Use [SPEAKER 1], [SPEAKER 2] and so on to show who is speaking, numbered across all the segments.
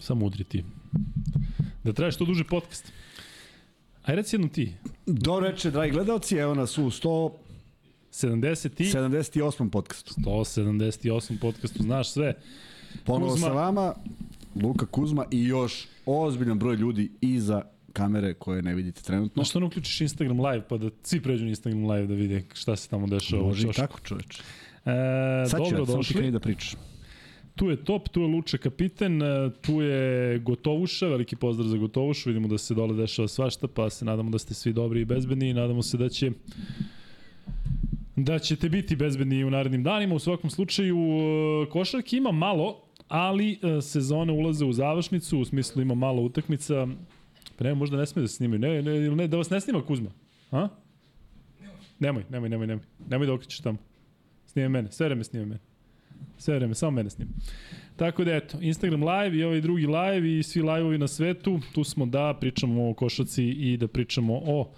[SPEAKER 1] Samo udri ti. Da traje što duže podcast. Aj reci jednu ti.
[SPEAKER 2] Dobro reče, dragi gledalci, evo nas u 100,
[SPEAKER 1] 70 i
[SPEAKER 2] 78. podcastu.
[SPEAKER 1] 178 podcastu, znaš sve.
[SPEAKER 2] Ponovo
[SPEAKER 1] Kuzma.
[SPEAKER 2] sa vama, Luka Kuzma i još ozbiljan broj ljudi iza kamere koje ne vidite trenutno.
[SPEAKER 1] No što ne uključiš Instagram live pa da svi pređu na Instagram live da vide šta se tamo dešava.
[SPEAKER 2] Može i tako, čoveče.
[SPEAKER 1] E,
[SPEAKER 2] Sad ću
[SPEAKER 1] dobro
[SPEAKER 2] ja, samo ti kreni da pričaš.
[SPEAKER 1] Tu je Top, tu je Luče kapiten, e, tu je Gotovuša, veliki pozdrav za Gotovušu, vidimo da se dole dešava svašta, pa se nadamo da ste svi dobri i bezbedni i nadamo se da će da ćete biti bezbedni u narednim danima. U svakom slučaju, e, košarki ima malo, ali e, sezone ulaze u završnicu, u smislu ima malo utakmica. Pa ne, možda ne sme da se snimaju. Ne, ne, ne, da vas ne snima Kuzma. A? Nemoj, nemoj, nemoj, nemoj. Nemoj da okrećeš tamo. Snimaj mene, sve vreme snimaj mene. Sve vreme, samo mene snima. Tako da eto, Instagram live i ovaj drugi live i svi live-ovi na svetu, tu smo da pričamo o košaci i da pričamo o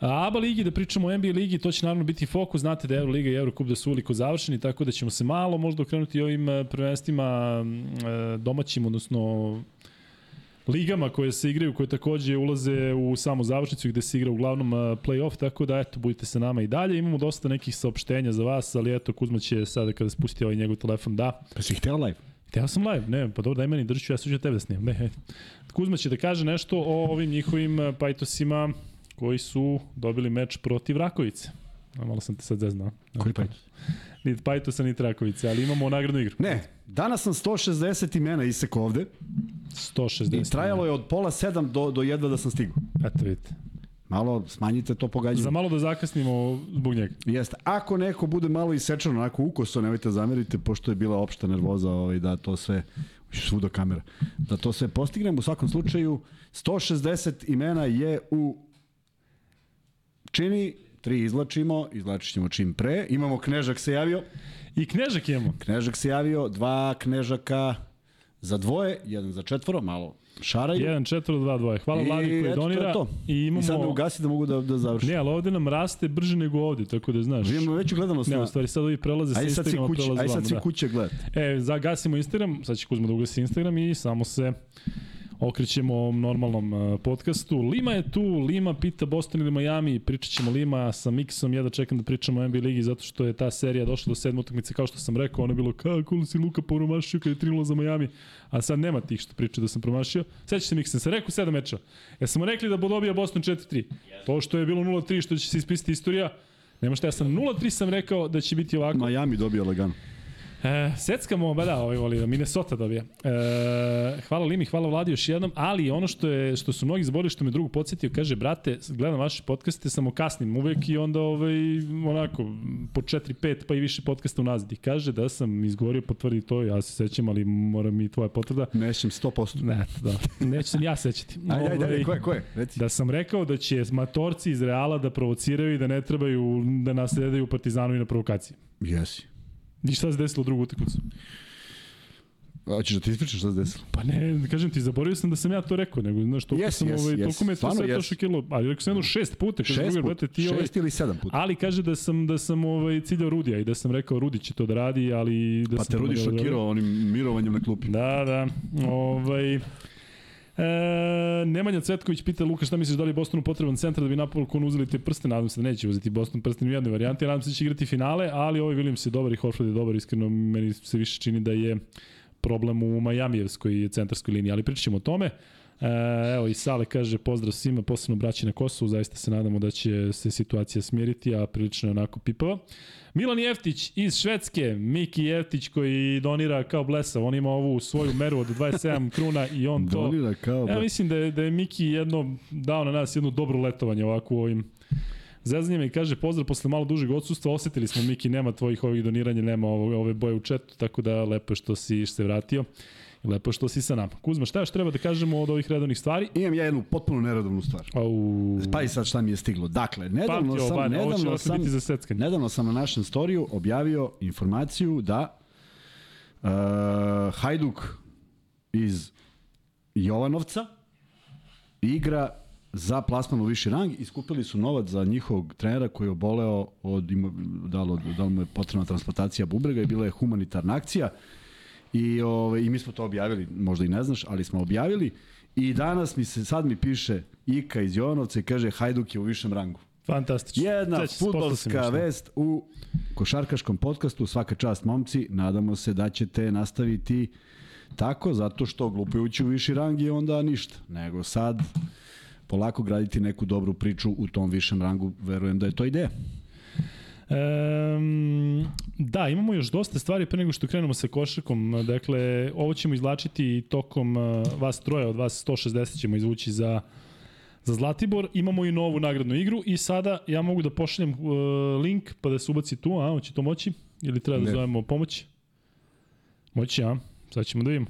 [SPEAKER 1] ABA ligi, da pričamo o NBA ligi, to će naravno biti fokus, znate da Euroliga i Eurocup da su uliko završeni, tako da ćemo se malo možda okrenuti ovim eh, prvenstvima eh, domaćim, odnosno ligama koje se igraju, koje takođe ulaze u samu završnicu gde se igra uglavnom play-off, tako da eto, budite sa nama i dalje. Imamo dosta nekih saopštenja za vas, ali eto, Kuzma će sada kada spusti ovaj njegov telefon da.
[SPEAKER 2] Pa si hteo live?
[SPEAKER 1] Hteo sam live, ne, pa dobro, daj meni, držit ću, ja suđu tebe da snimam. Ne. Kuzma će da kaže nešto o ovim njihovim pajtosima koji su dobili meč protiv Rakovice. A malo sam te sad zeznao.
[SPEAKER 2] Koji pajtos?
[SPEAKER 1] Niti Pajtosa, niti Rakovice, ali imamo nagradnu igru.
[SPEAKER 2] Ne, danas sam 160 imena isek ovde
[SPEAKER 1] 160.
[SPEAKER 2] i trajalo je od pola sedam do, do jedva da sam stigao.
[SPEAKER 1] Eto vidite.
[SPEAKER 2] Malo smanjite to pogađanje.
[SPEAKER 1] Za malo da zakasnimo zbog njega.
[SPEAKER 2] Jeste. Ako neko bude malo isečeno, onako ukoso, nemojte zameriti, pošto je bila opšta nervoza ovaj, da to sve, svuda kamera, da to sve postignemo. U svakom slučaju, 160 imena je u čini, tri izlačimo, izlačit ćemo čim pre. Imamo Knežak se javio,
[SPEAKER 1] I Knežak imamo.
[SPEAKER 2] Knežak se javio, dva Knežaka za dvoje, jedan za četvoro, malo šaraju.
[SPEAKER 1] 1 4 2 2. Hvala
[SPEAKER 2] I
[SPEAKER 1] Vladi koji
[SPEAKER 2] eto, to je
[SPEAKER 1] donira.
[SPEAKER 2] to.
[SPEAKER 1] I imamo
[SPEAKER 2] I sad me ugasi da mogu da, da završim.
[SPEAKER 1] Ne, ali ovde nam raste brže nego ovde, tako da znaš.
[SPEAKER 2] Imamo veću gledanost.
[SPEAKER 1] Ne,
[SPEAKER 2] na-
[SPEAKER 1] u stvari sad ovi prelaze sa
[SPEAKER 2] Ajde sad si
[SPEAKER 1] Instagrama,
[SPEAKER 2] kuće, ajde sad si
[SPEAKER 1] da.
[SPEAKER 2] kuće gledati.
[SPEAKER 1] E, zagasimo Instagram, sad će Kuzma da ugasi Instagram i samo se okrećemo normalnom uh, podcastu. Lima je tu, Lima pita Boston ili Miami, pričat ćemo Lima sa Miksom, ja da čekam da pričamo o NBA ligi zato što je ta serija došla do sedme utakmice, kao što sam rekao, ono je bilo kako si Luka promašio kada je 3 za Miami, a sad nema tih što priča da sam promašio. Sećate se Miksa, sam rekao sedam meča. Ja smo rekli da dobija Boston 4-3. To što je bilo 0-3, što će se ispisati istorija, nema šta, ja sam 0-3 sam rekao da će biti ovako.
[SPEAKER 2] Miami dobio lagano.
[SPEAKER 1] E, seckamo, ba da, ovaj voli da Minnesota dobija. E, hvala Limi, hvala Vladi još jednom, ali ono što je što su mnogi zborili što me drugo podsjetio, kaže brate, gledam vaše podcaste, samo kasnim uvek i onda ovaj onako po 4 5 pa i više podcasta unazad. I kaže da sam izgovorio potvrdi to, ja se sećam, ali mora mi tvoja potvrda.
[SPEAKER 2] Nećem 100%.
[SPEAKER 1] Ne, da. Neću se ni ja sećati.
[SPEAKER 2] Ajde, ajde,
[SPEAKER 1] Ovaj,
[SPEAKER 2] ajde, ko je, ko je? Reci.
[SPEAKER 1] Da sam rekao da će matorci iz Reala da provociraju i da ne trebaju da nasledaju Partizanu i na provokaciji.
[SPEAKER 2] Jesi.
[SPEAKER 1] I šta se desilo u drugu utakmicu?
[SPEAKER 2] A ćeš da ti ispričaš šta se desilo?
[SPEAKER 1] Pa ne, kažem ti, zaboravio sam da sam ja to rekao, nego znaš, toliko
[SPEAKER 2] Jes,
[SPEAKER 1] sam,
[SPEAKER 2] jes,
[SPEAKER 1] ovaj,
[SPEAKER 2] jes.
[SPEAKER 1] toliko me to
[SPEAKER 2] Stvarno
[SPEAKER 1] sve to
[SPEAKER 2] jes.
[SPEAKER 1] šokilo, ali rekao sam jedno šest puta, kaže
[SPEAKER 2] Šest,
[SPEAKER 1] drugar,
[SPEAKER 2] put,
[SPEAKER 1] brate, ti ovaj,
[SPEAKER 2] šest ili sedam puta.
[SPEAKER 1] ali kaže da sam da sam ovaj ciljao Rudija i da sam rekao Rudi će to da radi, ali da
[SPEAKER 2] Pa
[SPEAKER 1] sam
[SPEAKER 2] te Rudi
[SPEAKER 1] da-
[SPEAKER 2] šokirao onim mirovanjem na klupi.
[SPEAKER 1] Da, da. Ovaj E, Nemanja Cvetković pita Luka šta misliš da li je Bostonu potreban centar da bi napokon uzeli te prste, nadam se da neće uzeti Boston prsten u jednoj varijanti, nadam se da će igrati finale, ali ovaj Williams je dobar i Horford je dobar, iskreno meni se više čini da je problem u Majamijevskoj centarskoj liniji, ali pričat ćemo o tome. Evo i Sale kaže pozdrav svima, posebno braći na Kosovu, zaista se nadamo da će se situacija smiriti, a prilično je onako pipava. Milan Jeftić iz Švedske, Miki Jeftić koji donira kao blesav, on ima ovu svoju meru od 27 kruna i on to...
[SPEAKER 2] Donira kao...
[SPEAKER 1] Ja mislim da je, da je Miki jedno dao na nas jedno dobro letovanje ovako u ovim zezanjima i kaže pozdrav posle malo dužeg odsustva, osetili smo Miki, nema tvojih ovih doniranja, nema ove, ove boje u četu, tako da lepo je što si se vratio lepo što si sa nama. Kuzma, šta još treba da kažemo od ovih redovnih stvari?
[SPEAKER 2] Imam ja jednu potpuno neredovnu stvar.
[SPEAKER 1] Au,
[SPEAKER 2] Pa i sad šta mi je stiglo. Dakle, nedavno
[SPEAKER 1] Pamti ovo,
[SPEAKER 2] sam,
[SPEAKER 1] će
[SPEAKER 2] nedavno sam,
[SPEAKER 1] biti za seckanje.
[SPEAKER 2] nedavno sam na našem storiju objavio informaciju da uh, Hajduk iz Jovanovca igra za plasman u viši rang i skupili su novac za njihovog trenera koji je oboleo od, ima- da li, da li mu je potrebna transplantacija bubrega i bila je humanitarna akcija I, ove, I mi smo to objavili, možda i ne znaš, ali smo objavili. I danas mi se, sad mi piše Ika iz Jovanovca i kaže Hajduk je u višem rangu.
[SPEAKER 1] Fantastično.
[SPEAKER 2] Jedna futbolska vest u košarkaškom podcastu. Svaka čast, momci. Nadamo se da ćete nastaviti tako, zato što glupujući u viši rang je onda ništa. Nego sad polako graditi neku dobru priču u tom višem rangu. Verujem da je to ideja.
[SPEAKER 1] Um, da, imamo još dosta stvari pre nego što krenemo sa košarkom. Dakle, ovo ćemo izlačiti tokom uh, vas troje, od vas 160 ćemo izvući za za Zlatibor. Imamo i novu nagradnu igru i sada ja mogu da pošaljem uh, link pa da se ubaci tu, a hoće to moći? Ili treba da
[SPEAKER 2] Ne.
[SPEAKER 1] zovemo pomoć? Moći, a? Sad ćemo da vidimo.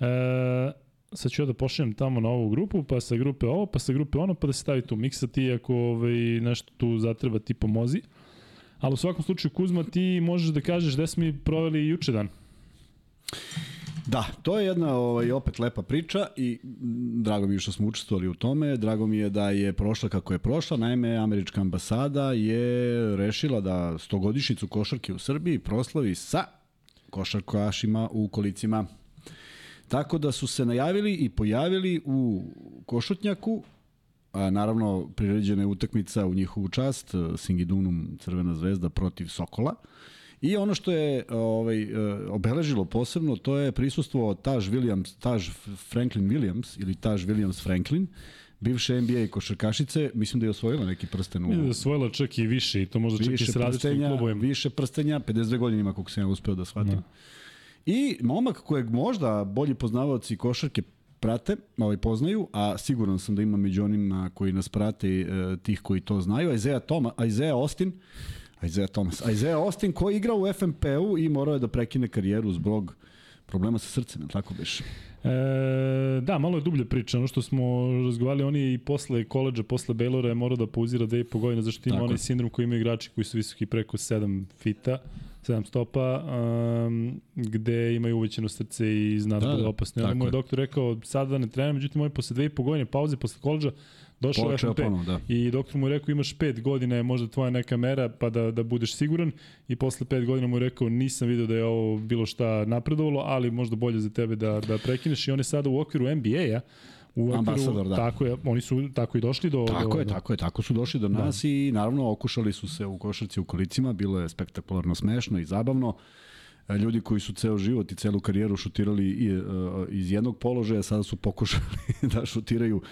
[SPEAKER 1] E, sad ću ja da pošaljem tamo na ovu grupu, pa sa grupe ovo, pa sa grupe ono, pa da se stavi tu miksa ti ako ovaj, nešto tu zatreba ti pomozi. Ali u svakom slučaju, Kuzma, ti možeš da kažeš gde smo mi proveli juče dan.
[SPEAKER 2] Da, to je jedna ovaj, opet lepa priča i drago mi je što smo učestvovali u tome. Drago mi je da je prošla kako je prošla. Naime, američka ambasada je rešila da stogodišnicu košarke u Srbiji proslavi sa košarkašima u kolicima. Tako da su se najavili i pojavili u Košutnjaku, a naravno priređena je utakmica u njihovu čast, eh, Singidunum Crvena zvezda protiv Sokola. I ono što je ovaj, eh, obeležilo posebno, to je prisustvo Taj Williams, Taj Franklin Williams ili Taj Williams Franklin, bivše NBA košarkašice, mislim da je osvojila neki prsten u
[SPEAKER 1] da je osvojila čak i više i to možda čak i s različitim klubovima.
[SPEAKER 2] više prstenja, 52 godine ima koliko sam ja uspeo da shvatim.
[SPEAKER 1] Da.
[SPEAKER 2] I momak kojeg možda bolji poznavaoci košarke prate, ovaj poznaju, a siguran sam da ima među onima koji nas prate e, tih koji to znaju, Isaiah, Toma, Isaiah Austin, Isaiah Thomas, Isaiah Austin koji igra u FNP-u i morao je da prekine karijeru zbog problema sa srcem, tako biš?
[SPEAKER 1] E, da, malo je dublja priča. Ono što smo razgovarali, on je i posle koleđa, posle Baylora je morao da pauzira dve i po godine, zašto ima
[SPEAKER 2] Tako
[SPEAKER 1] onaj sindrom koji imaju igrači koji su visoki preko 7 fita, 7 stopa, um, gde imaju uvećeno srce i zna da,
[SPEAKER 2] Da,
[SPEAKER 1] bude
[SPEAKER 2] da,
[SPEAKER 1] opasno. I onda
[SPEAKER 2] tako
[SPEAKER 1] mu je
[SPEAKER 2] je.
[SPEAKER 1] doktor rekao, sada da ne trenem, međutim, on je posle dve i po godine pauze, posle koleđa, došao u
[SPEAKER 2] Počeo
[SPEAKER 1] FNP.
[SPEAKER 2] ponovo, da.
[SPEAKER 1] I doktor mu je rekao, imaš pet godina, je možda tvoja neka mera, pa da, da budeš siguran. I posle pet godina mu je rekao, nisam video da je ovo bilo šta napredovalo, ali možda bolje za tebe da, da prekineš. I on je sada u okviru NBA-a, u okviru,
[SPEAKER 2] Ambasador, da.
[SPEAKER 1] Tako je, oni su tako i došli do...
[SPEAKER 2] Tako
[SPEAKER 1] do,
[SPEAKER 2] je,
[SPEAKER 1] do,
[SPEAKER 2] tako je, tako su došli do nas da. i naravno okušali su se u košarci u kolicima, bilo je spektakularno smešno i zabavno. E, Ljudi koji su ceo život i celu karijeru šutirali i, e, iz jednog položaja, sada su pokušali da šutiraju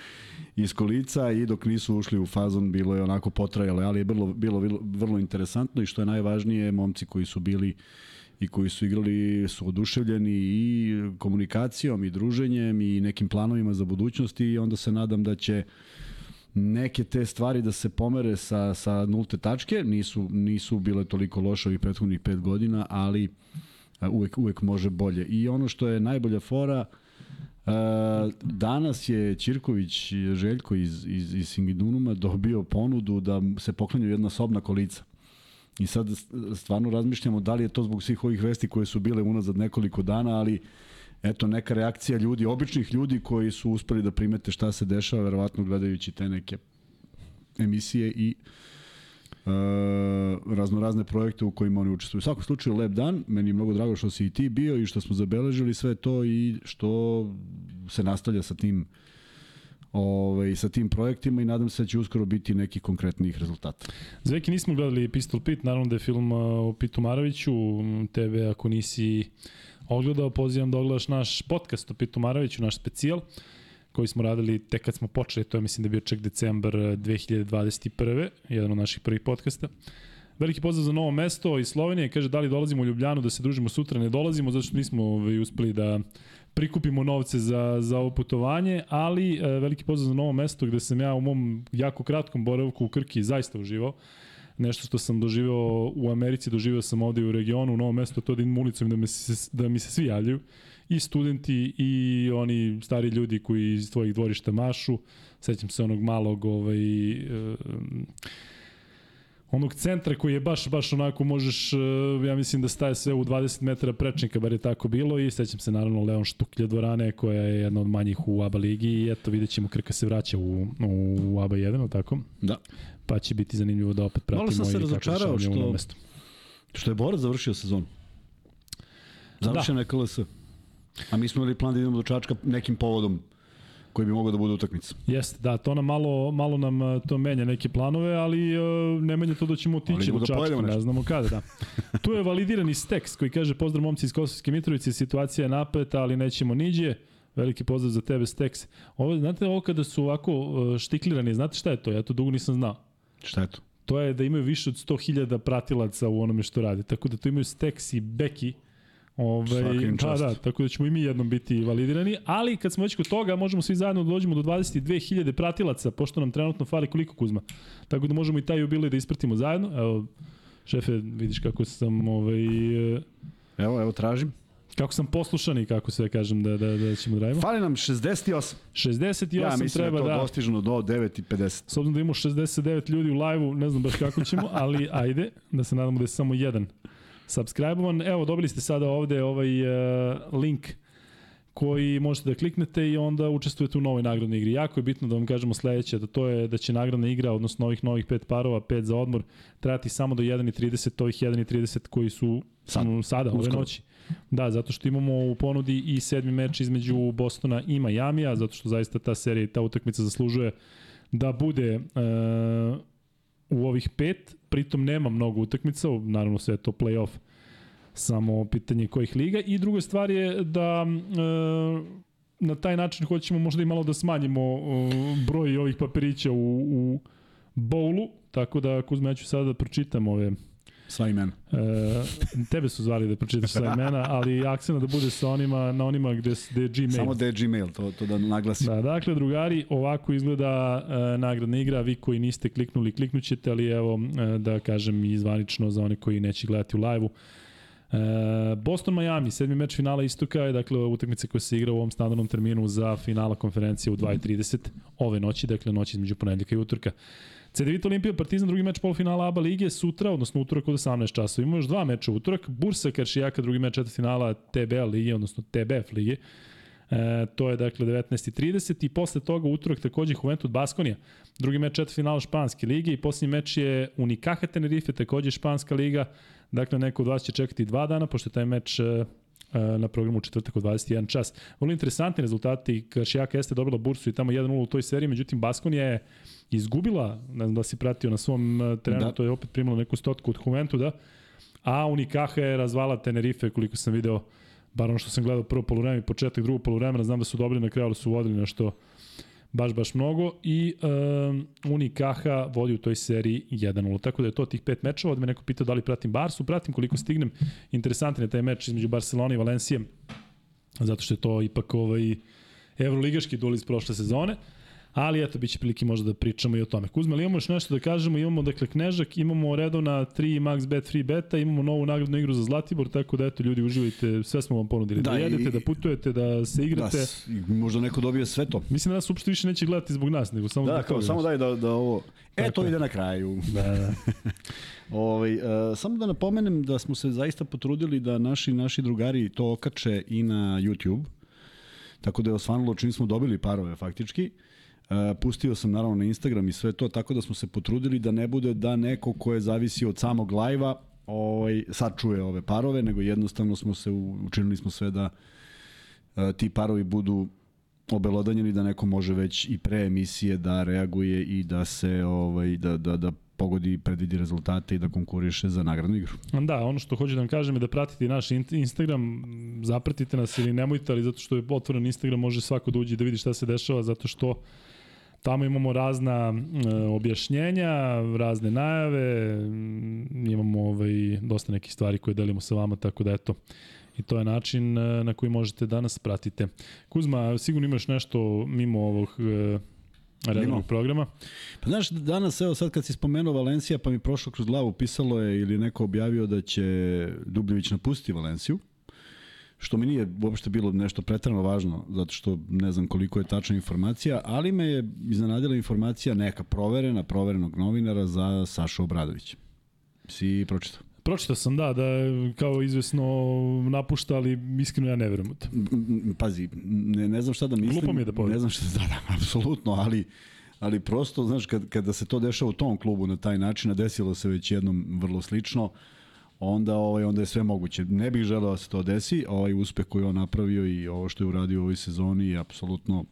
[SPEAKER 2] iz kolica i dok nisu ušli u fazon bilo je onako potrajalo, ali je bilo, bilo, bilo vrlo interesantno i što je najvažnije, momci koji su bili i koji su igrali su oduševljeni i komunikacijom i druženjem i nekim planovima za budućnost i onda se nadam da će neke te stvari da se pomere sa, sa nulte tačke, nisu, nisu bile toliko loše ovih prethodnih pet godina, ali uvek, uvek može bolje. I ono što je najbolja fora, danas je Ćirković Željko iz, iz, iz Singidunuma dobio ponudu da se poklanju jedna sobna kolica. I sad stvarno razmišljamo da li je to zbog svih ovih vesti koje su bile unazad nekoliko dana, ali eto neka reakcija ljudi, običnih ljudi koji su uspeli da primete šta se dešava, verovatno gledajući te neke emisije i e, raznorazne projekte u kojima oni učestvuju. U svakom slučaju lep dan, meni je mnogo drago što si i ti bio i što smo zabeležili sve to i što se nastavlja sa tim ovaj, sa tim projektima i nadam se da će uskoro biti neki konkretnih rezultata.
[SPEAKER 1] Zveki nismo gledali Pistol Pit, naravno da je film uh, o Pitu Maraviću, tebe ako nisi ogledao, pozivam da ogledaš naš podcast o Pitu Maraviću, naš specijal, koji smo radili tek kad smo počeli, to je mislim da je bio čak decembar uh, 2021. jedan od naših prvih podcasta. Veliki pozdrav za novo mesto iz Slovenije. Kaže, da li dolazimo u Ljubljanu da se družimo sutra? Ne dolazimo, zato što nismo ovaj, uspeli da prikupimo novce za, za ovo putovanje, ali e, veliki pozdrav za novo mesto gde sam ja u mom jako kratkom boravku u Krki zaista uživao. Nešto što sam doživeo u Americi, doživeo sam ovde u regionu, u novom mestu, to da idem ulicom da, se, da mi se svi javljaju. I studenti i oni stari ljudi koji iz tvojih dvorišta mašu. Sećam se onog malog ovaj, e, onog centra koji je baš, baš onako možeš, e, ja mislim da staje sve u 20 metara prečnika, bar je tako bilo i sećam se naravno Leon Štuklja dvorane koja je jedna od manjih u ABA ligi i eto vidjet ćemo Krka se vraća u, u ABA 1, ili tako?
[SPEAKER 2] Da.
[SPEAKER 1] Pa će biti zanimljivo da opet pratimo.
[SPEAKER 2] Malo sam se razočarao što-. Što je Borac završio sezonu. Završio da. na KLS. A mi smo imali plan da idemo do Čačka nekim povodom koji bi mogao da bude utakmica.
[SPEAKER 1] Jeste, da, to nam malo, malo nam e, to menja neke planove, ali uh, ne menja to da ćemo otići do
[SPEAKER 2] da
[SPEAKER 1] Čačka, ne znamo kada, da. tu je validirani tekst koji kaže pozdrav momci iz Kosovske Mitrovice, situacija je napeta, ali nećemo niđe. Veliki pozdrav za tebe, Stex. Ovo, znate ovo kada su ovako uh, štiklirani, znate šta je to? Ja to dugo nisam znao.
[SPEAKER 2] Šta je to?
[SPEAKER 1] To je da imaju više od 100.000 pratilaca u onome što rade. Tako da tu imaju Stex i Beki. Ove,
[SPEAKER 2] im
[SPEAKER 1] da,
[SPEAKER 2] čast.
[SPEAKER 1] da, tako da ćemo i mi jednom biti validirani, ali kad smo već kod toga, možemo svi zajedno da dođemo do 22.000 pratilaca, pošto nam trenutno fali koliko Kuzma. Tako da možemo i taj jubilej da ispratimo zajedno. Evo, šefe, vidiš kako sam ovaj, e,
[SPEAKER 2] Evo, evo tražim.
[SPEAKER 1] kako sam poslušan i kako se kažem da, da, da ćemo da radimo.
[SPEAKER 2] Fali nam 68.
[SPEAKER 1] 68
[SPEAKER 2] Ja mislim
[SPEAKER 1] treba
[SPEAKER 2] da je to
[SPEAKER 1] da...
[SPEAKER 2] dostižno do 9.50.
[SPEAKER 1] S obzirom da imamo 69 ljudi u live-u, ne znam baš kako ćemo, ali ajde, da se nadamo da je samo jedan subscribe-ovan. Evo, dobili ste sada ovde ovaj uh, link koji možete da kliknete i onda učestvujete u novoj nagradnoj igri. Jako je bitno da vam kažemo sledeće, da to je da će nagradna igra, odnosno ovih novih pet parova, pet za odmor, trajati samo do 1.30, ovih 1.30 koji su
[SPEAKER 2] Sad.
[SPEAKER 1] m, sada, ove
[SPEAKER 2] Uskoro.
[SPEAKER 1] noći. Da, zato što imamo u ponudi i sedmi meč između Bostona i Majamija, zato što zaista ta serija i ta utakmica zaslužuje da bude uh, u ovih pet, pritom nema mnogo utakmica, naravno sve je to play-off, samo pitanje kojih liga. I druga stvar je da uh, na taj način hoćemo možda i malo da smanjimo uh, broj ovih papirića u, u bowlu, tako da Kuzma, ja ću sada da pročitam ove
[SPEAKER 2] Sva imena.
[SPEAKER 1] E, tebe su zvali da pročitaš sva imena, ali akcena da bude sa onima, na onima gde, gde je Gmail.
[SPEAKER 2] Samo da je Gmail, to, to da naglasim.
[SPEAKER 1] Da, dakle, drugari, ovako izgleda e, nagradna igra. Vi koji niste kliknuli, kliknućete, ali evo, e, da kažem i zvanično za one koji neće gledati u live-u. E, Boston Miami, sedmi meč finala istoka je dakle utakmica koja se igra u ovom standardnom terminu za finala konferencije u 2.30 ove noći, dakle noć između ponedjeljka i utorka. CDVita Olimpija Partizan drugi meč polufinala ABA lige sutra, odnosno utorak od 18 časova. Imamo još dva meča utorak, Bursa Karšijaka drugi meč četvrtfinala TBL lige, odnosno TBF lige. E, to je dakle 19.30 i posle toga utorak takođe Juventud Baskonija. Drugi meč četvrtfinala Španske lige i poslednji meč je Unicaja Tenerife, takođe Španska liga. Dakle, neko od vas će čekati dva dana, pošto je taj meč e, na programu u četvrtak od 21 čas. Vrlo interesantni rezultati. Kašijaka jeste dobila bursu i tamo 1-0 u toj seriji, međutim Baskonija je izgubila, ne znam da si pratio na svom e, terenu,
[SPEAKER 2] Da.
[SPEAKER 1] to je opet primilo neku stotku od Juventuda, a Unicaja je razvala Tenerife, koliko sam video, bar ono što sam gledao prvo polovreme i početak drugog polovremena, znam da su dobili na kraju, ali su vodili nešto baš, baš mnogo i um, Unicaja vodi u toj seriji 1-0. Tako da je to tih pet mečeva. Od me neko pitao da li pratim Barsu, pratim koliko stignem. Interesantan je taj meč između Barcelona i Valencije, zato što je to ipak ovaj evroligaški duel iz prošle sezone. Ali eto, bit će prilike možda da pričamo i o tome. Kuzma, ali imamo još nešto da kažemo? Imamo, dakle, Knežak, imamo redovna 3 max bet free beta, imamo novu nagradnu igru za Zlatibor, tako da eto, ljudi, uživajte, sve smo vam ponudili. Da,
[SPEAKER 2] Da,
[SPEAKER 1] da jedete,
[SPEAKER 2] i-
[SPEAKER 1] da putujete, da se
[SPEAKER 2] Da,
[SPEAKER 1] igrate.
[SPEAKER 2] i možda neko dobije sve to.
[SPEAKER 1] Mislim da nas uopšte više neće gledati zbog nas, nego samo
[SPEAKER 2] Da,
[SPEAKER 1] zbog
[SPEAKER 2] kao, samo daj da, da ovo... E,
[SPEAKER 1] Tako
[SPEAKER 2] to ide na kraju.
[SPEAKER 1] Da, da.
[SPEAKER 2] Ovaj, uh, samo da napomenem da smo se zaista potrudili da naši naši drugari to okače i na YouTube. Tako da je osvanulo čim smo dobili parove faktički. Uh, pustio sam naravno na Instagram i sve to, tako da smo se potrudili da ne bude da neko ko je zavisi od samog lajva ovaj, sad čuje ove parove, nego jednostavno smo se učinili smo sve da uh, ti parovi budu obelodanjeni da neko može već i pre emisije da reaguje i da se ovaj da da da pogodi predvidi rezultate i da konkuriše za nagradnu igru.
[SPEAKER 1] Da, ono što hoću da vam kažem je da pratite naš in- Instagram, zapratite nas ili nemojte, ali zato što je otvoren Instagram može svako da uđe da vidi šta se dešava, zato što tamo imamo razna e, objašnjenja, razne najave, imamo ovaj, dosta nekih stvari koje delimo sa vama, tako da eto, i to je način e, na koji možete da nas pratite. Kuzma, sigurno imaš nešto mimo ovog e, redovnog programa?
[SPEAKER 2] Pa znaš, danas, evo sad kad si spomenuo Valencija, pa mi prošlo kroz glavu, pisalo je ili neko objavio da će Dubljević napustiti Valenciju, što mi nije uopšte bilo nešto pretrano važno, zato što ne znam koliko je tačna informacija, ali me je iznenadila informacija neka proverena, proverenog novinara za Sašu Obradovića. Si pročitao?
[SPEAKER 1] Pročitao sam, da, da kao izvesno napušta, ali iskreno ja ne verujem u to.
[SPEAKER 2] Pazi, ne, ne znam šta da mislim.
[SPEAKER 1] Glupo mi je da povedem.
[SPEAKER 2] Ne znam šta da, da, apsolutno, ali ali prosto, znaš, kad, kada se to dešava u tom klubu na taj način, a desilo se već jednom vrlo slično, onda ovaj onda je sve moguće. Ne bih želeo da se to desi, ovaj uspeh koji on napravio i ovo što je uradio u ovoj sezoni je apsolutno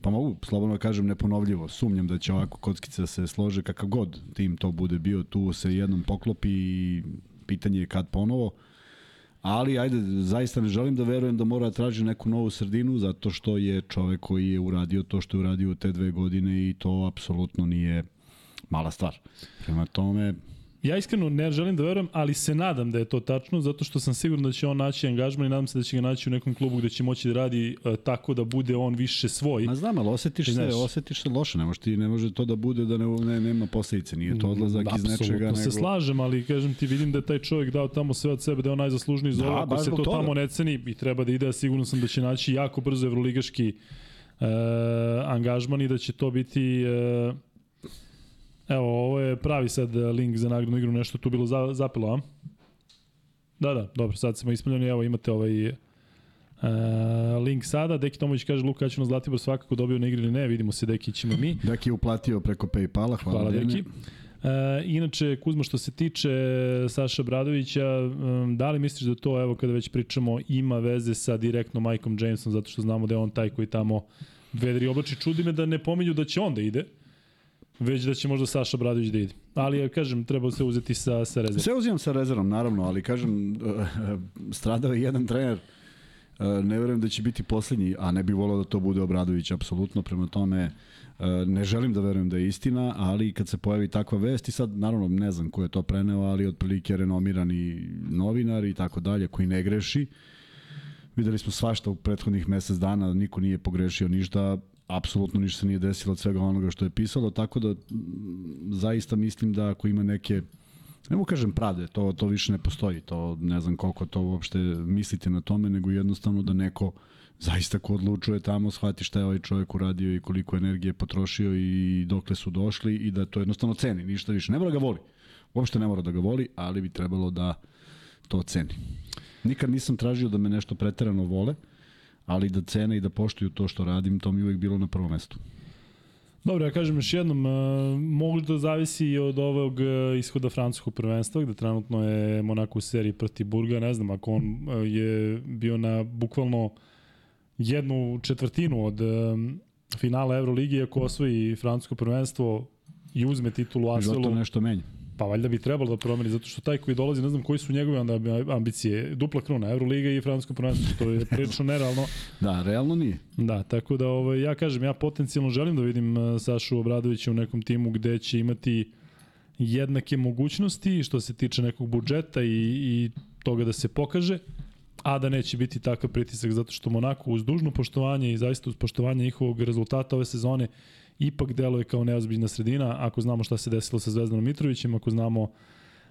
[SPEAKER 2] pa mogu slobodno da kažem neponovljivo. Sumnjam da će ovako kockice da se slože kakav god tim to bude bio, tu se jednom poklopi i pitanje je kad ponovo. Ali, ajde, zaista ne želim da verujem da mora da traži neku novu sredinu, zato što je čovek koji je uradio to što je uradio te dve godine i to apsolutno nije mala stvar. Prema tome,
[SPEAKER 1] Ja iskreno ne želim da verujem, ali se nadam da je to tačno, zato što sam siguran da će on naći angažman i nadam se da će ga naći u nekom klubu gde će moći da radi uh, tako da bude on više svoj.
[SPEAKER 2] Ma znam, ali osetiš se,
[SPEAKER 1] Znaš.
[SPEAKER 2] osetiš se loše, ne može, ti, ne može to da bude da ne, ne, nema posledice, nije to odlazak iz nečega. Nego...
[SPEAKER 1] se slažem, ali kažem ti vidim da je taj čovjek dao tamo sve od sebe, da je on najzaslužniji za
[SPEAKER 2] Da,
[SPEAKER 1] ovo. Ako se to
[SPEAKER 2] toga.
[SPEAKER 1] tamo ne ceni i treba da ide, sigurno sam da će naći jako brzo evroligaški e, angažman i da će to biti e, Evo, ovo je pravi sad link za nagradnu igru, nešto tu bilo za, zapelo, a? Da, da, dobro, sad smo ispravljeni, evo imate ovaj e, link sada. Deki Tomović kaže, Luka, ja ću na Zlatibor svakako dobio na igri ili ne, vidimo se Deki ćemo mi.
[SPEAKER 2] Deki je uplatio preko Paypala, hvala,
[SPEAKER 1] Hvala,
[SPEAKER 2] Dene.
[SPEAKER 1] Deki. E, inače, Kuzma, što se tiče Saša Bradovića, um, da li misliš da to, evo, kada već pričamo, ima veze sa direktno Mikeom Jamesom, zato što znamo da je on taj koji tamo vedri oblači. Čudi me da ne pominju da će on da ide, već da će možda Saša Bradović da ide. Ali, ja kažem, treba se uzeti sa, sa rezervom.
[SPEAKER 2] Sve uzimam sa rezervom, naravno, ali kažem, stradao je jedan trener, e, ne verujem da će biti poslednji, a ne bih volao da to bude Obradović, apsolutno, prema tome e, ne želim da verujem da je istina, ali kad se pojavi takva vest i sad, naravno, ne znam ko je to preneo, ali otprilike renomirani novinar i tako dalje, koji ne greši, Videli smo svašta u prethodnih mesec dana, niko nije pogrešio ništa, apsolutno ništa nije desilo od svega onoga što je pisalo, tako da m, zaista mislim da ako ima neke ne mogu kažem pravde, to, to više ne postoji, to ne znam koliko to uopšte mislite na tome, nego jednostavno da neko zaista ko odlučuje tamo shvati šta je ovaj čovjek uradio i koliko energije potrošio i dokle su došli i da to jednostavno ceni, ništa više. Ne mora ga voli, uopšte ne mora da ga voli, ali bi trebalo da to ceni. Nikad nisam tražio da me nešto preterano vole, ali da cene i da poštuju to što radim, to mi je uvijek bilo na prvom mestu.
[SPEAKER 1] Dobro, ja kažem još jednom, uh, možda zavisi i od ovog uh, ishoda francuskog prvenstva, gde trenutno je Monako u seriji protiv Burga, ne znam, ako on uh, je bio na bukvalno jednu četvrtinu od finala Euroligi, ako osvoji francusko prvenstvo i uzme titulu
[SPEAKER 2] Život to
[SPEAKER 1] Asvelu,
[SPEAKER 2] nešto menja.
[SPEAKER 1] Pa valjda bi trebalo da promeni, zato što taj koji dolazi, ne znam koji su njegove onda ambicije, dupla kruna, Euroliga i francusko prvenstvo, to je prilično nerealno.
[SPEAKER 2] Da, realno nije.
[SPEAKER 1] Da, tako da ovaj, ja kažem, ja potencijalno želim da vidim uh, Sašu Obradovića u nekom timu gde će imati jednake mogućnosti što se tiče nekog budžeta i, i toga da se pokaže, a da neće biti takav pritisak zato što Monako uz dužno poštovanje i zaista uz poštovanje njihovog rezultata ove sezone ipak deluje kao neozbiljna sredina ako znamo šta se desilo sa Zvezdanom Mitrovićem, ako znamo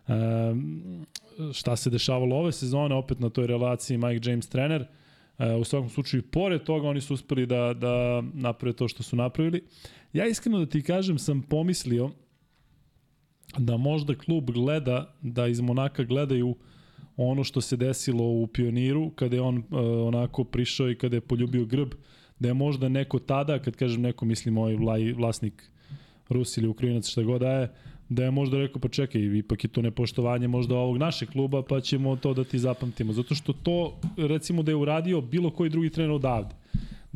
[SPEAKER 1] um, šta se dešavalo ove sezone, opet na toj relaciji Mike James trener, E, u svakom slučaju, pored toga oni su uspeli da, da naprave to što su napravili. Ja iskreno da ti kažem sam pomislio da možda klub gleda, da iz Monaka gledaju ono što se desilo u Pioniru, kada je on uh, onako prišao i kada je poljubio grb, da je možda neko tada, kad kažem neko, mislim ovaj vlaj, vlasnik Rus ili Ukrajinac, šta god da je, da je možda rekao, pa čekaj, ipak je to nepoštovanje možda ovog našeg kluba, pa ćemo to da ti zapamtimo. Zato što to, recimo da je uradio bilo koji drugi trener odavde,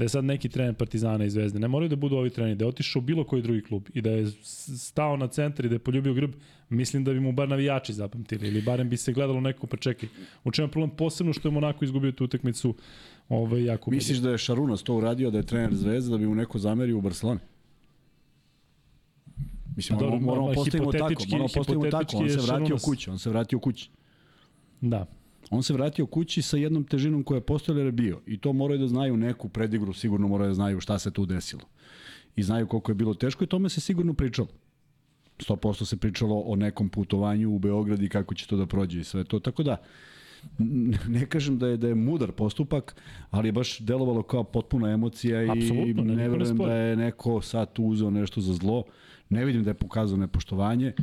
[SPEAKER 1] da je sad neki trener Partizana i Zvezde, ne moraju da budu ovi treneri, da je otišao u bilo koji drugi klub i da je stao na centar i da je poljubio grb, mislim da bi mu bar navijači zapamtili ili barem bi se gledalo neko, pa čekaj, u čemu je problem posebno što je Monako izgubio tu utakmicu ovaj, jako
[SPEAKER 2] Misliš da je Šarunas to uradio, da je trener Zvezde, da bi mu neko zamerio u Barceloni? Mislim,
[SPEAKER 1] Pa
[SPEAKER 2] moramo, moramo postavimo tako, moramo postavimo tako. On se vratio
[SPEAKER 1] Šarunas.
[SPEAKER 2] kući, on se vratio kući.
[SPEAKER 1] Da.
[SPEAKER 2] On se vratio kući sa jednom težinom koja je postojala jer je bio. I to moraju da znaju neku predigru, sigurno moraju da znaju šta se tu desilo. I znaju koliko je bilo teško i tome se sigurno pričalo. 100% se pričalo o nekom putovanju u Beograd i kako će to da prođe i sve to. Tako da, ne kažem da je da je mudar postupak, ali je baš delovalo kao potpuna emocija i
[SPEAKER 1] Apsolutno, ne,
[SPEAKER 2] ne verujem da je neko sad tu uzeo nešto za zlo. Ne vidim da je pokazao nepoštovanje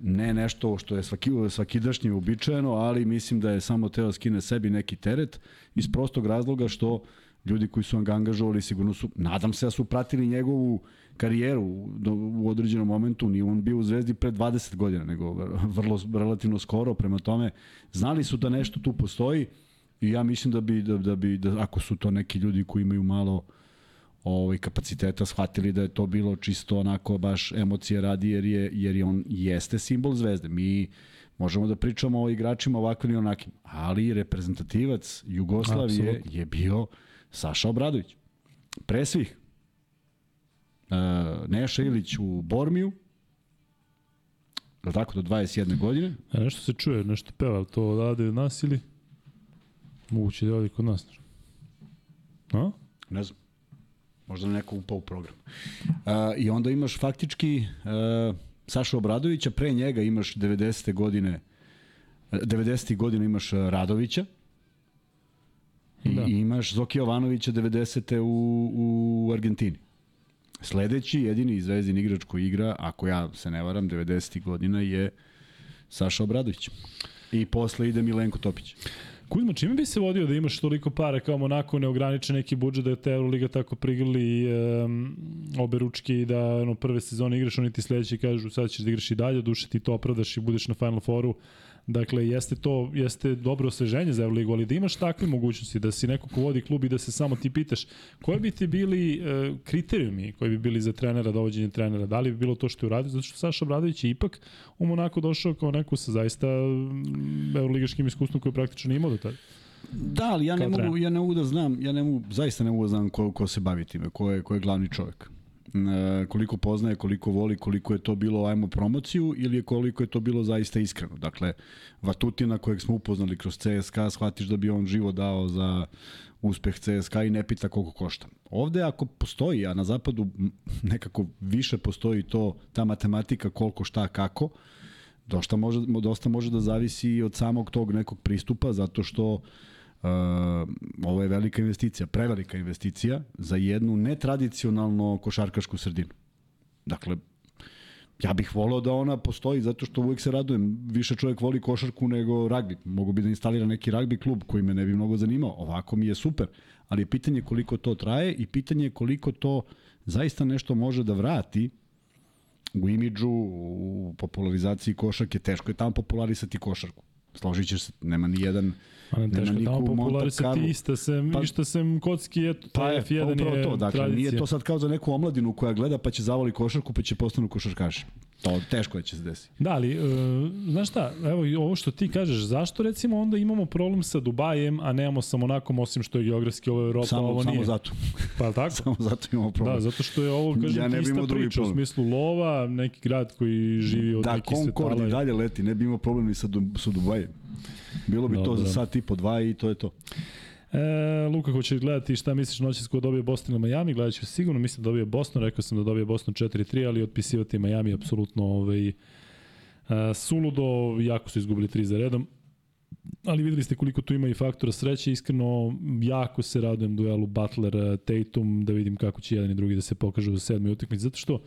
[SPEAKER 2] ne nešto što je svaki, svakidašnje uobičajeno, ali mislim da je samo teo da skine sebi neki teret iz prostog razloga što ljudi koji su ga angažovali sigurno su, nadam se da su pratili njegovu karijeru do, u određenom momentu, nije on bio u Zvezdi pre 20 godina, nego vrlo relativno skoro, prema tome znali su da nešto tu postoji i ja mislim da bi, da, da bi da, ako su to neki ljudi koji imaju malo ovaj kapaciteta shvatili da je to bilo čisto onako baš emocije radi jer je jer je on jeste simbol zvezde. Mi možemo da pričamo o igračima ovakvim i onakim, ali reprezentativac Jugoslavije Absolut. je bio Saša Obradović. Pre svih. E, Neša Ilić u Bormiju, je tako, do 21. godine?
[SPEAKER 1] A nešto se čuje, nešto peva, to odade od nas ili? Moguće da je kod nas. A?
[SPEAKER 2] Ne znam. Možda neko upao u program. Uh, I onda imaš faktički uh, Saša Obradovića, pre njega imaš 90. godine 90. godina imaš Radovića, I, da. imaš Zoki Jovanovića 90. u, u Argentini. Sledeći, jedini zvezdin igrač koji igra, ako ja se ne varam, 90. godina je Saša Obradović. I posle ide Milenko Topić.
[SPEAKER 1] Kuzma, čime bi se vodio da imaš toliko para kao Monako neograniče neki budžet da te Euroliga tako prigrli um, obe ručke i da ono, prve sezone igraš, oni ti sledeći kažu sad ćeš da igraš i dalje, duše ti to opravdaš i budeš na Final Fouru. Dakle, jeste to jeste dobro osveženje za Euroligu, ali da imaš takve mogućnosti, da si neko ko vodi klub i da se samo ti pitaš koji bi ti bili e, kriterijumi koji bi bili za trenera, dovođenje trenera, da li bi bilo to što je uradio, zato što Saša Obradović je ipak u Monako došao kao neko sa zaista euroligaškim iskustvom koji praktično nije imao do tada.
[SPEAKER 2] Da, ali ja ne, mogu, ja ne mogu da znam, ja ne mogu, zaista ne mogu da znam ko, ko se bavi time, ko je, ko je glavni čovjek. E, koliko poznaje, koliko voli, koliko je to bilo ajmo promociju ili je koliko je to bilo zaista iskreno. Dakle, Vatutina kojeg smo upoznali kroz CSKA, shvatiš da bi on živo dao za uspeh CSKA i ne pita koliko košta. Ovde ako postoji, a na zapadu nekako više postoji to, ta matematika koliko šta kako, dosta može, dosta može da zavisi od samog tog nekog pristupa, zato što uh, Ovo je velika investicija, prevelika investicija za jednu netradicionalno košarkašku sredinu. Dakle, ja bih volao da ona postoji zato što uvek se radujem. Više čovjek voli košarku nego ragbi. Mogu bi da instalira neki ragbi klub koji me ne bi mnogo zanimao. Ovako mi je super. Ali je pitanje koliko to traje i pitanje koliko to zaista nešto može da vrati u imidžu, u popularizaciji košarke. Teško je tamo popularisati košarku. Složit ćeš se, nema ni jedan
[SPEAKER 1] Pa ne teško tamo popularisati ista sem, pa, išta sem kocki, eto, pa je, F1 pa je to, dakle, tradicija.
[SPEAKER 2] Nije to sad kao za neku omladinu koja gleda pa će zavoli košarku pa će postanu košarkaši. To teško je će se desiti.
[SPEAKER 1] Da, ali, uh, znaš šta, evo ovo što ti kažeš, zašto recimo onda imamo problem sa Dubajem, a nemamo sa Monakom, osim što je geografski ovo Europa,
[SPEAKER 2] samo,
[SPEAKER 1] ovo
[SPEAKER 2] nije.
[SPEAKER 1] Samo
[SPEAKER 2] zato.
[SPEAKER 1] Pa tako?
[SPEAKER 2] samo zato imamo problem.
[SPEAKER 1] Da, zato što je ovo, kažem, ja ne ista priča, u smislu lova, neki grad koji živi od
[SPEAKER 2] da,
[SPEAKER 1] nekih svetala.
[SPEAKER 2] Da, Concord i dalje leti, ne bi imao problem ni sa, sa Dubajem. Bilo bi Dobro. to za sat i po dva i to je to.
[SPEAKER 1] E, Luka hoće gledati šta misliš noćas ko dobije Boston ili Miami, gledat ću sigurno, mislim da dobije Boston, rekao sam da dobije Boston 4-3, ali otpisivati Miami apsolutno ovaj, uh, suludo, jako su izgubili 3 za redom, ali videli ste koliko tu ima i faktora sreće, iskreno jako se radujem duelu Butler-Tatum, da vidim kako će jedan i drugi da se pokažu u sedmoj utakmici, zato što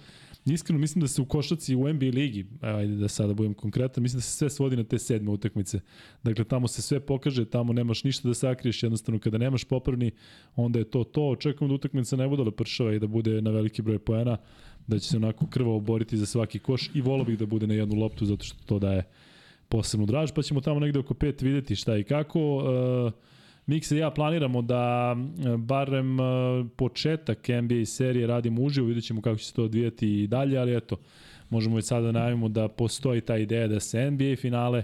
[SPEAKER 1] Iskreno mislim da se u košaci u NBA ligi, ajde da sada budem konkretan, mislim da se sve svodi na te sedme utakmice. Dakle, tamo se sve pokaže, tamo nemaš ništa da sakriješ, jednostavno kada nemaš popravni, onda je to to. Očekujem da utakmica ne bude lepršava i da bude na veliki broj poena, da će se onako krvavo boriti za svaki koš i volao bih da bude na jednu loptu zato što to daje posebnu draž, pa ćemo tamo negde oko pet videti šta i kako. Uh, Mikse i ja planiramo da e, barem e, početak NBA serije radimo uživo, vidjet ćemo kako će se to odvijati i dalje, ali eto, možemo već sada da najavimo da postoji ta ideja da se NBA finale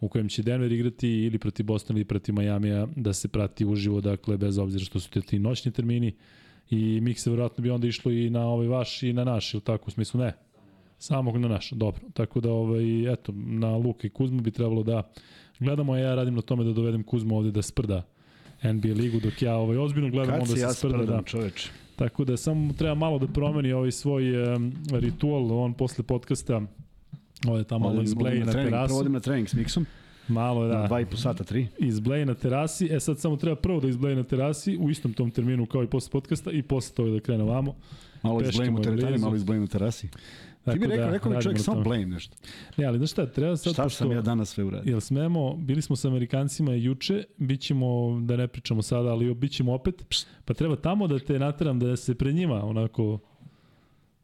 [SPEAKER 1] u kojem će Denver igrati ili protiv Bostona ili protiv Majamija da se prati uživo, dakle bez obzira što su te ti noćni termini i Mikse verovatno bi onda išlo i na ovaj vaš i na naš, ili tako u smislu ne? Samog na naš, dobro. Tako da, ovaj, eto, na Luka i Kuzmu bi trebalo da gledamo, a ja radim na tome da dovedem Kuzmu ovde da sprda NBA ligu, dok ja ovaj, ozbiljno gledam, onda se ja sprda. Da.
[SPEAKER 2] Čoveč.
[SPEAKER 1] Tako da samo treba malo da promeni ovaj svoj um, ritual, on posle podcasta Ode tamo malo izbleji na, na terasu.
[SPEAKER 2] Provodim na trening s Miksom.
[SPEAKER 1] Malo, da.
[SPEAKER 2] Dva i po sata, tri.
[SPEAKER 1] Izbleji na terasi. E sad samo treba prvo da izbleji na terasi u istom tom terminu kao i posle podcasta i posle toga da krene vamo.
[SPEAKER 2] Malo izblejimo teretani, malo izblejimo u Ti bi rekao,
[SPEAKER 1] da,
[SPEAKER 2] rekao mi čovjek samo blame nešto.
[SPEAKER 1] Ne, ali znaš šta, treba sad...
[SPEAKER 2] Šta sam ja danas sve uradio?
[SPEAKER 1] Jel smemo, bili smo sa Amerikancima juče, bit ćemo, da ne pričamo sada, ali bit ćemo opet, pa treba tamo da te nateram da se pred njima onako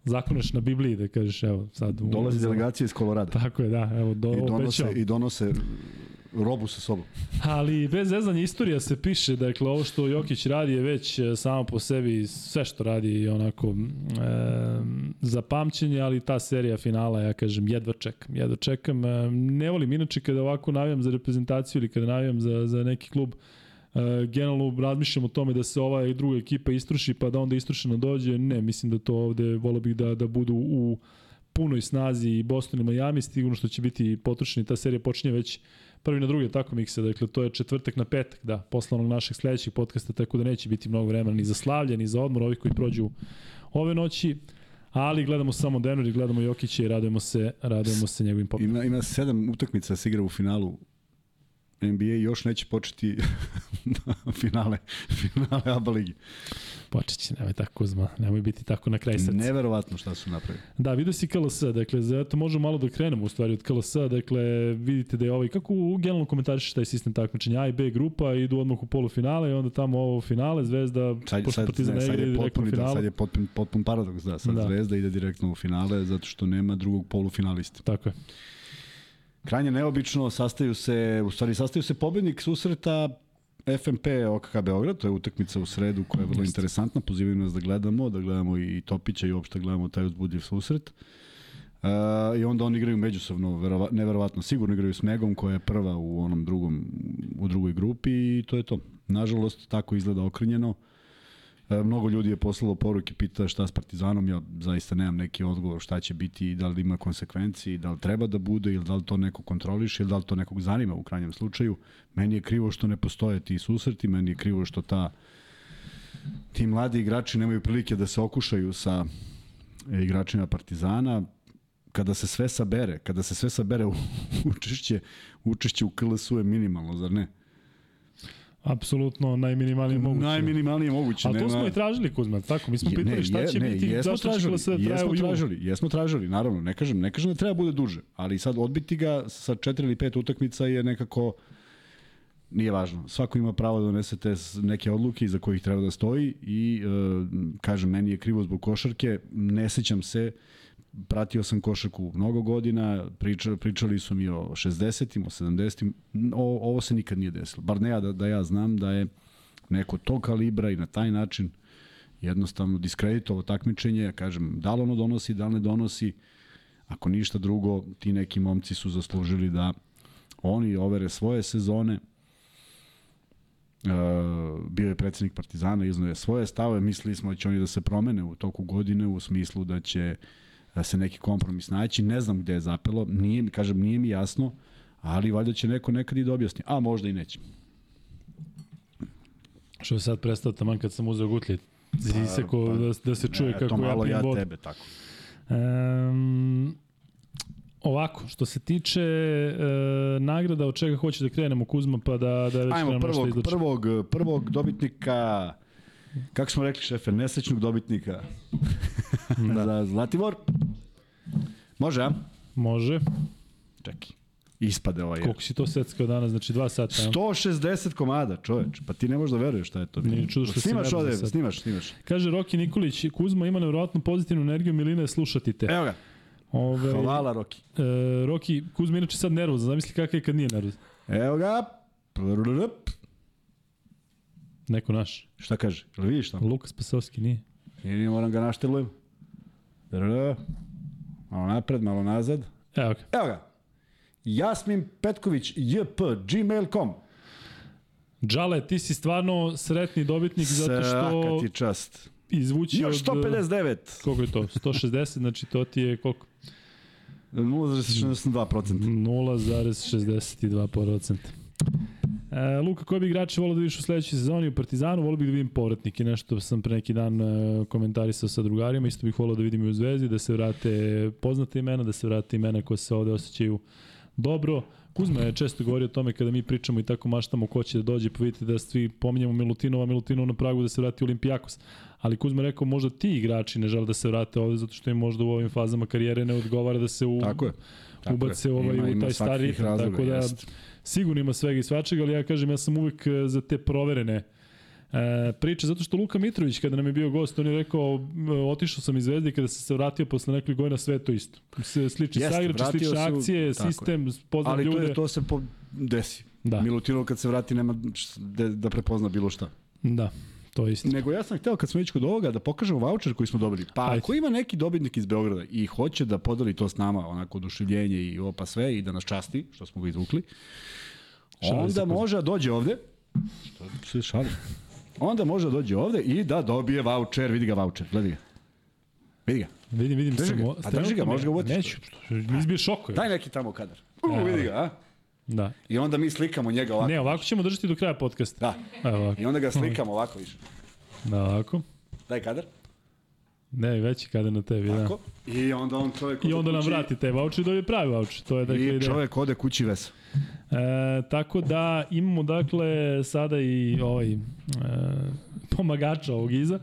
[SPEAKER 1] zakoneš na Bibliji, da kažeš, evo, sad...
[SPEAKER 2] Dolazi delegacija iz Kolorada.
[SPEAKER 1] Tako je, da, evo, do,
[SPEAKER 2] I donose,
[SPEAKER 1] obećao.
[SPEAKER 2] I donose robu sa sobom.
[SPEAKER 1] Ali bez zezanja istorija se piše, dakle ovo što Jokić radi je već e, samo po sebi sve što radi je onako e, za pamćenje, ali ta serija finala, ja kažem, jedva čekam. Jedva čekam. E, ne volim inače kada ovako navijam za reprezentaciju ili kada navijam za, za neki klub, e, generalno razmišljam o tome da se ova i druga ekipa istruši, pa da onda istrušeno dođe. Ne, mislim da to ovde volio bih da, da budu u punoj snazi i Boston i Miami, sigurno što će biti potrošeni. Ta serija počinje već prvi na drugi, tako mikse, dakle to je četvrtak na petak, da, posle onog našeg sledećeg podcasta, tako da neće biti mnogo vremena ni za slavlje, ni za odmor, ovih koji prođu ove noći, ali gledamo samo Denver i gledamo Jokića i radujemo se, radujemo se njegovim popom.
[SPEAKER 2] Ima, ima sedam utakmica se igra u finalu NBA još neće početi finale, finale ABA ligi.
[SPEAKER 1] Počet će, nemoj tako Kuzma, nemoj biti tako na kraj srca.
[SPEAKER 2] Neverovatno šta su napravili.
[SPEAKER 1] Da, vidio si KLS, dakle, zato možemo malo da krenemo u stvari od KLS, dakle, vidite da je ovaj, kako u generalno komentarišeš taj sistem takmičenja, A i B grupa, idu odmah u polufinale i onda tamo ovo finale, Zvezda,
[SPEAKER 2] Sad,
[SPEAKER 1] pošto
[SPEAKER 2] sad,
[SPEAKER 1] Partizan
[SPEAKER 2] ne,
[SPEAKER 1] ne igra direktno u
[SPEAKER 2] potpuni, da, sad je potpun, potpun paradoks, da. Sad
[SPEAKER 1] da.
[SPEAKER 2] Zvezda ide direktno u finale zato što nema drugog polufinalista.
[SPEAKER 1] Tako je.
[SPEAKER 2] Krajnje neobično, sastaju se, u stvari sastaju se pobednik susreta FMP OKK Beograd, to je utakmica u sredu koja je vrlo
[SPEAKER 1] Jeste.
[SPEAKER 2] interesantna, pozivaju nas da gledamo, da gledamo i Topića i uopšte gledamo taj uzbudljiv susret. Uh, I onda oni igraju međusobno, verova, neverovatno, sigurno igraju s Megom koja je prva u onom drugom, u drugoj grupi i to je to. Nažalost, tako izgleda okrnjeno. E, mnogo ljudi je poslalo poruke, pita šta s Partizanom, ja zaista nemam neki odgovor šta će biti, da li ima konsekvencije, da li treba da bude, ili da li to neko kontroliše, ili da li to nekog zanima u krajnjem slučaju. Meni je krivo što ne postoje ti susreti, meni je krivo što ta ti mladi igrači nemaju prilike da se okušaju sa e, igračima Partizana, kada se sve sabere, kada se sve sabere učešće, učešće u KLS-u je minimalno, zar ne?
[SPEAKER 1] Apsolutno najminimalnije moguće.
[SPEAKER 2] Najminimalnije moguće.
[SPEAKER 1] Ali to smo i tražili Kuzma, tako? Mi smo pitali šta će
[SPEAKER 2] je,
[SPEAKER 1] biti,
[SPEAKER 2] ne, jesmo
[SPEAKER 1] zašto će
[SPEAKER 2] tražili,
[SPEAKER 1] da traje
[SPEAKER 2] jesmo
[SPEAKER 1] u
[SPEAKER 2] tražili, jesmo tražili, naravno, ne kažem, ne kažem da treba bude duže, ali sad odbiti ga sa četiri ili pet utakmica je nekako nije važno. Svako ima pravo da donese te neke odluke iza kojih treba da stoji i e, kažem, meni je krivo zbog košarke, ne sećam se, pratio sam košarku mnogo godina, priča, pričali su mi o 60-im, o 70-im, o, ovo se nikad nije desilo. Bar ne ja da, da ja znam da je neko tog kalibra i na taj način jednostavno diskreditovo takmičenje, ja kažem, da li ono donosi, da li ne donosi, ako ništa drugo, ti neki momci su zaslužili da oni overe svoje sezone, bio je predsednik Partizana, iznao je svoje stave, mislili smo da će oni da se promene u toku godine u smislu da će da se neki kompromis naći, ne znam gde je zapelo, nije mi, kažem, nije mi jasno, ali valjda će neko nekad i da objasni, a možda i neće.
[SPEAKER 1] Što je sad prestao taman kad sam uzeo gutlje. Ziseko
[SPEAKER 2] pa-
[SPEAKER 1] da, da se čuje
[SPEAKER 2] E,
[SPEAKER 1] kako
[SPEAKER 2] to
[SPEAKER 1] ja
[SPEAKER 2] malo
[SPEAKER 1] pijem
[SPEAKER 2] ja
[SPEAKER 1] vodu.
[SPEAKER 2] tebe, tako.
[SPEAKER 1] Um, ovako, što se tiče e, nagrada, od čega hoće da krenemo Kuzma, pa da, da već
[SPEAKER 2] Ajmo
[SPEAKER 1] krenemo
[SPEAKER 2] prvog,
[SPEAKER 1] izlači.
[SPEAKER 2] prvog, prvog dobitnika, kako smo rekli šefe, nesrećnog dobitnika da. za Zlatibor. Može, a?
[SPEAKER 1] Može.
[SPEAKER 2] Čekaj. Ispade ovaj.
[SPEAKER 1] Koliko si to seckao danas? Znači dva sata. jel?
[SPEAKER 2] 160 komada, čoveč. Pa ti ne možeš da veruješ šta je to.
[SPEAKER 1] Nije čudo što
[SPEAKER 2] snimaš ovde, snimaš, snimaš.
[SPEAKER 1] Kaže Roki Nikolić, Kuzma ima nevjerojatno pozitivnu energiju, Milina je slušati te.
[SPEAKER 2] Evo ga.
[SPEAKER 1] Ove,
[SPEAKER 2] Hvala, Roki.
[SPEAKER 1] e, Roki, Kuzma inače sad nervozan, zamisli kakav je kad nije nervozan.
[SPEAKER 2] Evo ga.
[SPEAKER 1] Neko naš.
[SPEAKER 2] Šta kaže? Jel vidiš tamo?
[SPEAKER 1] Lukas Pasovski nije.
[SPEAKER 2] Nije, nije, moram ga naštelujem. Malo napred, malo nazad.
[SPEAKER 1] Evo ga.
[SPEAKER 2] Evo ga. Jasmin Petković, jp, gmail.com.
[SPEAKER 1] Džale, ti si stvarno sretni dobitnik zato
[SPEAKER 2] Svaka
[SPEAKER 1] što
[SPEAKER 2] ti čast.
[SPEAKER 1] Izvući
[SPEAKER 2] Još
[SPEAKER 1] od...
[SPEAKER 2] 159.
[SPEAKER 1] Koliko je to? 160, znači to ti je koliko?
[SPEAKER 2] 0,62%.
[SPEAKER 1] 0,62%. E, Luka, koji bi igrače volio da vidiš u sledećoj sezoni u Partizanu? Volio bih da vidim povratnike, nešto sam pre neki dan e, komentarisao sa drugarima, isto bih volio da vidim i u Zvezdi, da se vrate poznate imena, da se vrate imena koje se ovde osjećaju dobro. Kuzma je često govorio o tome kada mi pričamo i tako maštamo ko će da dođe, pa vidite da svi pominjamo Milutinova, Milutinova na pragu da se vrati u Olimpijakos. Ali Kuzma rekao možda ti igrači ne žele da se vrate ovde zato što im možda u ovim fazama karijere ne odgovara da se u,
[SPEAKER 2] Tako je. Tako
[SPEAKER 1] ubace
[SPEAKER 2] je.
[SPEAKER 1] ovaj,
[SPEAKER 2] Ima-
[SPEAKER 1] u taj stari ritam,
[SPEAKER 2] razloga,
[SPEAKER 1] tako da
[SPEAKER 2] jest.
[SPEAKER 1] sigurno ima svega i svačega, ali ja kažem, ja sam uvek e, za te proverene e, priče, zato što Luka Mitrović kada nam je bio gost, on je rekao e, otišao sam iz Zvezde kada sam se vratio posle nekoliko godina sve to isto. Se slični
[SPEAKER 2] vratio
[SPEAKER 1] slične
[SPEAKER 2] se u-
[SPEAKER 1] akcije, sistem, poznam
[SPEAKER 2] Ali to,
[SPEAKER 1] ljude.
[SPEAKER 2] je, to se po, desi.
[SPEAKER 1] Da.
[SPEAKER 2] Milutinov kad se vrati nema da, da prepozna bilo šta.
[SPEAKER 1] Da, to je isto.
[SPEAKER 2] Nego ja sam hteo kad smo već kod ovoga da pokažemo voucher koji smo dobili. Pa
[SPEAKER 1] Ajde.
[SPEAKER 2] ako ima neki dobitnik iz Beograda i hoće da podeli to s nama, onako oduševljenje i ovo pa sve i da nas časti, što smo ga izvukli, onda može da dođe ovde, što se šali, onda može da dođe ovde i da dobije voucher, vidi ga voucher, gledaj ga. Vidi ga.
[SPEAKER 1] Vidim, vidim
[SPEAKER 2] Drži ga.
[SPEAKER 1] samo.
[SPEAKER 2] Pa drži ga, možeš ga uvatiš.
[SPEAKER 1] Neću, izbije šokove.
[SPEAKER 2] Daj neki tamo kadar. U, vidi ga, a?
[SPEAKER 1] Da.
[SPEAKER 2] I onda mi slikamo njega ovako.
[SPEAKER 1] Ne, ovako ćemo držati do kraja podcasta.
[SPEAKER 2] Da.
[SPEAKER 1] Evo ovako.
[SPEAKER 2] I onda ga slikamo ovako više.
[SPEAKER 1] Da, ovako.
[SPEAKER 2] Daj kadar.
[SPEAKER 1] Ne, veći kada na tebi, da.
[SPEAKER 2] Tako. I onda on čovjek...
[SPEAKER 1] I onda nam
[SPEAKER 2] kući
[SPEAKER 1] vrati taj voucher i dobije pravi voucher. To je dakle
[SPEAKER 2] I
[SPEAKER 1] ideja.
[SPEAKER 2] čovjek ode kući vesa.
[SPEAKER 1] E, tako da imamo dakle sada i ovaj e, pomagača ovog iza.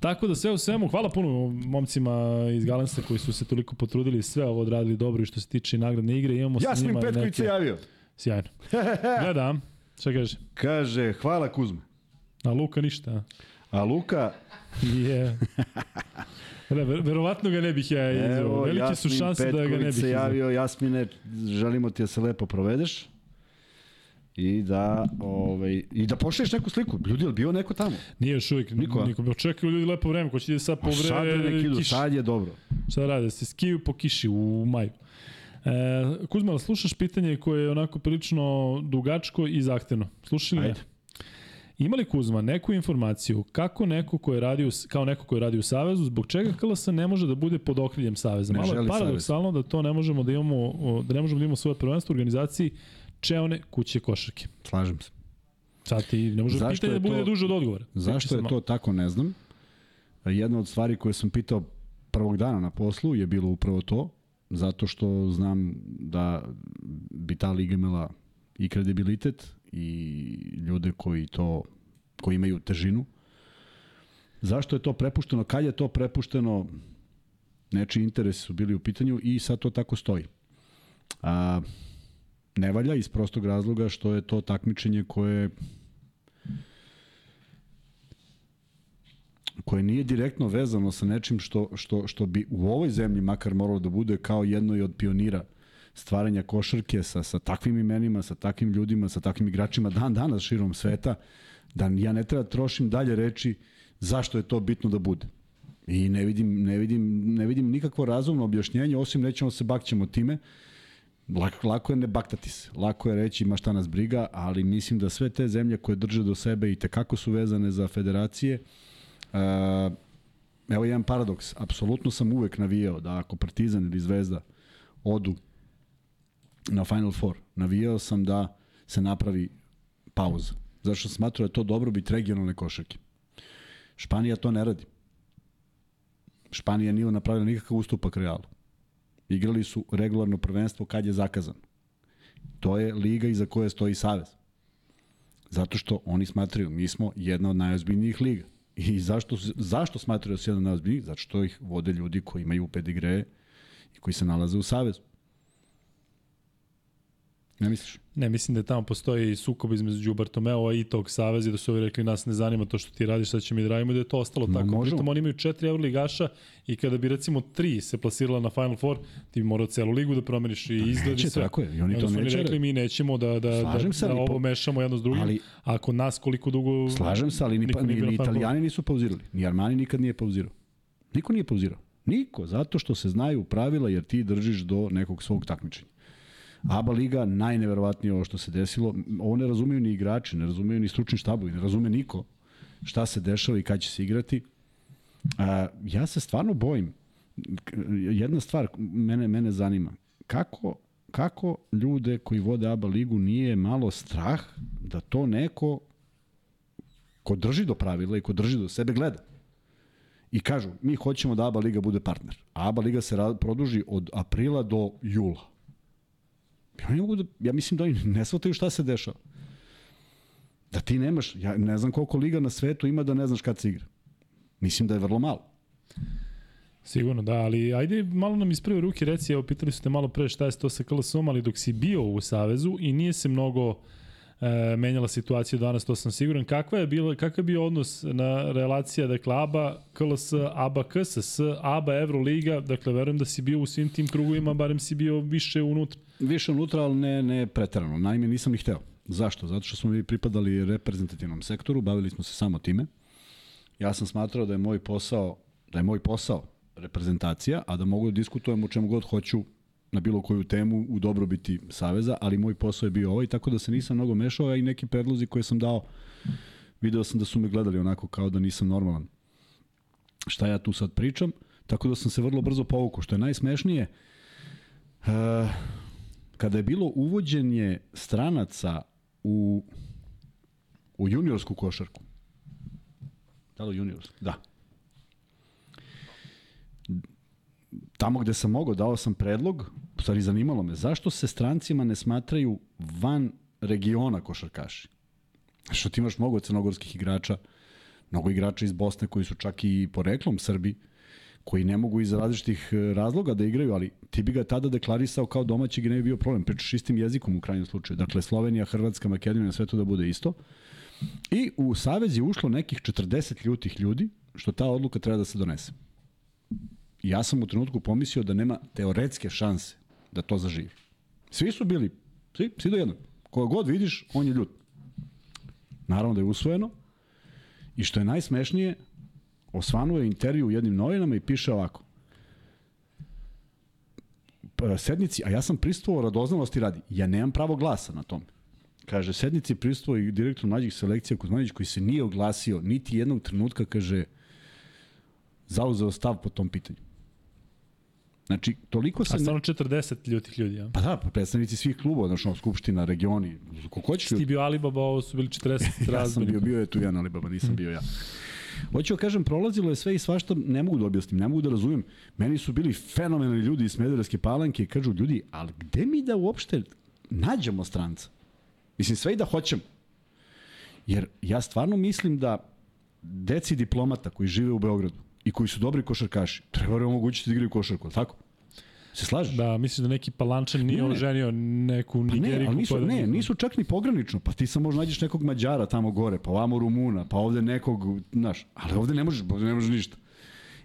[SPEAKER 1] Tako da sve u svemu, hvala puno momcima iz Galensa koji su se toliko potrudili i sve ovo odradili dobro i što se tiče nagradne igre. Imamo sa
[SPEAKER 2] Jasmin
[SPEAKER 1] njima
[SPEAKER 2] Petković se javio.
[SPEAKER 1] Sjajno. Gledam. Šta kaže?
[SPEAKER 2] Kaže, hvala Kuzma.
[SPEAKER 1] A Luka ništa. a?
[SPEAKER 2] Luka,
[SPEAKER 1] Je. Da, ver, verovatno ga ne bih ja izveo.
[SPEAKER 2] evo,
[SPEAKER 1] Velike su šanse da ga ne
[SPEAKER 2] Petković
[SPEAKER 1] bih
[SPEAKER 2] se
[SPEAKER 1] izveo.
[SPEAKER 2] javio. Jasmine, želimo ti da se lepo provedeš. I da, ovaj, i da pošliješ neku sliku. Ljudi, je bio neko tamo?
[SPEAKER 1] Nije još uvijek.
[SPEAKER 2] Niko,
[SPEAKER 1] Niko. Niko. Očekuju ljudi lepo vreme. Ko će ide sad po
[SPEAKER 2] A sad
[SPEAKER 1] vreme
[SPEAKER 2] nek idu, sad je dobro.
[SPEAKER 1] Šta rade? Se skiju po kiši u maju. E, Kuzma, slušaš pitanje koje je onako prilično dugačko i zahtevno. Slušaj li?
[SPEAKER 2] Ajde.
[SPEAKER 1] Ima li Kuzma neku informaciju kako neko ko je radio, kao neko ko je radio u Savezu, zbog čega KLS ne može da bude pod okriljem Saveza? Malo je paradoksalno da to ne možemo da imamo, da ne možemo da imamo svoje prvenstvo u organizaciji Čeone kuće košarke.
[SPEAKER 2] Slažem se.
[SPEAKER 1] Sad ti ne može
[SPEAKER 2] Zašto
[SPEAKER 1] pitanje
[SPEAKER 2] je
[SPEAKER 1] da bude
[SPEAKER 2] to-
[SPEAKER 1] duže od odgovora.
[SPEAKER 2] Zašto je to tako, ne znam. Jedna od stvari koje sam pitao prvog dana na poslu je bilo upravo to, zato što znam da bi ta liga imala i kredibilitet i ljude koji to koji imaju težinu. Zašto je to prepušteno? Kad je to prepušteno? Nečiji interesi su bili u pitanju i sad to tako stoji. A, ne valja iz prostog razloga što je to takmičenje koje koje nije direktno vezano sa nečim što, što, što bi u ovoj zemlji makar moralo da bude kao jedno i od pionira stvaranja košarke sa, sa takvim imenima, sa takvim ljudima, sa takvim igračima dan danas širom sveta, da ja ne treba trošim dalje reči zašto je to bitno da bude. I ne vidim, ne vidim, ne vidim nikakvo razumno objašnjenje, osim nećemo se bakćemo time, Lako, lako je ne baktati se, lako je reći ma šta nas briga, ali mislim da sve te zemlje koje drže do sebe i tekako su vezane za federacije, uh, evo jedan paradoks, apsolutno sam uvek navijao da ako Partizan ili Zvezda odu na Final Four, navijao sam da se napravi pauza. Zašto sam smatrao da to dobrobit regionalne košarke. Španija to ne radi. Španija nije napravila nikakav ustupak Realu. Igrali su regularno prvenstvo kad je zakazano. To je liga iza koje stoji Savez. Zato što oni smatraju, mi smo jedna od najozbiljnijih liga. I zašto, zašto smatraju da su jedna od najozbiljnijih? Zato što ih vode ljudi koji imaju pedigreje i koji se nalaze u Savezu. Ne misliš?
[SPEAKER 1] Ne, mislim da tamo postoji sukob između Bartomeova i tog saveza da su ovi rekli nas ne zanima to što ti radiš, sad će mi da radimo da je to ostalo
[SPEAKER 2] Ma,
[SPEAKER 1] tako.
[SPEAKER 2] možemo.
[SPEAKER 1] Pritom oni imaju četiri Euroligaša i kada bi recimo tri se plasirala na Final Four, ti bi morao celu ligu da promeniš i izgled i
[SPEAKER 2] neće,
[SPEAKER 1] sve.
[SPEAKER 2] tako je, i oni to
[SPEAKER 1] onda
[SPEAKER 2] neće
[SPEAKER 1] rekli
[SPEAKER 2] raditi.
[SPEAKER 1] mi nećemo da, da, da,
[SPEAKER 2] Slažem se,
[SPEAKER 1] da ovo
[SPEAKER 2] po-
[SPEAKER 1] mešamo jedno s drugim.
[SPEAKER 2] ali-
[SPEAKER 1] a kod nas koliko dugo...
[SPEAKER 2] Slažem se, ali ni, pa, ni, ni italijani nisu pauzirali. Ni Armani nikad nije pauzirao. Niko nije pauzirao. Niko, zato što se znaju pravila jer ti držiš do nekog svog takmičenja. ABA liga najneverovatnije ovo što se desilo. Ovo ne razumeju ni igrači, ne razumeju ni stručni štabovi, ne razume niko šta se dešava i kad će se igrati. A, ja se stvarno bojim. Jedna stvar mene, mene zanima. Kako, kako ljude koji vode ABA ligu nije malo strah da to neko ko drži do pravila i ko drži do sebe gleda. I kažu, mi hoćemo da ABA liga bude partner. A ABA liga se produži od aprila do jula. Ja, ne mogu da, ja mislim da oni ne shvataju šta se dešava. Da ti nemaš, ja ne znam koliko liga na svetu ima da ne znaš kad se igra. Mislim da je vrlo malo.
[SPEAKER 1] Sigurno, da, ali ajde malo nam iz prve ruke reci, evo pitali su te malo pre šta je to sa KLS-om, ali dok si bio u Savezu i nije se mnogo e, menjala situacija danas, to sam siguran. Kakva je bila, kakav je bio odnos na relacija, dakle, ABA, KLS, ABA, KSS, ABA, Euroliga, dakle, verujem da si bio u svim tim krugovima, barem si bio više unutra.
[SPEAKER 2] Više unutra, ali ne, ne pretarano. Naime, nisam ni hteo. Zašto? Zato što smo mi pripadali reprezentativnom sektoru, bavili smo se samo time. Ja sam smatrao da je moj posao, da je moj posao reprezentacija, a da mogu da diskutujem o čemu god hoću na bilo koju temu u dobrobiti Saveza, ali moj posao je bio ovaj, tako da se nisam mnogo mešao, a i neki predlozi koje sam dao, video sam da su me gledali onako kao da nisam normalan. Šta ja tu sad pričam? Tako da sam se vrlo brzo povukao. Što je najsmešnije, uh, kada je bilo uvođenje stranaca u, u juniorsku košarku, da li juniorsku? Da. Tamo gde sam mogao, dao sam predlog, stvari zanimalo me, zašto se strancima ne smatraju van regiona košarkaši? Što ti imaš mnogo crnogorskih igrača, mnogo igrača iz Bosne koji su čak i poreklom Srbi, koji ne mogu iz različitih e, razloga da igraju, ali ti bi ga tada deklarisao kao domaćeg i ne bi bio problem. Pričaš istim jezikom u krajnjem slučaju. Dakle, Slovenija, Hrvatska, Makedonija, sve to da bude isto. I u Savez je ušlo nekih 40 ljutih ljudi, što ta odluka treba da se donese. Ja sam u trenutku pomislio da nema teoretske šanse da to zaživi. Svi su bili, svi, svi do jednog. Koga god vidiš, on je ljut. Naravno da je usvojeno. I što je najsmešnije, osvanuo je intervju u jednim novinama i piše ovako. Sednici, a ja sam pristovao radoznalosti radi. Ja nemam pravo glasa na tome. Kaže, sednici pristuo i direktor mlađih selekcija Kuzmanić koji se nije oglasio niti jednog trenutka, kaže, zauzeo stav po tom pitanju. Znači, toliko se...
[SPEAKER 1] A stvarno 40 ljutih ljudi, ja?
[SPEAKER 2] Pa da, pa predstavnici svih klubova, znači, skupština, regioni, ko hoće
[SPEAKER 1] ljudi. Ti bio Alibaba, ovo su bili 40
[SPEAKER 2] ja sam bio, bio je tu jedan Alibaba, nisam bio ja. Hoću da kažem, prolazilo je sve i svašta, ne mogu da objasnim, ne mogu da razumem. Meni su bili fenomenalni ljudi iz Smederevske palanke i kažu, ljudi, ali gde mi da uopšte nađemo stranca? Mislim, sve i da hoćemo. Jer ja stvarno mislim da deci diplomata koji žive u Beogradu i koji su dobri košarkaši, treba da omogućiti da igraju košarku, tako? Se slažeš?
[SPEAKER 1] Da, mislim da neki Palančan nije ne, oženio neku pa Nigeriku.
[SPEAKER 2] Ne, nisu, pa da... ne, nisu čak ni pogranično. Pa ti sam možda nađeš nekog Mađara tamo gore, pa ovamo Rumuna, pa ovde nekog, znaš, ali ovde ne možeš, ovde ne možeš ništa.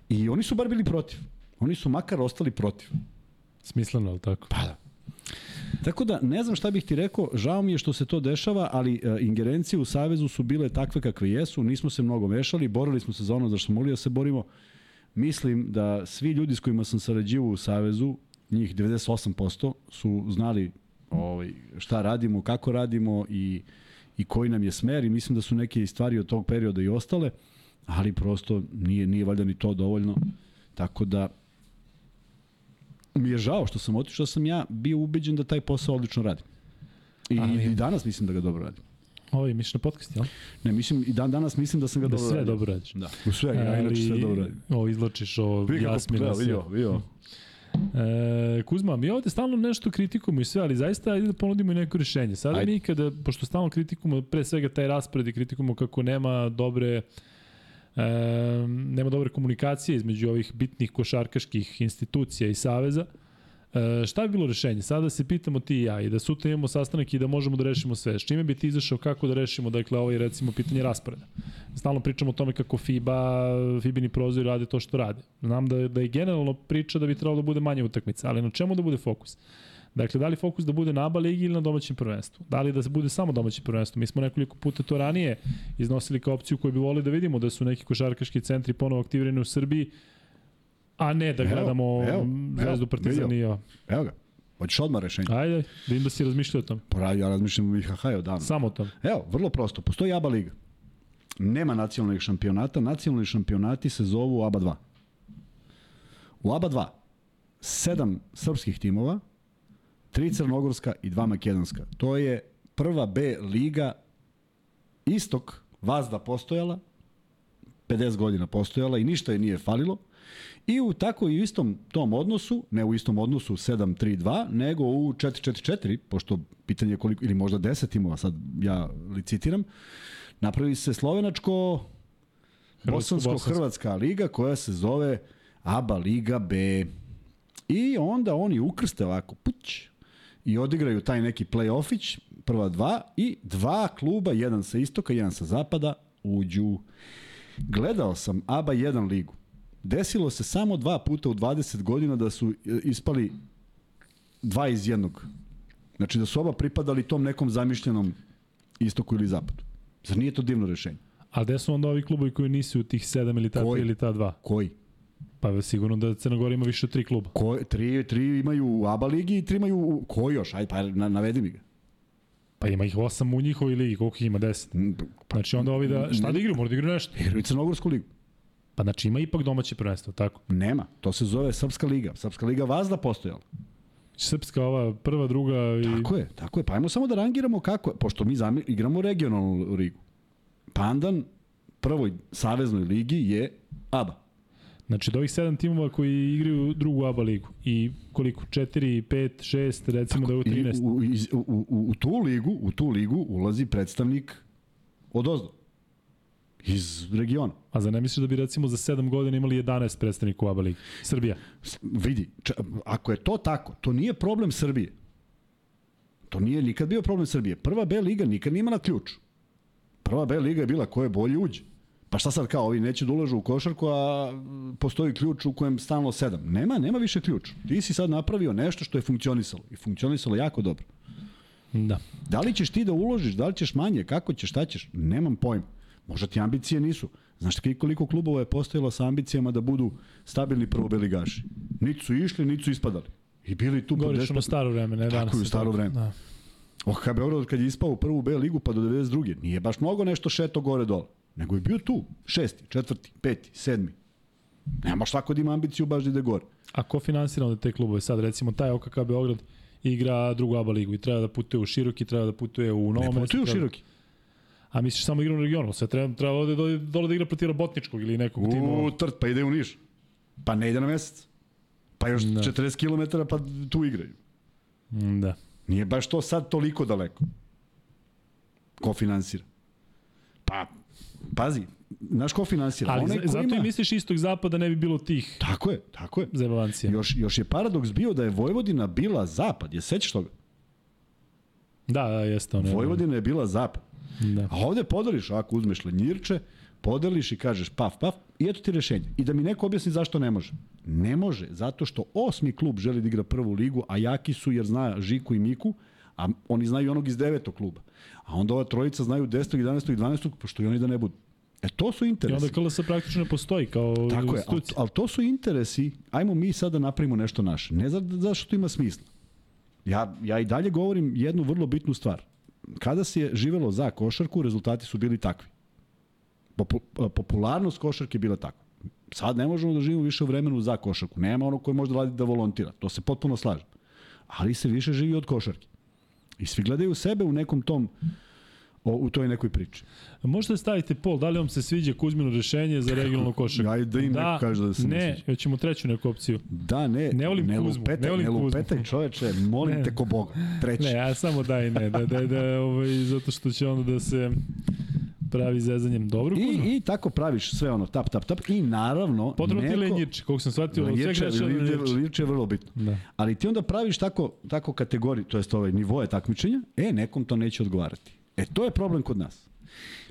[SPEAKER 2] I oni su bar bili protiv. Oni su makar ostali protiv.
[SPEAKER 1] Smisleno, ali tako?
[SPEAKER 2] Pa da. Tako da, ne znam šta bih ti rekao, žao mi je što se to dešava, ali e, ingerencije u Savezu su bile takve kakve jesu, nismo se mnogo mešali, borili smo se za ono za što mogli da se borimo. Mislim da svi ljudi s kojima sam sarađivao u Savezu, njih 98% su znali ovaj, šta radimo, kako radimo i, i koji nam je smer i mislim da su neke stvari od tog perioda i ostale, ali prosto nije, nije valjda ni to dovoljno. Tako da mi je žao što sam otišao, sam ja bio ubeđen da taj posao odlično radi. I, Ali, i danas mislim da ga dobro radi.
[SPEAKER 1] Ovo je misliš na podcast, jel?
[SPEAKER 2] Ne, mislim, i dan danas mislim da sam ga
[SPEAKER 1] da
[SPEAKER 2] dobro
[SPEAKER 1] sve
[SPEAKER 2] radio.
[SPEAKER 1] dobro radiš.
[SPEAKER 2] Da. U sve, ja inače sve dobro radim.
[SPEAKER 1] Ovo izločiš o Jasmina.
[SPEAKER 2] Da, vidio, vidio.
[SPEAKER 1] E, Kuzma, mi ovde stalno nešto kritikujemo i sve, ali zaista ajde da ponudimo i neko rešenje. Sada ajde. mi kada, pošto stalno kritikujemo pre svega taj raspored i kritikujemo kako nema dobre e, nema dobre komunikacije između ovih bitnih košarkaških institucija i saveza, E, šta bi bilo rešenje? Sada se pitamo ti i ja i da sutra imamo sastanak i da možemo da rešimo sve. S čime bi ti izašao kako da rešimo, dakle, ovaj recimo pitanje rasporeda? Stalno pričamo o tome kako FIBA, FIBINI prozori rade to što rade. Znam da, da je generalno priča da bi trebalo da bude manje utakmica, ali na čemu da bude fokus? Dakle, da li fokus da bude na ABA ligi ili na domaćem prvenstvu? Da li da se bude samo domaće prvenstvo? Mi smo nekoliko puta to ranije iznosili kao opciju koju bi volili da vidimo da su neki košarkaški centri ponovo aktivirani u Srbiji, A ne da gledamo evo, Zvezdu Partizan i ja.
[SPEAKER 2] Evo ga. Hoćeš odmah rešenje?
[SPEAKER 1] Ajde, vidim da si razmišljao o tom.
[SPEAKER 2] Pa ja razmišljam o IHH odavno.
[SPEAKER 1] Samo o tom.
[SPEAKER 2] Evo, vrlo prosto. Postoji ABA liga. Nema nacionalnih šampionata. Nacionalni šampionati se zovu ABA 2. U ABA 2 sedam srpskih timova, tri crnogorska i dva makedonska. To je prva B liga istok vazda postojala, 50 godina postojala i ništa je nije falilo. I u tako i istom tom odnosu, ne u istom odnosu 7-3-2, nego u 4-4-4, pošto pitanje je koliko, ili možda 10 timova, sad ja licitiram, napravi se slovenačko Bosansko-Hrvatska liga koja se zove ABA Liga B. I onda oni ukrste ovako, puć, i odigraju taj neki play-offić, prva dva, i dva kluba, jedan sa istoka, jedan sa zapada, uđu. Gledao sam ABA 1 ligu. Desilo se samo dva puta u 20 godina da su e, ispali dva iz jednog. Znači da su oba pripadali tom nekom zamišljenom istoku ili zapadu. Zar nije to divno rešenje?
[SPEAKER 1] A gde su onda ovi klubovi koji nisu u tih 7 ili ta 3 ili ta 2?
[SPEAKER 2] Koji?
[SPEAKER 1] Pa sigurno da Crna Gora ima više od tri kluba.
[SPEAKER 2] Ko, tri, tri imaju u ABA ligi i tri imaju u... Ko još? Ajde, pa na, navedi mi ga.
[SPEAKER 1] Pa ima ih osam u njihovoj ligi, koliko ih ima? Deset.
[SPEAKER 2] Pa,
[SPEAKER 1] Znači onda ovi da, šta da igraju? Mora da igraju nešto.
[SPEAKER 2] igraju Crnogorsku ligu.
[SPEAKER 1] Pa znači ima ipak domaće prvenstvo, tako?
[SPEAKER 2] Nema. To se zove Srpska liga. Srpska liga vazda postojala.
[SPEAKER 1] Srpska ova prva, druga i...
[SPEAKER 2] Tako je, tako je. Pa ajmo samo da rangiramo kako. Pošto mi zami, igramo regionalnu ligu. Pandan prvoj saveznoj ligi je ABA.
[SPEAKER 1] Znači, od ovih sedam timova koji igraju drugu ABA ligu i koliko? 4, 5, 6, recimo da je u
[SPEAKER 2] I
[SPEAKER 1] 13.
[SPEAKER 2] u, iz, u, u, u, tu ligu, u tu ligu ulazi predstavnik od ozdo. Iz regiona.
[SPEAKER 1] A za ne misliš da bi recimo za 7 godina imali 11 predstavnika u ABA ligi? Srbija.
[SPEAKER 2] S- Vidi, č, ako je to tako, to nije problem Srbije. To nije nikad bio problem Srbije. Prva B liga nikad nije imala ključ. Prva B liga je bila ko je bolji uđe. Pa šta sad kao, ovi neće da ulažu u košarku, a postoji ključ u kojem stalno sedam. Nema, nema više ključ. Ti si sad napravio nešto što je funkcionisalo. I funkcionisalo jako dobro.
[SPEAKER 1] Da.
[SPEAKER 2] Da li ćeš ti da uložiš, da li ćeš manje, kako ćeš, šta ćeš, nemam pojma. Možda ti ambicije nisu. Znaš ti koliko klubova je postojalo sa ambicijama da budu stabilni prvobeligaši? Niti su išli, niti su ispadali. I bili tu
[SPEAKER 1] Govoriš ono
[SPEAKER 2] 10
[SPEAKER 1] staro vreme, ne danas.
[SPEAKER 2] Tako je, u staro vreme.
[SPEAKER 1] Da.
[SPEAKER 2] OHK Beograd kad je ispao u prvu B ligu pa do 92. Nije baš mnogo nešto šeto gore dole. Nego je bio tu. Šesti, četvrti, peti, sedmi. Nema baš svako da ima ambiciju baš da ide gore.
[SPEAKER 1] A ko finansira onda te klubove? Sad recimo taj OKK Beograd igra drugu ABA ligu i treba da putuje u Široki, treba da putuje u Novo
[SPEAKER 2] Ne putuju
[SPEAKER 1] treba-
[SPEAKER 2] široki.
[SPEAKER 1] A misliš samo igra u regionu? Sve treba, treba ovde dole, dole da igra protiv Robotničkog ili nekog tima.
[SPEAKER 2] U trt, pa ide u Niš. Pa ne ide na mesec. Pa još
[SPEAKER 1] Da.
[SPEAKER 2] 40 km pa tu igraju.
[SPEAKER 1] Mm, Da.
[SPEAKER 2] Nije baš to sad toliko daleko. Ko finansira? Pa, pazi, znaš ko finansira?
[SPEAKER 1] Ali
[SPEAKER 2] Onaj
[SPEAKER 1] zato
[SPEAKER 2] ima...
[SPEAKER 1] i misliš istog zapada ne bi bilo tih
[SPEAKER 2] Tako je, tako je.
[SPEAKER 1] zabavancija.
[SPEAKER 2] Još, još je paradoks bio da je Vojvodina bila zapad. Je sećaš toga?
[SPEAKER 1] Da, da, jeste ono.
[SPEAKER 2] Vojvodina je bila zapad.
[SPEAKER 1] Da.
[SPEAKER 2] A ovde podeliš, ako uzmeš lenjirče, podeliš i kažeš paf, paf, i eto ti rešenje. I da mi neko objasni zašto ne može. Ne može, zato što osmi klub želi da igra prvu ligu, a jaki su jer zna Žiku i Miku, a oni znaju i onog iz devetog kluba. A onda ova trojica znaju 10. 11. i 12. pošto i oni da ne budu. E to su
[SPEAKER 1] I
[SPEAKER 2] interesi.
[SPEAKER 1] onda KLS praktično ne postoji kao
[SPEAKER 2] Tako je, ali, ali to su interesi, ajmo mi sad da napravimo nešto naše. Ne za, zašto to ima smisla. Ja, ja i dalje govorim jednu vrlo bitnu stvar. Kada se je živelo za košarku, rezultati su bili takvi. Popu, popularnost košarke je bila takva. Sad ne možemo da živimo više u vremenu za košarku. Nema ono koji može da radi da volontira. To se potpuno slažem. Ali se više živi od košarke. I svi gledaju sebe u nekom tom o, u toj nekoj priči.
[SPEAKER 1] Možete da stavite pol, da li vam se sviđa Kuzmino rešenje za regionalnu košarku?
[SPEAKER 2] Ajde da im neko kaže da se ne
[SPEAKER 1] ne,
[SPEAKER 2] sviđa.
[SPEAKER 1] hoćemo treću neku opciju.
[SPEAKER 2] Da, ne,
[SPEAKER 1] Ne volim
[SPEAKER 2] ne
[SPEAKER 1] Kuzmu,
[SPEAKER 2] lupetaj,
[SPEAKER 1] ne volim
[SPEAKER 2] ne
[SPEAKER 1] Kuzmu.
[SPEAKER 2] lupetaj čoveče, molim
[SPEAKER 1] Ne.
[SPEAKER 2] te ko Boga. Treći.
[SPEAKER 1] Ne, ja samo daj ne, da, da, da, ovaj, zato što će onda da se pravi zezanjem. Dobro.
[SPEAKER 2] I, I tako praviš sve ono, tap, tap, tap. I naravno,
[SPEAKER 1] Potrebno ti
[SPEAKER 2] neko...
[SPEAKER 1] lenjirče, koliko sam shvatio,
[SPEAKER 2] lenjirče. lenjirče je vrlo bitno.
[SPEAKER 1] Da.
[SPEAKER 2] Ali ti onda praviš tako, tako kategoriju, to jest ovaj nivoje takmičenja, e, nekom to neće odgovarati. E, to je problem kod nas.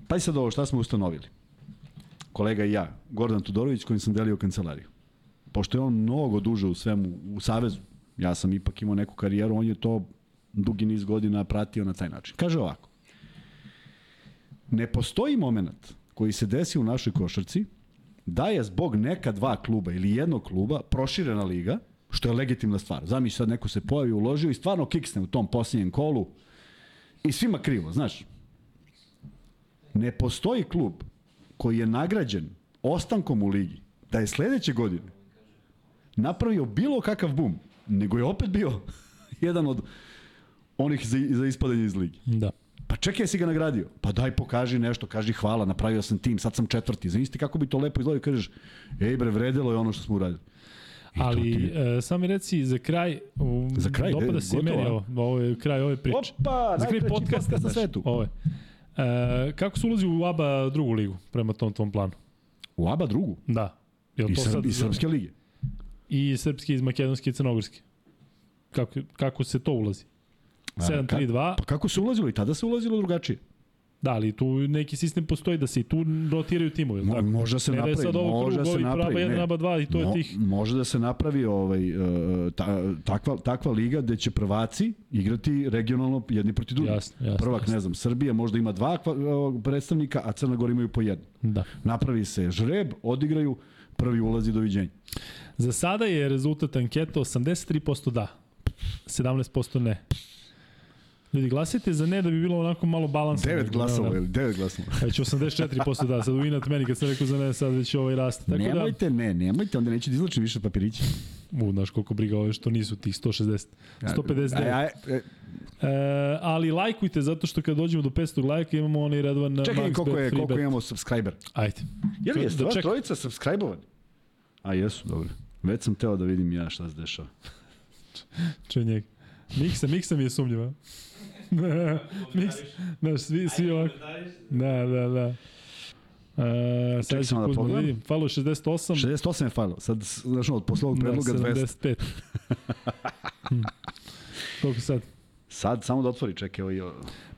[SPEAKER 2] Pa sad ovo, šta smo ustanovili? Kolega i ja, Gordan Tudorović, kojim sam delio kancelariju. Pošto je on mnogo duže u svemu, u Savezu, ja sam ipak imao neku karijeru, on je to dugi niz godina pratio na taj način. Kaže ovako, ne postoji moment koji se desi u našoj košarci da je zbog neka dva kluba ili jednog kluba proširena liga, što je legitimna stvar. Zamisli sad neko se pojavi, uložio i stvarno kiksne u tom posljednjem kolu i svima krivo, znaš. Ne postoji klub koji je nagrađen ostankom u ligi da je sledeće godine napravio bilo kakav bum, nego je opet bio jedan od onih za, za ispadanje iz ligi.
[SPEAKER 1] Da.
[SPEAKER 2] Pa čekaj, jesi ga nagradio? Pa daj pokaži nešto, kaži hvala, napravio sam tim, sad sam četvrti. Zamisli kako bi to lepo izgledalo i kažeš, ej bre, vredelo je ono što smo uradili. I
[SPEAKER 1] Ali,
[SPEAKER 2] ti
[SPEAKER 1] e, samo mi reci za kraj, u,
[SPEAKER 2] Za kraj,
[SPEAKER 1] dopada
[SPEAKER 2] de,
[SPEAKER 1] se meni ovo, ovo je kraj ove priče.
[SPEAKER 2] Opa,
[SPEAKER 1] za kraj podcasta,
[SPEAKER 2] podcast na svetu.
[SPEAKER 1] Ovo je. E, kako se ulazi u ABA drugu ligu prema tom tom planu?
[SPEAKER 2] U ABA drugu.
[SPEAKER 1] Da. Jel
[SPEAKER 2] I,
[SPEAKER 1] to sad
[SPEAKER 2] i Srpske lige.
[SPEAKER 1] I srpski iz makedonske i crnogorske. Kako, kako se to ulazi?
[SPEAKER 2] A,
[SPEAKER 1] 7-3-2.
[SPEAKER 2] Pa kako se ulazilo? I tada se ulazilo drugačije.
[SPEAKER 1] Da, ali tu neki sistem postoji da se i tu rotiraju timovi.
[SPEAKER 2] Mo,
[SPEAKER 1] tako?
[SPEAKER 2] može se
[SPEAKER 1] ne da je
[SPEAKER 2] napravi,
[SPEAKER 1] sad ovo
[SPEAKER 2] može se napravi.
[SPEAKER 1] 1,
[SPEAKER 2] ne.
[SPEAKER 1] naba 2 i to je
[SPEAKER 2] Mo-
[SPEAKER 1] tih.
[SPEAKER 2] Može da se napravi ovaj, e, ta, takva, takva liga gde će prvaci igrati regionalno jedni protiv drugih.
[SPEAKER 1] Jasno, jasno.
[SPEAKER 2] Prvak,
[SPEAKER 1] jasno.
[SPEAKER 2] ne znam, Srbija možda ima dva ovog predstavnika, a Crna Gora imaju po jedno.
[SPEAKER 1] Da.
[SPEAKER 2] Napravi se žreb, odigraju, prvi ulazi doviđenja.
[SPEAKER 1] Za sada je rezultat anketa 83% da, 17% ne. Ljudi, glasajte za ne da bi bilo onako malo balansa.
[SPEAKER 2] Devet glasova,
[SPEAKER 1] Da.
[SPEAKER 2] ili devet glasova.
[SPEAKER 1] Već 84% da, sad u inat meni kad sam rekao za ne, sad već ovaj raste. Tako
[SPEAKER 2] nemojte, ne, nemojte, onda neću da izlačim više papirića.
[SPEAKER 1] da, u, znaš koliko briga ove što nisu tih 160, 159.
[SPEAKER 2] Aj, aj, e,
[SPEAKER 1] E, ali lajkujte zato što kad dođemo do 500 lajka imamo onaj redovan
[SPEAKER 2] čekaj,
[SPEAKER 1] Max
[SPEAKER 2] koliko, je, koliko
[SPEAKER 1] bet.
[SPEAKER 2] imamo subscriber?
[SPEAKER 1] Ajde.
[SPEAKER 2] Je li je
[SPEAKER 1] Da
[SPEAKER 2] stva,
[SPEAKER 1] čekam.
[SPEAKER 2] trojica subscribe-ovani? A jesu, dobro. Već sam teo da vidim ja šta se dešava.
[SPEAKER 1] Čuj njega. Miksa, Miksa mi je sumnjiva. Miks, znaš, svi, svi ovako. Da, da, da. E, sad ću
[SPEAKER 2] samo da
[SPEAKER 1] da
[SPEAKER 2] pogledam.
[SPEAKER 1] vidim. Falo 68,
[SPEAKER 2] 68 je fajlo. Sad, znaš, od posle ovog
[SPEAKER 1] da,
[SPEAKER 2] predloga 200.
[SPEAKER 1] 75. Hm. Koliko sad?
[SPEAKER 2] Sad, samo da otvori, čekaj, ovo je...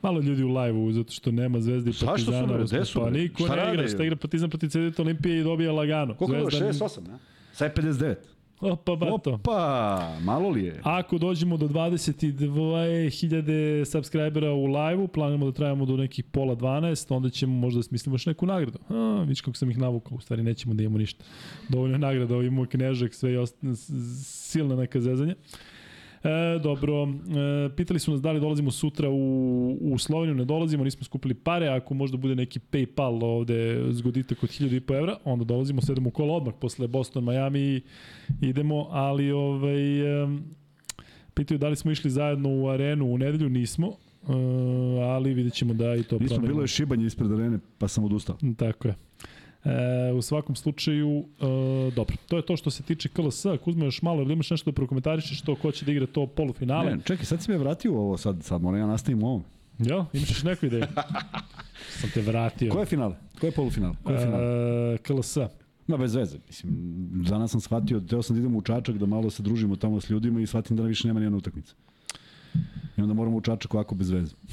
[SPEAKER 1] Malo ljudi u live-u, zato što nema Zvezde i Partizana. uspeh.
[SPEAKER 2] Gde su,
[SPEAKER 1] Pa niko
[SPEAKER 2] Šta
[SPEAKER 1] ne igra, šta igra Partizan protiv CDT Olimpije i dobija lagano.
[SPEAKER 2] Koliko je bilo?
[SPEAKER 1] Zvezda-
[SPEAKER 2] 68, ne? Sad je 59.
[SPEAKER 1] Opa, bato.
[SPEAKER 2] Opa, malo li je?
[SPEAKER 1] Ako dođemo do 22.000 subscribera u live-u, planiramo da trajamo do nekih pola 12, onda ćemo možda da smislimo još neku nagradu. A, vidiš kako sam ih navukao, u stvari nećemo da imamo ništa. Dovoljno nagrada, ovo imamo knežak, sve i ost... s- silna neka zezanja. E, dobro, e, pitali su nas da li dolazimo sutra u, u Sloveniju, ne dolazimo, nismo skupili pare, ako možda bude neki Paypal ovde zgoditak od 1000 evra, onda dolazimo, sedemo u kola odmah posle Boston, Miami idemo, ali ovaj, em, pitaju da li smo išli zajedno u arenu u nedelju, nismo, e, ali vidjet ćemo da i to
[SPEAKER 2] Nismo,
[SPEAKER 1] promenimo.
[SPEAKER 2] bilo je šibanje ispred arene, pa sam odustao.
[SPEAKER 1] Tako je. E, u svakom slučaju, e, dobro. To je to što se tiče KLS. Kuzma još malo, ili imaš nešto da prokomentarišeš to ko će da igra to polufinale?
[SPEAKER 2] Ne, čekaj, sad si me vratio u ovo, sad, sad moram ja nastavim u ovom.
[SPEAKER 1] Ja, imaš još neku ideju? Sam te vratio.
[SPEAKER 2] Ko je finale? Ko je polufinale? Ko je finale?
[SPEAKER 1] E, KLS.
[SPEAKER 2] Ma bez veze. Mislim, danas sam shvatio, teo sam da idem u Čačak, da malo se družimo tamo s ljudima i shvatim da više nema nijedna utakmica. I onda moramo u Čačak ovako bez veze.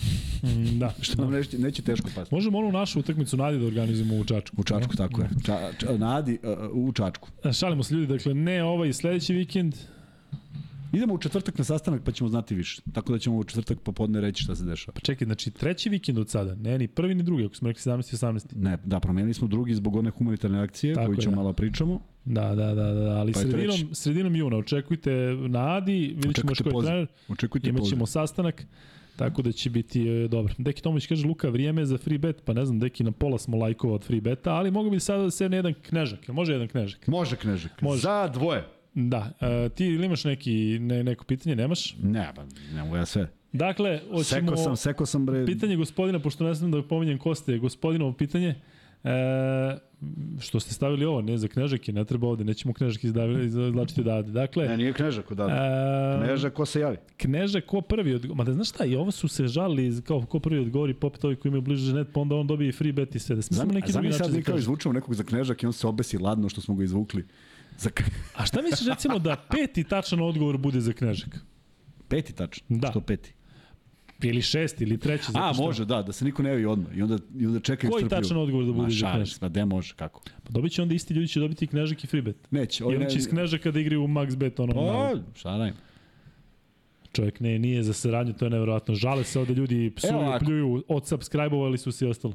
[SPEAKER 1] Da.
[SPEAKER 2] Što nam neće, neće teško pasti.
[SPEAKER 1] Možemo onu našu utakmicu Nadi da organizujemo u Čačku.
[SPEAKER 2] U Čačku, tako je. Ča, ča, nadi, uh, u Čačku.
[SPEAKER 1] E, Šalimo se ljudi, dakle ne ovaj sledeći vikend,
[SPEAKER 2] Idemo u četvrtak na sastanak pa ćemo znati više. Tako da ćemo u četvrtak popodne reći šta se dešava.
[SPEAKER 1] pa čekaj, znači treći vikend od sada, ne ni prvi ni drugi, ako smo rekli 17 i 18.
[SPEAKER 2] Ne, da, promenili smo drugi zbog one humanitarne akcije
[SPEAKER 1] Tako
[SPEAKER 2] koju ćemo
[SPEAKER 1] da.
[SPEAKER 2] malo pričamo.
[SPEAKER 1] Da, da, da, da, ali
[SPEAKER 2] Pa
[SPEAKER 1] sredinom,
[SPEAKER 2] treći.
[SPEAKER 1] sredinom juna očekujte na Adi, vidjet ćemo koji je trener,
[SPEAKER 2] Očekujte
[SPEAKER 1] imat
[SPEAKER 2] poziv.
[SPEAKER 1] sastanak, tako da će biti e, dobro. Deki Tomović kaže, Luka, vrijeme je za free bet, pa ne znam, Deki na pola smo lajkova od free beta, ali mogu bi sada da se na jedan knežak, može jedan knežak?
[SPEAKER 2] Može Knežak.
[SPEAKER 1] Može.
[SPEAKER 2] Za dvoje.
[SPEAKER 1] Da, e, ti ili imaš neki, ne, neko pitanje, nemaš?
[SPEAKER 2] Ne, pa ne mogu ja sve.
[SPEAKER 1] Dakle, hoćemo...
[SPEAKER 2] Seko sam, seko sam bre.
[SPEAKER 1] Pitanje gospodina, pošto ne znam da pominjem ko ste, gospodinovo pitanje, e, što ste stavili ovo, ne za knežake, ne treba ovde, nećemo knežak izdavili, izlačiti odavde. Dakle,
[SPEAKER 2] Ne, nije Knežak odavde.
[SPEAKER 1] e,
[SPEAKER 2] Knežak, ko se javi?
[SPEAKER 1] Kneže ko prvi od... Ma da znaš šta, i ovo su se žalili kao ko prvi odgovori popet ovi koji imaju bliže net, pa onda on dobije free bet i sve. Da
[SPEAKER 2] Zam,
[SPEAKER 1] neki drugi
[SPEAKER 2] zami
[SPEAKER 1] način
[SPEAKER 2] sad mi kao
[SPEAKER 1] Knežak.
[SPEAKER 2] izvučemo nekog za Knežak i on se obesi ladno što smo ga izvukli. Za k...
[SPEAKER 1] A šta misliš recimo da peti tačan odgovor bude za Knežak?
[SPEAKER 2] Peti tačno.
[SPEAKER 1] Da.
[SPEAKER 2] Što peti?
[SPEAKER 1] Ili šesti, ili treći. zato
[SPEAKER 2] A,
[SPEAKER 1] što-
[SPEAKER 2] može, da, da se niko ne javi odmah. I onda, i onda čekaju
[SPEAKER 1] Koji
[SPEAKER 2] strpljivo.
[SPEAKER 1] tačan odgovor da bude
[SPEAKER 2] Ma,
[SPEAKER 1] za Knežak?
[SPEAKER 2] se, Pa gde može, kako?
[SPEAKER 1] Pa dobit će onda isti ljudi će dobiti i Knežak i free bet.
[SPEAKER 2] Neće.
[SPEAKER 1] I
[SPEAKER 2] Ovaj
[SPEAKER 1] onda
[SPEAKER 2] ne,
[SPEAKER 1] će iz Knežaka da igraju u max bet ono.
[SPEAKER 2] O, šta radim?
[SPEAKER 1] Čovjek ne, nije za saradnju, to je nevjerojatno. Žale se ovde ljudi psuju, pljuju, odsubscribe-ovali su se i ostalo.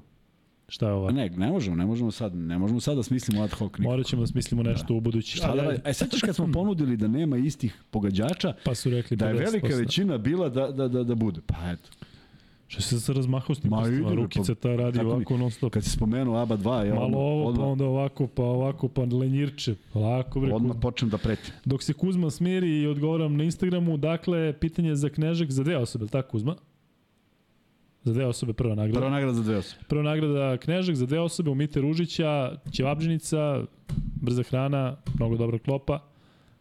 [SPEAKER 1] Šta je ovo?
[SPEAKER 2] Pa ne, ne možemo, ne možemo sad, ne možemo sad da smislimo ad hoc nikako.
[SPEAKER 1] Morat ćemo da smislimo nešto u budući.
[SPEAKER 2] Šta da radi? E, sećaš kad smo ponudili da nema istih pogađača,
[SPEAKER 1] Pa su rekli
[SPEAKER 2] da je
[SPEAKER 1] 50%.
[SPEAKER 2] velika većina bila da, da, da, da bude. Pa eto.
[SPEAKER 1] Što se se razmahao s tim
[SPEAKER 2] Ma,
[SPEAKER 1] prstima? Rukica
[SPEAKER 2] pa-
[SPEAKER 1] ta radi
[SPEAKER 2] tako mi-
[SPEAKER 1] ovako non stop.
[SPEAKER 2] Kad si spomenuo ABA 2, ja
[SPEAKER 1] Malo
[SPEAKER 2] odmah,
[SPEAKER 1] ovo, pa
[SPEAKER 2] odmah,
[SPEAKER 1] onda ovako, pa ovako, pa lenjirče. Lako, bre.
[SPEAKER 2] odmah počnem da pretim.
[SPEAKER 1] Dok se Kuzma smiri i odgovaram na Instagramu, dakle, pitanje za Knežak za dve osobe, tako Kuzma? Za dve osobe prva nagrada.
[SPEAKER 2] Prva nagrada za dve osobe.
[SPEAKER 1] Prva nagrada Knežak za dve osobe, Umite Ružića, Ćevabđenica, brza hrana, mnogo dobra klopa.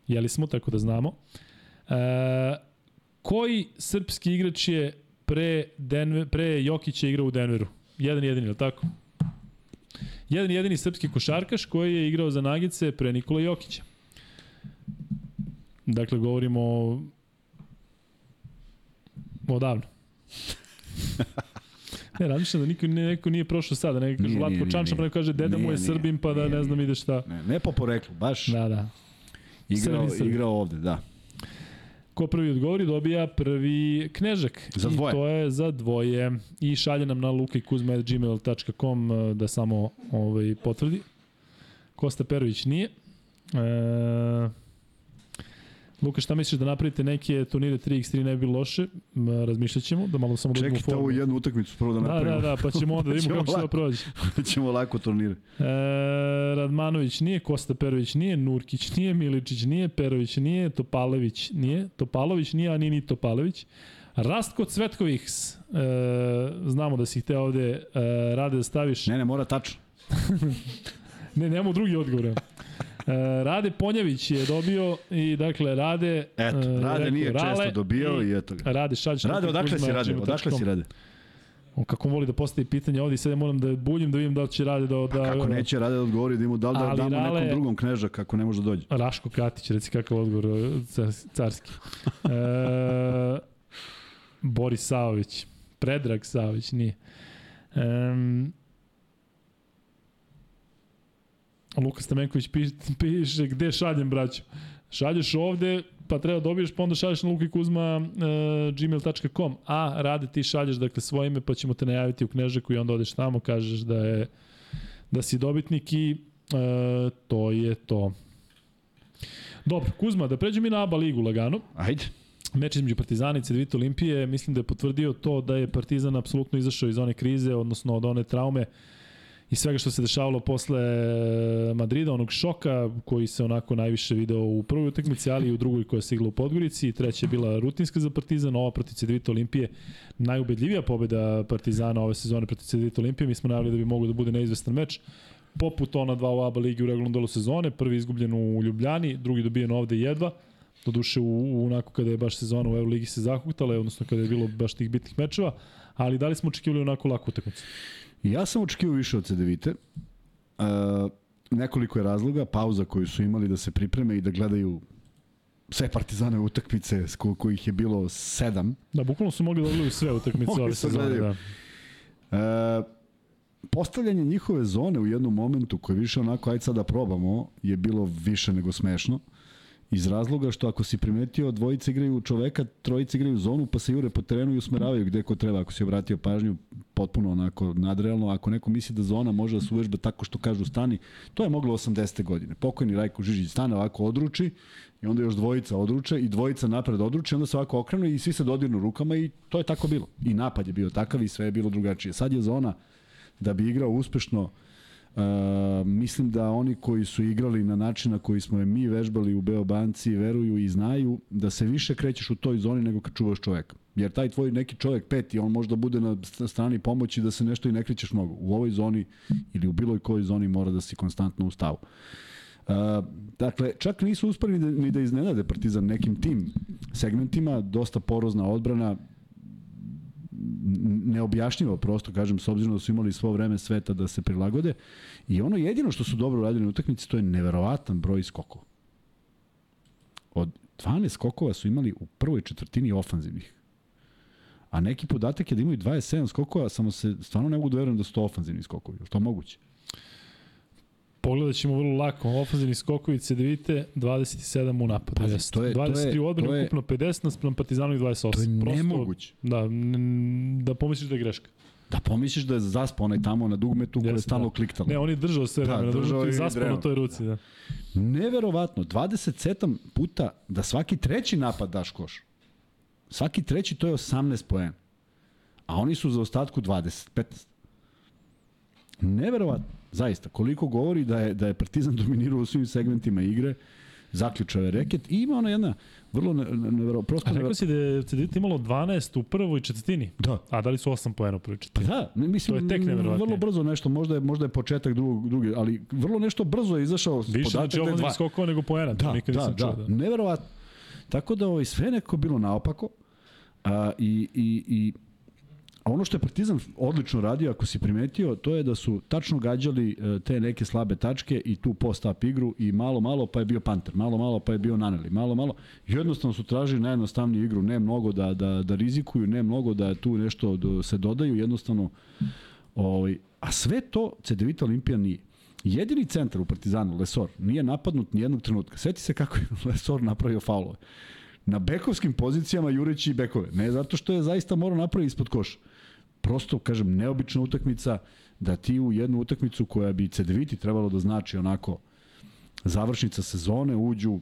[SPEAKER 1] Jeli smo, tako da znamo. E, koji srpski igrač je pre, Denver, pre Jokića igrao u Denveru? Jedan jedini, je tako? Jedan jedini srpski košarkaš koji je igrao za Nagice pre Nikola Jokića. Dakle, govorimo o... odavno. Ne, razmišljam da niko, neko nije prošao sada, neko kaže
[SPEAKER 2] Nije,
[SPEAKER 1] Latko
[SPEAKER 2] nije, nije,
[SPEAKER 1] Čanča, pa neko kaže deda mu je Srbin, pa da
[SPEAKER 2] nije,
[SPEAKER 1] ne znam ide šta.
[SPEAKER 2] Ne, ne po poreklu, baš
[SPEAKER 1] Da, da.
[SPEAKER 2] igrao, igrao ovde, da.
[SPEAKER 1] Ko prvi odgovori dobija prvi knežak.
[SPEAKER 2] Za dvoje.
[SPEAKER 1] I to je za dvoje. I šalje nam na lukajkuzma.gmail.com eh, da samo ovaj, potvrdi. Kosta Perović nije. E, Luka, šta misliš da napravite neke turnire 3x3 ne bi bilo loše? Razmišljat ćemo, da malo samo u
[SPEAKER 2] Čekajte ovu jednu utakmicu prvo da
[SPEAKER 1] Da,
[SPEAKER 2] napravimo.
[SPEAKER 1] da, da, pa ćemo onda da vidimo
[SPEAKER 2] Ćemo
[SPEAKER 1] kako će
[SPEAKER 2] lako.
[SPEAKER 1] prođe.
[SPEAKER 2] da ćemo lako turnire.
[SPEAKER 1] E, Radmanović nije, Kosta Perović nije, Nurkić nije, Miličić nije, Perović nije, Topalević nije, Topalović nije, a nije ni Topalević. Rastko Cvetkoviks, e, znamo da si hteo ovde e, rade da staviš.
[SPEAKER 2] Ne, ne, mora tačno.
[SPEAKER 1] Ne, nemamo drugi odgovor. E, Rade Ponjavić je dobio i dakle Rade...
[SPEAKER 2] Eto,
[SPEAKER 1] e,
[SPEAKER 2] Rade
[SPEAKER 1] rekao,
[SPEAKER 2] nije
[SPEAKER 1] Rale
[SPEAKER 2] često dobio i eto ga.
[SPEAKER 1] Rade na
[SPEAKER 2] Rade, odakle si Rade? Odakle si. Rade?
[SPEAKER 1] On kako voli da postavi pitanje ovdje, sad ja moram da buljim da vidim da li će Rade da... da
[SPEAKER 2] Kako neće Rade da odgovori da imu da li da damo
[SPEAKER 1] Rale-
[SPEAKER 2] nekom drugom kneža kako ne može da dođe.
[SPEAKER 1] Raško Katić, reci kakav odgovor e, car- carski. E, Boris Saović. Predrag Saović, nije. Um, Luka Stamenković piše, piše gde šaljem, braćo. Šalješ ovde, pa treba dobiješ, pa onda šalješ na lukikuzma uh, gmail.com, a rade ti šalješ dakle svoje ime, pa ćemo te najaviti u Knežaku i onda odeš tamo, kažeš da je da si dobitnik i uh, to je to. Dobro, Kuzma, da pređemo mi na ABA ligu lagano.
[SPEAKER 2] Ajde.
[SPEAKER 1] Meč između Partizana i Cedevita Olimpije, mislim da je potvrdio to da je Partizan apsolutno izašao iz one krize, odnosno od one traume i svega što se dešavalo posle Madrida, onog šoka koji se onako najviše video u prvoj utakmici, ali i u drugoj koja je stigla u Podgorici. Treća je bila rutinska za Partizan, ova protiv Cedevita Olimpije, najubedljivija pobeda Partizana ove sezone protiv Cedevita Olimpije. Mi smo najavili da bi mogao da bude neizvestan meč poput ona dva u ABA ligi u regularnom delu sezone, prvi izgubljen u Ljubljani, drugi dobijen ovde jedva, doduše u, u onako kada je baš sezona u Euroligi se zahuktala, odnosno kada je bilo baš tih bitnih mečeva, ali da li smo očekivali onako laku utakmicu?
[SPEAKER 2] Ja sam očekivao više od Cedevite. Uh, nekoliko je razloga, pauza koju su imali da se pripreme i da gledaju sve partizane utakmice, ko, kojih je bilo sedam.
[SPEAKER 1] Da, bukvalno su mogli da gledaju sve utakmice ove
[SPEAKER 2] da
[SPEAKER 1] sezone.
[SPEAKER 2] gledaju.
[SPEAKER 1] Da.
[SPEAKER 2] E, postavljanje njihove zone u jednom momentu koje više onako, ajde sad da probamo, je bilo više nego smešno. Iz razloga što ako si primetio, dvojice igraju čoveka, trojice igraju zonu, pa se jure po terenu i usmeravaju gde ko treba. Ako si obratio pažnju, potpuno onako nadrealno. Ako neko misli da zona može da se uvežba tako što kažu stani, to je moglo 80. godine. Pokojni Rajko Žižić stane ovako odruči i onda još dvojica odruče i dvojica napred odruče, onda se ovako okrenu i svi se dodirnu rukama i to je tako bilo. I napad je bio takav i sve je bilo drugačije. Sad je zona da bi igrao uspešno Uh, mislim da oni koji su igrali na način na koji smo je mi vežbali u Beobanci veruju i znaju da se više krećeš u toj zoni nego kad čuvaš čoveka. Jer taj tvoj neki čovek peti, on možda bude na st- strani pomoći da se nešto i ne krećeš mnogo. U ovoj zoni ili u bilo kojoj zoni mora da si konstantno u stavu. Uh, dakle, čak nisu uspeli da, ni da iznenade Partizan nekim tim segmentima, dosta porozna odbrana, neobjašnjivo prosto, kažem, s obzirom da su imali svo vreme sveta da se prilagode. I ono jedino što su dobro radili na utakmici, to je neverovatan broj skokova. Od 12 skokova su imali u prvoj četvrtini ofanzivnih. A neki podatak je da imaju 27 skokova, samo se stvarno ne mogu da verujem da su to ofanzivni skokovi. Je to moguće?
[SPEAKER 1] Pogledat ćemo vrlo lako. Ofenzivni skokovi Cedevite, 27 u napadu.
[SPEAKER 2] Pazi, to je- to je-
[SPEAKER 1] 23 u odbranu,
[SPEAKER 2] je-
[SPEAKER 1] ukupno 50 naspram Partizanovih 28.
[SPEAKER 2] To je
[SPEAKER 1] Prosto,
[SPEAKER 2] nemoguće.
[SPEAKER 1] Da, da pomisliš da je greška.
[SPEAKER 2] Da pomisliš da je zaspao onaj tamo na dugmetu koje je stalno
[SPEAKER 1] da.
[SPEAKER 2] kliktalo.
[SPEAKER 1] Ne, on je držao sve
[SPEAKER 2] Da,
[SPEAKER 1] vremena, da,
[SPEAKER 2] držao
[SPEAKER 1] držao
[SPEAKER 2] i
[SPEAKER 1] zaspao na toj ruci. Da.
[SPEAKER 2] Neverovatno, 27 puta da svaki treći napad daš koš. Svaki treći to je 18 poena. A oni su za ostatku 20, 15. Neverovatno, zaista. Koliko govori da je, da je Partizan dominirao u svim segmentima igre, zaključao je reket i ima ona jedna vrlo ne, ne, nevero, prosto
[SPEAKER 1] A
[SPEAKER 2] nevero...
[SPEAKER 1] rekao si da je Cedevite imalo 12 u prvoj četvrtini.
[SPEAKER 2] Da.
[SPEAKER 1] A dali su 8 poena u prvoj
[SPEAKER 2] Pa
[SPEAKER 1] četvrtini.
[SPEAKER 2] da, ne, mislim,
[SPEAKER 1] To je tek
[SPEAKER 2] vrlo brzo nešto, možda je, možda je početak drugog, drugi, ali vrlo nešto brzo je izašao
[SPEAKER 1] Više
[SPEAKER 2] podatak
[SPEAKER 1] znači
[SPEAKER 2] da je dva.
[SPEAKER 1] skokova nego poena.
[SPEAKER 2] Da,
[SPEAKER 1] nikad
[SPEAKER 2] da,
[SPEAKER 1] nisam
[SPEAKER 2] da,
[SPEAKER 1] čuo. Da.
[SPEAKER 2] neverovatno. Tako da ovaj, sve nekako bilo naopako a, i, i, i A ono što je Partizan odlično radio, ako si primetio, to je da su tačno gađali e, te neke slabe tačke i tu post-up igru i malo, malo pa je bio Panter, malo, malo pa je bio Naneli, malo, malo. I jednostavno su tražili najjednostavniju igru, ne mnogo da, da, da rizikuju, ne mnogo da tu nešto se dodaju, jednostavno ovaj, a sve to CDVita Olimpija nije. Jedini centar u Partizanu, Lesor, nije napadnut ni jednog trenutka. Sveti se kako je Lesor napravio faulove. Na bekovskim pozicijama jureći bekove. Ne zato što je zaista morao napraviti ispod koša prosto, kažem, neobična utakmica, da ti u jednu utakmicu koja bi CDViti trebalo da znači onako završnica sezone uđu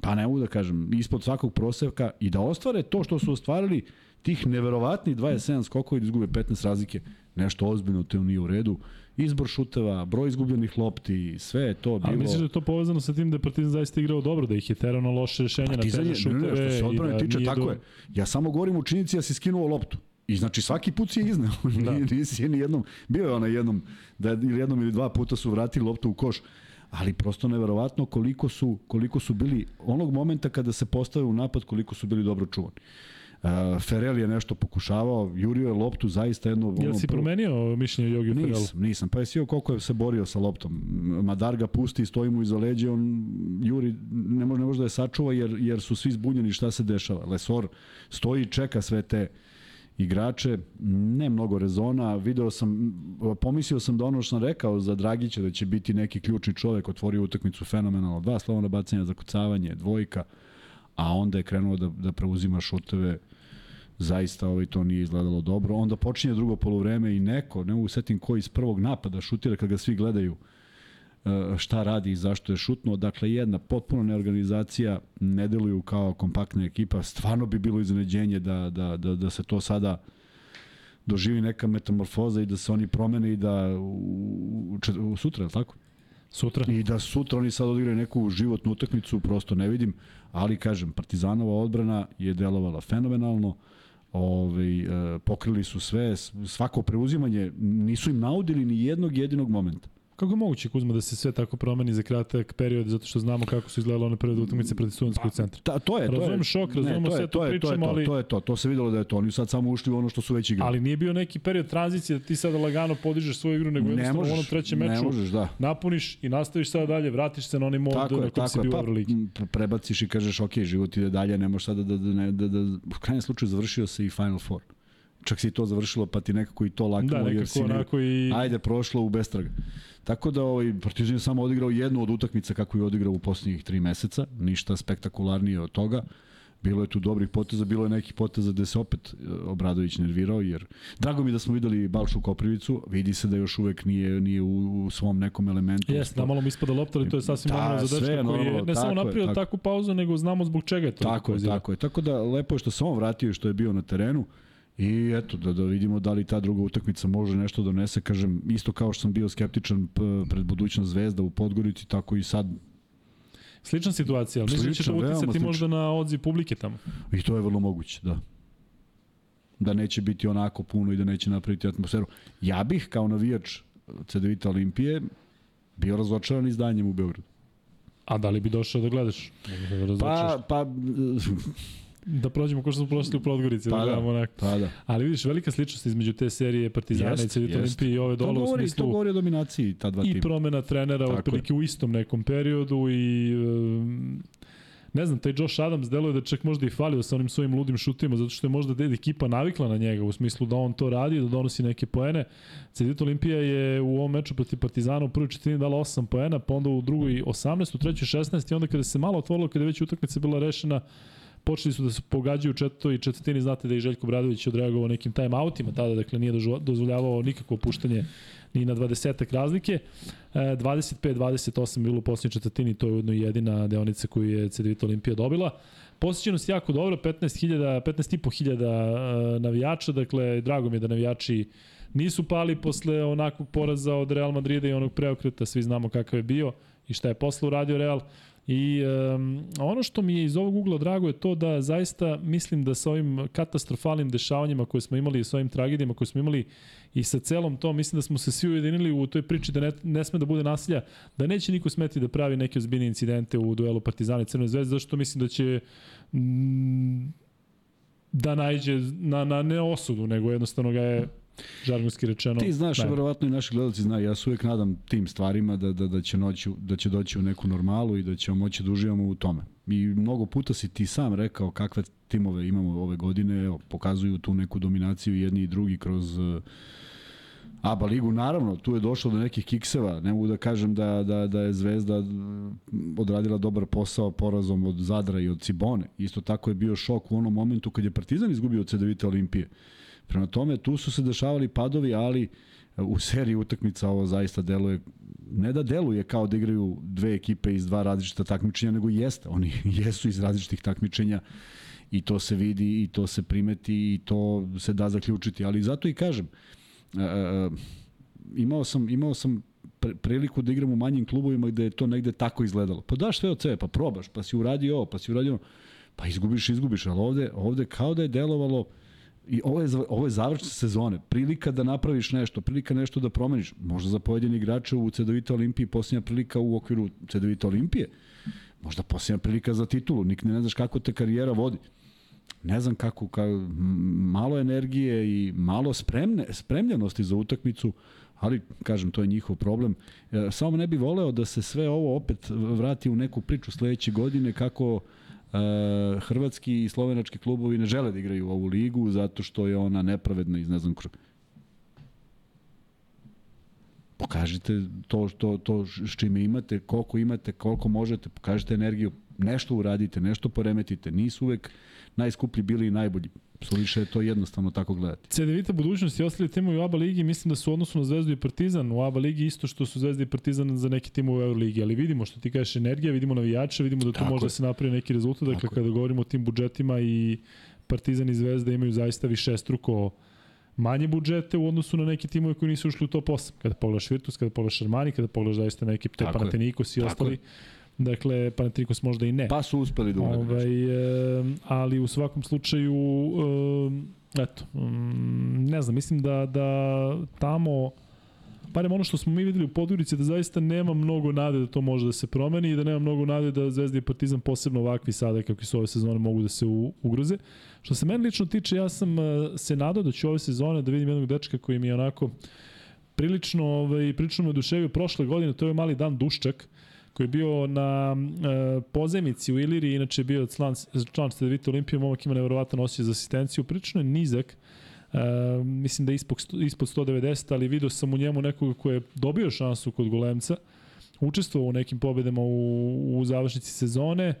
[SPEAKER 2] pa ne mogu da kažem, ispod svakog prosevka i da ostvare to što su ostvarili tih neverovatnih 27 skokova i da izgube 15 razlike, nešto ozbiljno to nije u redu. Izbor šuteva, broj izgubljenih lopti, sve je to bilo...
[SPEAKER 1] Ali misliš da je to povezano sa tim da je Partizan zaista igrao dobro, da ih je terao na loše rešenje na terne šuteve? Ne, ne, što
[SPEAKER 2] se odbrane da tiče, tako do... je. Ja samo govorim u činjenici da si skinuo loptu. I znači svaki put si je izneo. Da. Nisi je ni jednom, bio je onaj jednom, da ili jednom ili dva puta su vratili loptu u koš ali prosto neverovatno koliko su, koliko su bili onog momenta kada se postave u napad koliko su bili dobro čuvani. Uh, Ferel je nešto pokušavao, jurio je loptu zaista jedno...
[SPEAKER 1] Jel si promenio mišljenje Jogi Ferelu?
[SPEAKER 2] Nisam, nisam. Pa je sio koliko je se borio sa loptom. Madar ga pusti, stoji mu iza leđa, on juri, ne može, ne može da je sačuva jer, jer su svi zbunjeni šta se dešava. Lesor stoji i čeka sve te uh, igrače, ne mnogo rezona, video sam, pomislio sam da ono što sam rekao za Dragića da će biti neki ključni čovek, otvorio utakmicu fenomenalno, dva slovna bacanja za kucavanje, dvojka, a onda je krenuo da, da preuzima šuteve, zaista ovaj to nije izgledalo dobro. Onda počinje drugo polovreme i neko, ne mogu setim ko iz prvog napada šutira kad ga svi gledaju, E, šta radi i zašto je šutno. Dakle, jedna potpuno neorganizacija, ne deluju kao kompaktna ekipa. Stvarno bi bilo iznenađenje da, da, da, da se to sada doživi neka metamorfoza i da se oni promene i da u, u, u sutra, je tako?
[SPEAKER 1] Sutra.
[SPEAKER 2] I da sutra oni sad odigraju neku životnu utakmicu, prosto ne vidim, ali kažem, Partizanova odbrana je delovala fenomenalno, Ove, ovaj, pokrili su sve, svako preuzimanje, nisu im naudili ni jednog jedinog momenta.
[SPEAKER 1] Kako je moguće, Kuzma, da se sve tako promeni za kratak period, zato što znamo kako su izgledale one prve utakmice protiv studentskog centra?
[SPEAKER 2] Ta, to je,
[SPEAKER 1] razumem
[SPEAKER 2] to je,
[SPEAKER 1] šok, razumemo sve to, to pričamo, ali...
[SPEAKER 2] To je to, to se videlo da je to. Oni sad samo ušli u ono što su već igrali.
[SPEAKER 1] Ali nije bio neki period tranzicije da ti sada lagano podižeš svoju igru, nego jednostavno možeš, u onom trećem meču
[SPEAKER 2] možeš, da.
[SPEAKER 1] napuniš i nastaviš sada dalje, vratiš se na onaj mod tako na kom si bio u Euroligi.
[SPEAKER 2] Pa, prebaciš i kažeš, ok, život ide dalje, ne možeš sada da, da, da, da, da, u krajnjem slučaju završio se i Final Four čak si to završilo, pa ti nekako i to laknulo,
[SPEAKER 1] da,
[SPEAKER 2] jer si
[SPEAKER 1] onako i...
[SPEAKER 2] ajde, prošlo u bestraga. Tako da ovaj, Partizan je samo odigrao jednu od utakmica kako je odigrao u poslednjih tri meseca, ništa spektakularnije od toga. Bilo je tu dobrih poteza, bilo je nekih poteza gde se opet e, Obradović nervirao, jer drago mi da smo videli Balšu Koprivicu, vidi se da još uvek nije, nije u, u svom nekom elementu.
[SPEAKER 1] Jeste, da malo mi ispada lopta, ali to je sasvim da, normalno za dečka koji je ne samo napravio takvu pauzu, nego znamo zbog čega je to.
[SPEAKER 2] Tako je, tako je. Tako da lepo je što se on vratio i što je bio na terenu. I eto, da, da vidimo da li ta druga utakmica može nešto da donese. Kažem, isto kao što sam bio skeptičan pred budućnost Zvezda u Podgorici, tako i sad
[SPEAKER 1] Slična situacija, ali mislim da će to uticati možda na odziv publike tamo.
[SPEAKER 2] I to je vrlo moguće, da. Da neće biti onako puno i da neće napraviti atmosferu. Ja bih, kao navijač CDVita Olimpije, bio razočaran izdanjem u Beogradu.
[SPEAKER 1] A da li bi došao da gledaš?
[SPEAKER 2] Da pa, pa
[SPEAKER 1] da prođemo kao što smo prošli u Podgorici.
[SPEAKER 2] Pa
[SPEAKER 1] da,
[SPEAKER 2] da, onako. pa da.
[SPEAKER 1] Ali vidiš, velika sličnost između te serije Partizana jest, i Cedita Olimpije i ove dole
[SPEAKER 2] u
[SPEAKER 1] smislu...
[SPEAKER 2] To govori o dominaciji ta dva tima.
[SPEAKER 1] I promena trenera otprilike u istom nekom periodu i... Um, ne znam, taj Josh Adams deluje da čak možda i falio sa onim svojim ludim šutima, zato što je možda ekipa navikla na njega, u smislu da on to radi, da donosi neke poene. Cedita Olimpija je u ovom meču protiv Partizana u prvoj četvrtini dala 8 poena, pa onda u drugoj 18, u trećoj 16 i onda kada se malo otvorilo, kada je već utakmica bila rešena, počeli su da se pogađaju u četvrtoj i četvrtini, znate da je Željko Bradović odreagovao nekim time-outima tada, dakle nije dozvoljavao nikakvo puštanje ni na 20 razlike. 25-28 e, bilo u posljednjoj četvrtini, to je ujedno jedina deonica koju je CDVita Olimpija dobila. Posjećenost jako dobro, 15.000, 15.500 e, navijača, dakle drago mi je da navijači nisu pali posle onakvog poraza od Real Madrida i onog preokreta, svi znamo kakav je bio i šta je posle uradio Real. I um, ono što mi je iz ovog ugla drago je to da zaista mislim da sa ovim katastrofalnim dešavanjima koje smo imali, sa ovim tragedijama koje smo imali i sa celom to, mislim da smo se svi ujedinili u toj priči da ne, ne sme da bude nasilja, da neće niko smeti da pravi neke ozbiljne incidente u duelu Partizana i Crvene zvezde, zašto mislim da će mm, da najđe na, na ne osudu, nego jednostavno ga je žargonski rečeno.
[SPEAKER 2] Ti znaš,
[SPEAKER 1] najbolje.
[SPEAKER 2] verovatno i naši gledalci znaju, ja se uvek nadam tim stvarima da, da, da, će noći, da će doći u neku normalu i da ćemo moći da uživamo u tome. I mnogo puta si ti sam rekao kakve timove imamo ove godine, evo, pokazuju tu neku dominaciju jedni i drugi kroz uh, ABA ligu. Naravno, tu je došlo do nekih kikseva. Ne mogu da kažem da, da, da je Zvezda odradila dobar posao porazom od Zadra i od Cibone. Isto tako je bio šok u onom momentu kad je Partizan izgubio od CDVita Olimpije. Prema tome, tu su se dešavali padovi, ali u seriji utakmica ovo zaista deluje ne da deluje kao da igraju dve ekipe iz dva različita takmičenja, nego jeste. Oni jesu iz različitih takmičenja i to se vidi i to se primeti i to se da zaključiti. Ali zato i kažem, uh, imao sam, imao sam priliku da igram u manjim klubovima gde je to negde tako izgledalo. Pa daš sve od sebe, pa probaš, pa si uradio ovo, pa si uradio ono, pa izgubiš, izgubiš, ali ovde, ovde kao da je delovalo uh, I ovo je, ovo je završna sezone. Prilika da napraviš nešto, prilika nešto da promeniš. Možda za pojedini igrače u CDVita Olimpiji posljednja prilika u okviru CDVita Olimpije. Možda posljednja prilika za titulu. Nik ne znaš kako te karijera vodi. Ne znam kako, ka, malo energije i malo spremne, spremljenosti za utakmicu, ali kažem to je njihov problem. E, samo ne bi voleo da se sve ovo opet vrati u neku priču sledeće godine kako hrvatski i slovenački klubovi ne žele da igraju ovu ligu zato što je ona nepravedna iz ne znam kru... Pokažite to, to, to s čime imate, koliko imate, koliko možete, pokažite energiju, nešto uradite, nešto poremetite. Nisu uvek najskuplji bili i najbolji. Suviše je to jednostavno tako gledati.
[SPEAKER 1] CDVita budućnost i ostali timovi u ABA ligi mislim da su odnosno na Zvezdu i Partizan u ABA ligi isto što su Zvezda i Partizan za neki tim u Euroligi, ali vidimo što ti kažeš energija, vidimo navijače, vidimo da tu tako može je. da se napravi neki rezultat, dakle kada govorimo o tim budžetima i Partizan i Zvezda imaju zaista više struko manje budžete u odnosu na neke timove koji nisu ušli u top 8. Kada pogledaš Virtus, kada pogledaš Armani, kada pogledaš zaista neke te Panathinaikos i ostali. Je Dakle, Panathinaikos možda i ne.
[SPEAKER 2] Pa su uspeli da urade
[SPEAKER 1] ovaj, e, Ali u svakom slučaju, e, eto, ne znam, mislim da, da tamo barem ono što smo mi videli u Podgorici da zaista nema mnogo nade da to može da se promeni i da nema mnogo nade da Zvezda i Partizan posebno ovakvi sada kakvi su ove sezone mogu da se ugroze. Što se meni lično tiče, ja sam se nadao da ću ove sezone da vidim jednog dečka koji mi je onako prilično, ovaj, prilično me oduševio prošle godine, to je mali Dan Duščak, koji je bio na e, pozemici u Iliri, inače je bio član, član Stedevita Olimpije, momak ima nevjerovatan osjećaj za asistenciju, prilično je nizak, e, mislim da je ispod, ispod 190, ali video sam u njemu nekoga ko je dobio šansu kod Golemca, učestvovao u nekim pobedama u, u završnici sezone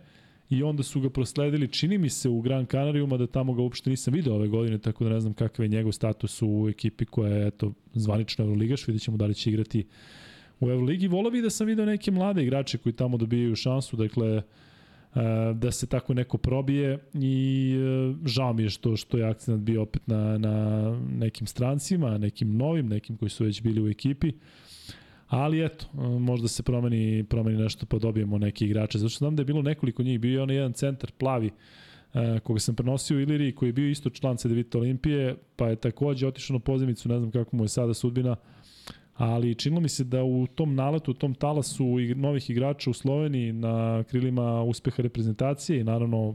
[SPEAKER 1] i onda su ga prosledili, čini mi se, u Gran Canarijuma, da tamo ga uopšte nisam video ove godine, tako da ne znam kakav je njegov status u ekipi koja je eto, zvanično Euroligaš, vidjet ćemo da li će igrati u Euroligi. Volao bih da sam video neke mlade igrače koji tamo dobijaju šansu, dakle, e, da se tako neko probije i e, žao mi je što, što je akcent bio opet na, na nekim strancima, nekim novim, nekim koji su već bili u ekipi. Ali eto, e, možda se promeni, promeni nešto pa dobijemo neke igrače. Zato što znam da je bilo nekoliko njih, bio je onaj jedan centar plavi, koga sam prenosio u koji je bio isto član CDVita Olimpije, pa je takođe otišao na pozemicu, ne znam kako mu je sada sudbina, ali činilo mi se da u tom naletu, u tom talasu novih igrača u Sloveniji na krilima uspeha reprezentacije i naravno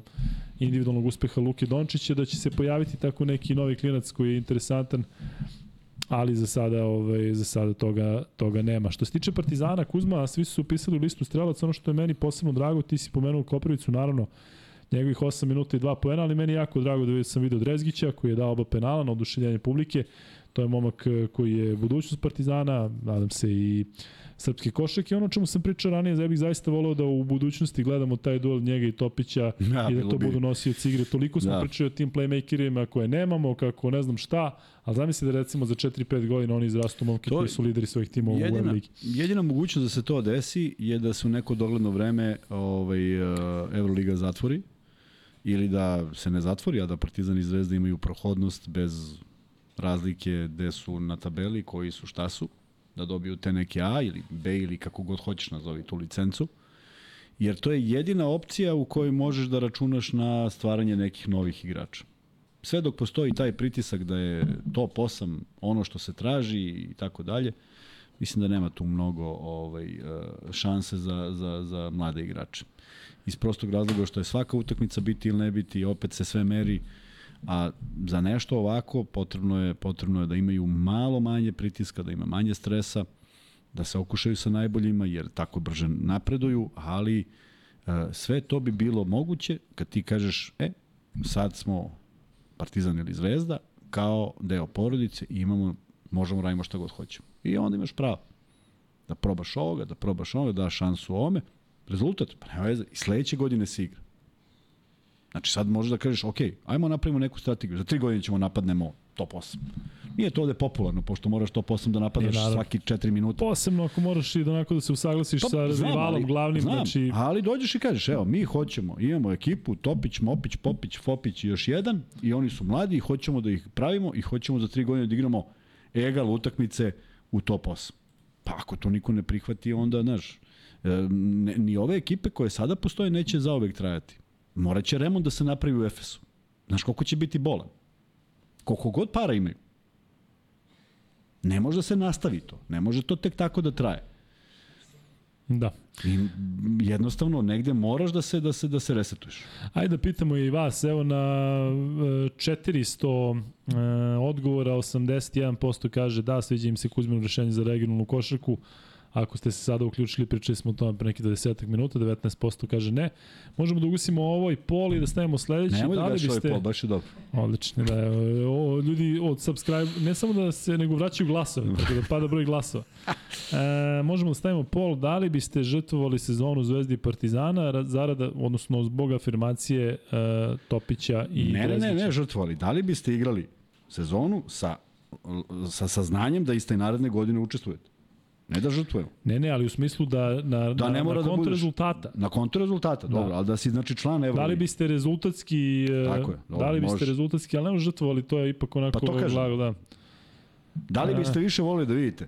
[SPEAKER 1] individualnog uspeha Luke Dončića da će se pojaviti tako neki novi klinac koji je interesantan ali za sada ovaj za sada toga toga nema. Što se tiče Partizana Kuzma, svi su upisali u listu strelaca, ono što je meni posebno drago, ti si pomenuo Koprivicu, naravno njegovih 8 minuta i 2 poena, ali meni jako drago da sam video Drezgića koji je dao oba penala na oduševljanje publike. To je momak e, koji je budućnost Partizana, nadam se i srpski košak i ono čemu sam pričao ranije, ja bih zaista voleo da u budućnosti gledamo taj duel njega i Topića ja, i da to bi. budu nosioci igre. Toliko smo da. pričali o tim playmakerima koje nemamo, kako ne znam šta, ali zamisli da recimo za 4-5 godina oni izrastu momke to, koji su lideri svojih timova jedina, u Euroligi.
[SPEAKER 2] Jedina mogućnost da se to desi je da se u neko dogledno vreme ovaj, uh, Euroliga zatvori ili da se ne zatvori, a da Partizan i Zvezda imaju prohodnost bez razlike gde su na tabeli, koji su šta su, da dobiju te neke A ili B ili kako god hoćeš nazovi tu licencu. Jer to je jedina opcija u kojoj možeš da računaš na stvaranje nekih novih igrača. Sve dok postoji taj pritisak da je top 8 ono što se traži i tako dalje, mislim da nema tu mnogo ovaj, eh, šanse za, za, za mlade igrače. Iz prostog razloga što je svaka utakmica biti ili ne biti, opet se sve meri A za nešto ovako potrebno je, potrebno je da imaju malo manje pritiska, da ima manje stresa, da se okušaju sa najboljima, jer tako brže napreduju, ali e, sve to bi bilo moguće kad ti kažeš, e, sad smo Partizan ili Zvezda, kao deo porodice i imamo, možemo radimo šta god hoćemo. I onda imaš pravo da probaš ovoga, da probaš ovoga, da šansu ome. Rezultat, pa nema veze, i sledeće godine se igra. Znači sad možeš da kažeš, ok, ajmo napravimo neku strategiju, za tri godine ćemo napadnemo top 8. Nije to ovde popularno, pošto moraš top 8 da napadaš
[SPEAKER 1] naravno.
[SPEAKER 2] svaki 4 minuta.
[SPEAKER 1] Posebno ako moraš i da onako da se usaglasiš
[SPEAKER 2] Pa,
[SPEAKER 1] sa
[SPEAKER 2] znam,
[SPEAKER 1] rivalom
[SPEAKER 2] ali-
[SPEAKER 1] glavnim,
[SPEAKER 2] znam,
[SPEAKER 1] znači
[SPEAKER 2] Ali dođeš i kažeš, evo, mi hoćemo, imamo ekipu, Topić, Mopić, Popić, Fopić i još jedan, i oni su mladi i hoćemo da ih pravimo i hoćemo za tri godine da igramo egal utakmice u top 8. Pa ako to niko ne prihvati, onda, znaš, e, ne, ni ove ekipe koje sada postoje neće zaovek trajati. Morat će remont da se napravi u Efesu. Znaš koliko će biti bolan? Koliko god para imaju. Ne može da se nastavi to. Ne može to tek tako da traje.
[SPEAKER 1] da.
[SPEAKER 2] I jednostavno negde moraš da se da se da se resetuješ.
[SPEAKER 1] Ajde da pitamo i vas, evo na e, 400 e, odgovora 81% kaže da, sviđa im se Kuzmino rešenje za regionalnu košarku. Ako ste se sada uključili, pričali smo o tome pre neki 20 minuta, 19% kaže ne. Možemo da ugusimo ovo i pol i da stavimo sledeći.
[SPEAKER 2] Nemoj da
[SPEAKER 1] da
[SPEAKER 2] gaš ovaj
[SPEAKER 1] biste...
[SPEAKER 2] pol, baš je dobro.
[SPEAKER 1] Odlično, da. O, ljudi od subscribe, ne samo da se, nego vraćaju glasove, tako da pada broj glasova. E, možemo da stavimo pol, da li biste žrtvovali sezonu Zvezdi i Partizana ra- zarada, odnosno zbog afirmacije e, Topića i
[SPEAKER 2] Ne, ne, ne, ne, žrtvovali. Da li biste igrali sezonu sa, sa saznanjem da iste naredne godine učestvujete? Ne da žrtvujemo.
[SPEAKER 1] Ne, ne, ali u smislu da na,
[SPEAKER 2] Da
[SPEAKER 1] na,
[SPEAKER 2] ne mora
[SPEAKER 1] na
[SPEAKER 2] da
[SPEAKER 1] kontra
[SPEAKER 2] budeš-
[SPEAKER 1] rezultata.
[SPEAKER 2] Na kontra rezultata,
[SPEAKER 1] Da.
[SPEAKER 2] dobro, ali da si znači član Evroligi.
[SPEAKER 1] Da li biste rezultatski, e,
[SPEAKER 2] Tako je, dobro,
[SPEAKER 1] da li biste
[SPEAKER 2] može.
[SPEAKER 1] rezultatski, ali ne možeš žrtvovali, to je ipak onako
[SPEAKER 2] Pa to kažem.
[SPEAKER 1] da.
[SPEAKER 2] Da li biste više volili da vidite?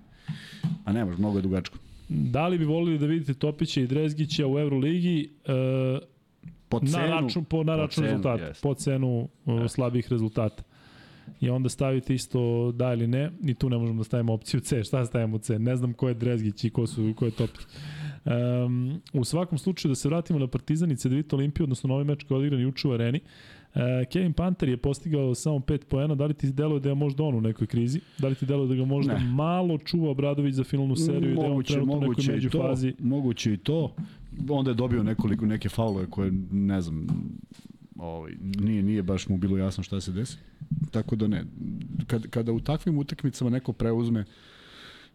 [SPEAKER 2] A ne može, mnogo je dugačko.
[SPEAKER 1] Da li bi volili da vidite Topića i Drezgića u Euroligi e,
[SPEAKER 2] Po cenu,
[SPEAKER 1] na račun, po, na
[SPEAKER 2] po
[SPEAKER 1] račun
[SPEAKER 2] cenu,
[SPEAKER 1] rezultata,
[SPEAKER 2] jeste.
[SPEAKER 1] po cenu uh, slabih rezultata. I onda stavite isto da ili ne, i tu ne možemo da stavimo opciju C. Šta stavimo u C? Ne znam ko je Drezgić i ko, su, ko je Topić. Um, u svakom slučaju da se vratimo na Partizan i Cedevita Olimpiju, odnosno novi meč koji je odigran juče u areni. Uh, Kevin Panter je postigao samo 5 poena, da li ti deluje da je možda on u nekoj krizi? Da li ti deluje da ga možda
[SPEAKER 2] Ne.
[SPEAKER 1] malo čuva Obradović za finalnu seriju i da je on
[SPEAKER 2] moguće,
[SPEAKER 1] trenutno u nekoj
[SPEAKER 2] moguće i to,
[SPEAKER 1] međufazi?
[SPEAKER 2] moguće i to. Onda je dobio nekoliko neke faulove koje ne znam ovaj nije nije baš mu bilo jasno šta se desi. Tako da ne. Kad, kada u takvim utakmicama neko preuzme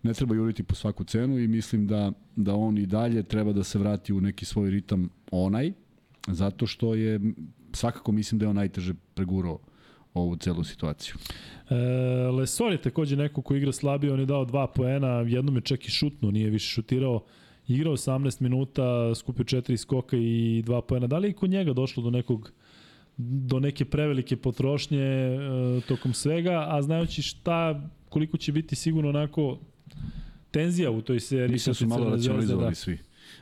[SPEAKER 2] ne treba juriti po svaku cenu i mislim da da on i dalje treba da se vrati u neki svoj ritam onaj zato što je svakako mislim da je on najteže pregurao ovu celu situaciju.
[SPEAKER 1] E, Lesor je takođe neko ko igra slabije, on je dao dva poena, jednom je čak i šutno, nije više šutirao. Igrao 18 minuta, skupio četiri skoka i dva poena. Da li je kod njega došlo do nekog do neke prevelike potrošnje e, tokom svega, a znajući šta, koliko će biti sigurno onako tenzija u toj seriji.
[SPEAKER 2] Mislim da su malo racionalizovali svi.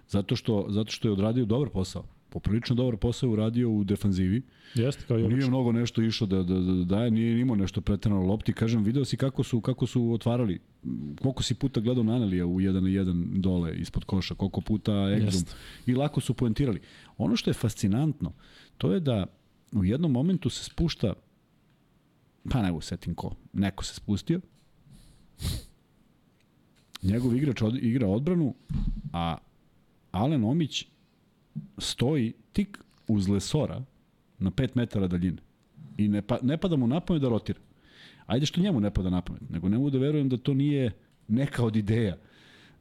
[SPEAKER 2] Zato što, zato što je odradio dobar posao. Poprilično dobar posao je uradio u defanzivi.
[SPEAKER 1] Da. Jeste, kao i
[SPEAKER 2] Nije mnogo nešto išao da, da, da, da daje, nije imao nešto preterano lopti. Kažem, video si kako su, kako su otvarali. Koliko si puta gledao Nanelija u 1 na 1 dole ispod koša, koliko puta Egzum. I lako su poentirali. Ono što je fascinantno, to je da u jednom momentu se spušta pa ne setim ko, neko se spustio, njegov igrač od, igra odbranu, a Alen Omić stoji tik uz Lesora na 5 metara daljine. I ne, pa, ne pada mu na pamet da rotira. Ajde što njemu ne pada na pamet, nego ne mogu da verujem da to nije neka od ideja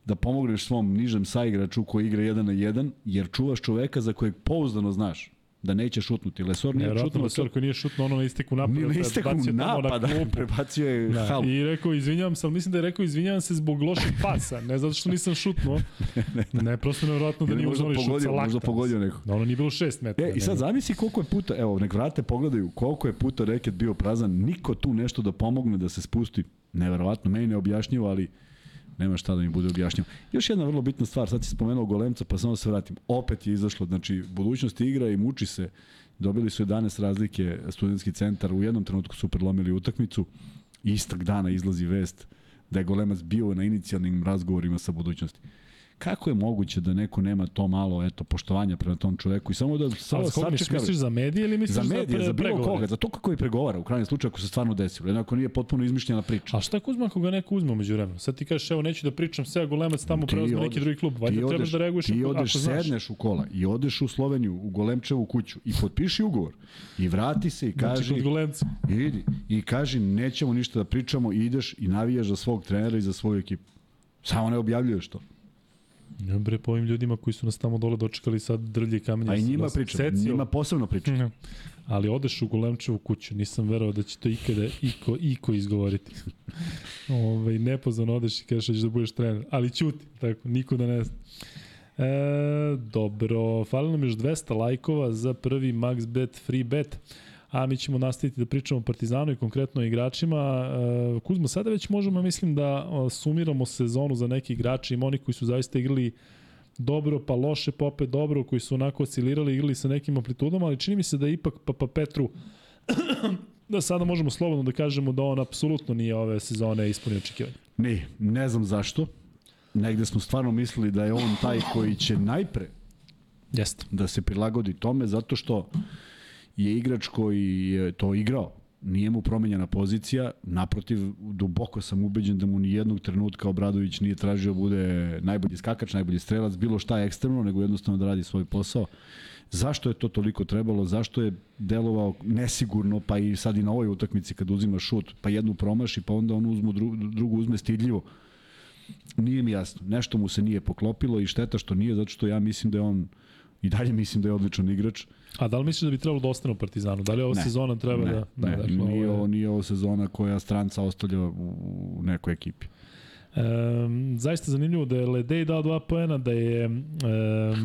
[SPEAKER 2] da pomogneš svom nižem saigraču koji igra 1 na 1, jer čuvaš čoveka za kojeg pouzdano znaš da neće šutnuti. Lesor nije
[SPEAKER 1] Nevjerojatno
[SPEAKER 2] šutnuo,
[SPEAKER 1] Lesor koji nije šutno ono na isteku napada.
[SPEAKER 2] na isteku
[SPEAKER 1] tamo na
[SPEAKER 2] napada,
[SPEAKER 1] klupu.
[SPEAKER 2] prebacio je
[SPEAKER 1] Da,
[SPEAKER 2] halu.
[SPEAKER 1] I rekao, izvinjavam se, ali mislim da je rekao, izvinjavam se zbog lošeg pasa, ne zato što nisam šutnuo. ne, prosto nevjerojatno da nije uzmano šut sa lakta.
[SPEAKER 2] možda pogodio neko.
[SPEAKER 1] Da ono nije bilo 6 metara.
[SPEAKER 2] E, i sad zamisli koliko je puta, evo, nek vrate pogledaju koliko je puta reket bio prazan, niko tu nešto da pomogne da se spusti. Neverovatno, meni ne objašnjivo, ali nema šta da mi bude objašnjivo. Još jedna vrlo bitna stvar, sad si spomenuo Golemca, pa samo da se vratim. Opet je izašlo, znači, budućnost igra i muči se. Dobili su 11 razlike studentski centar, u jednom trenutku su prelomili utakmicu. Istog dana izlazi vest da je Golemac bio na inicijalnim razgovorima sa budućnosti. Kako je moguće da neko nema to malo eto poštovanja prema tom čoveku i samo da samo
[SPEAKER 1] Ali koga misliš, za medije ili misliš
[SPEAKER 2] za medije,
[SPEAKER 1] za,
[SPEAKER 2] za bilo
[SPEAKER 1] pregovore?
[SPEAKER 2] koga, za to kako i pregovara u krajnjem slučaju ako se stvarno desilo, jednako nije potpuno izmišljena priča.
[SPEAKER 1] A šta ako ga neko uzme umeđu vremenu? Sad ti kažeš, evo neću da pričam sve, Golemac tamo preuzme neki drugi klub. Valjda trebaš da reaguješ
[SPEAKER 2] ti odeš,
[SPEAKER 1] ako znaš.
[SPEAKER 2] sedneš u kola i odeš u Sloveniju, u Golemčevu kuću i potpiši ugovor i vrati se i
[SPEAKER 1] Znači, kod Golemca.
[SPEAKER 2] idi i kaži nećemo ništa da pričamo i ideš i navijaš za svog trenera i za svoju ekipu. Samo ne objavljuješ to.
[SPEAKER 1] Ja, bre, po ovim ljudima koji su nas tamo dole dočekali sad drlje kamenje.
[SPEAKER 2] A i njima pričam,
[SPEAKER 1] secio.
[SPEAKER 2] njima posebno pričam.
[SPEAKER 1] Ne. Ali odeš u Golemčevu kuću, nisam verovao da će to ikada iko, iko izgovoriti. Ove, nepozvano odeš i kažeš da ćeš da budeš trener, ali ćuti, tako, niko da ne zna. E, dobro, fali nam još 200 lajkova za prvi max bet free bet a mi ćemo nastaviti da pričamo o Partizanu i konkretno o igračima. E, Kuzmo, sada već možemo, mislim, da sumiramo sezonu za neki igrači, ima oni koji su zaista igrali dobro, pa loše, pa opet dobro, koji su onako oscilirali, igrali sa nekim amplitudama, ali čini mi se da ipak Papa Petru da sada možemo slobodno da kažemo da on apsolutno nije ove sezone ispunio očekivanja.
[SPEAKER 2] Ne, ne znam zašto. Negde smo stvarno mislili da je on taj koji će najpre
[SPEAKER 1] Jeste.
[SPEAKER 2] da se prilagodi tome zato što je igrač koji je to igrao. Nije mu promenjena pozicija, naprotiv, duboko sam ubeđen da mu ni jednog trenutka Obradović nije tražio da bude najbolji skakač, najbolji strelac, bilo šta ekstremno, nego jednostavno da radi svoj posao. Zašto je to toliko trebalo? Zašto je delovao nesigurno, pa i sad i na ovoj utakmici kad uzima šut, pa jednu promaši, pa onda on uzmu dru, drugu uzme stidljivo. Nije mi jasno. Nešto mu se nije poklopilo i šteta što nije, zato što ja mislim da je on i dalje mislim da je odličan igrač.
[SPEAKER 1] A da li misliš da bi trebalo da ostane u Partizanu? Da li ova
[SPEAKER 2] Ne.
[SPEAKER 1] sezona treba
[SPEAKER 2] ne,
[SPEAKER 1] da...
[SPEAKER 2] Ne, ne,
[SPEAKER 1] dakle,
[SPEAKER 2] nije,
[SPEAKER 1] ovo je-
[SPEAKER 2] ovo, nije ovo sezona koja stranca ostavlja u, nekoj ekipi.
[SPEAKER 1] Um, zaista zanimljivo da je Ledej dao dva poena, da je... Um,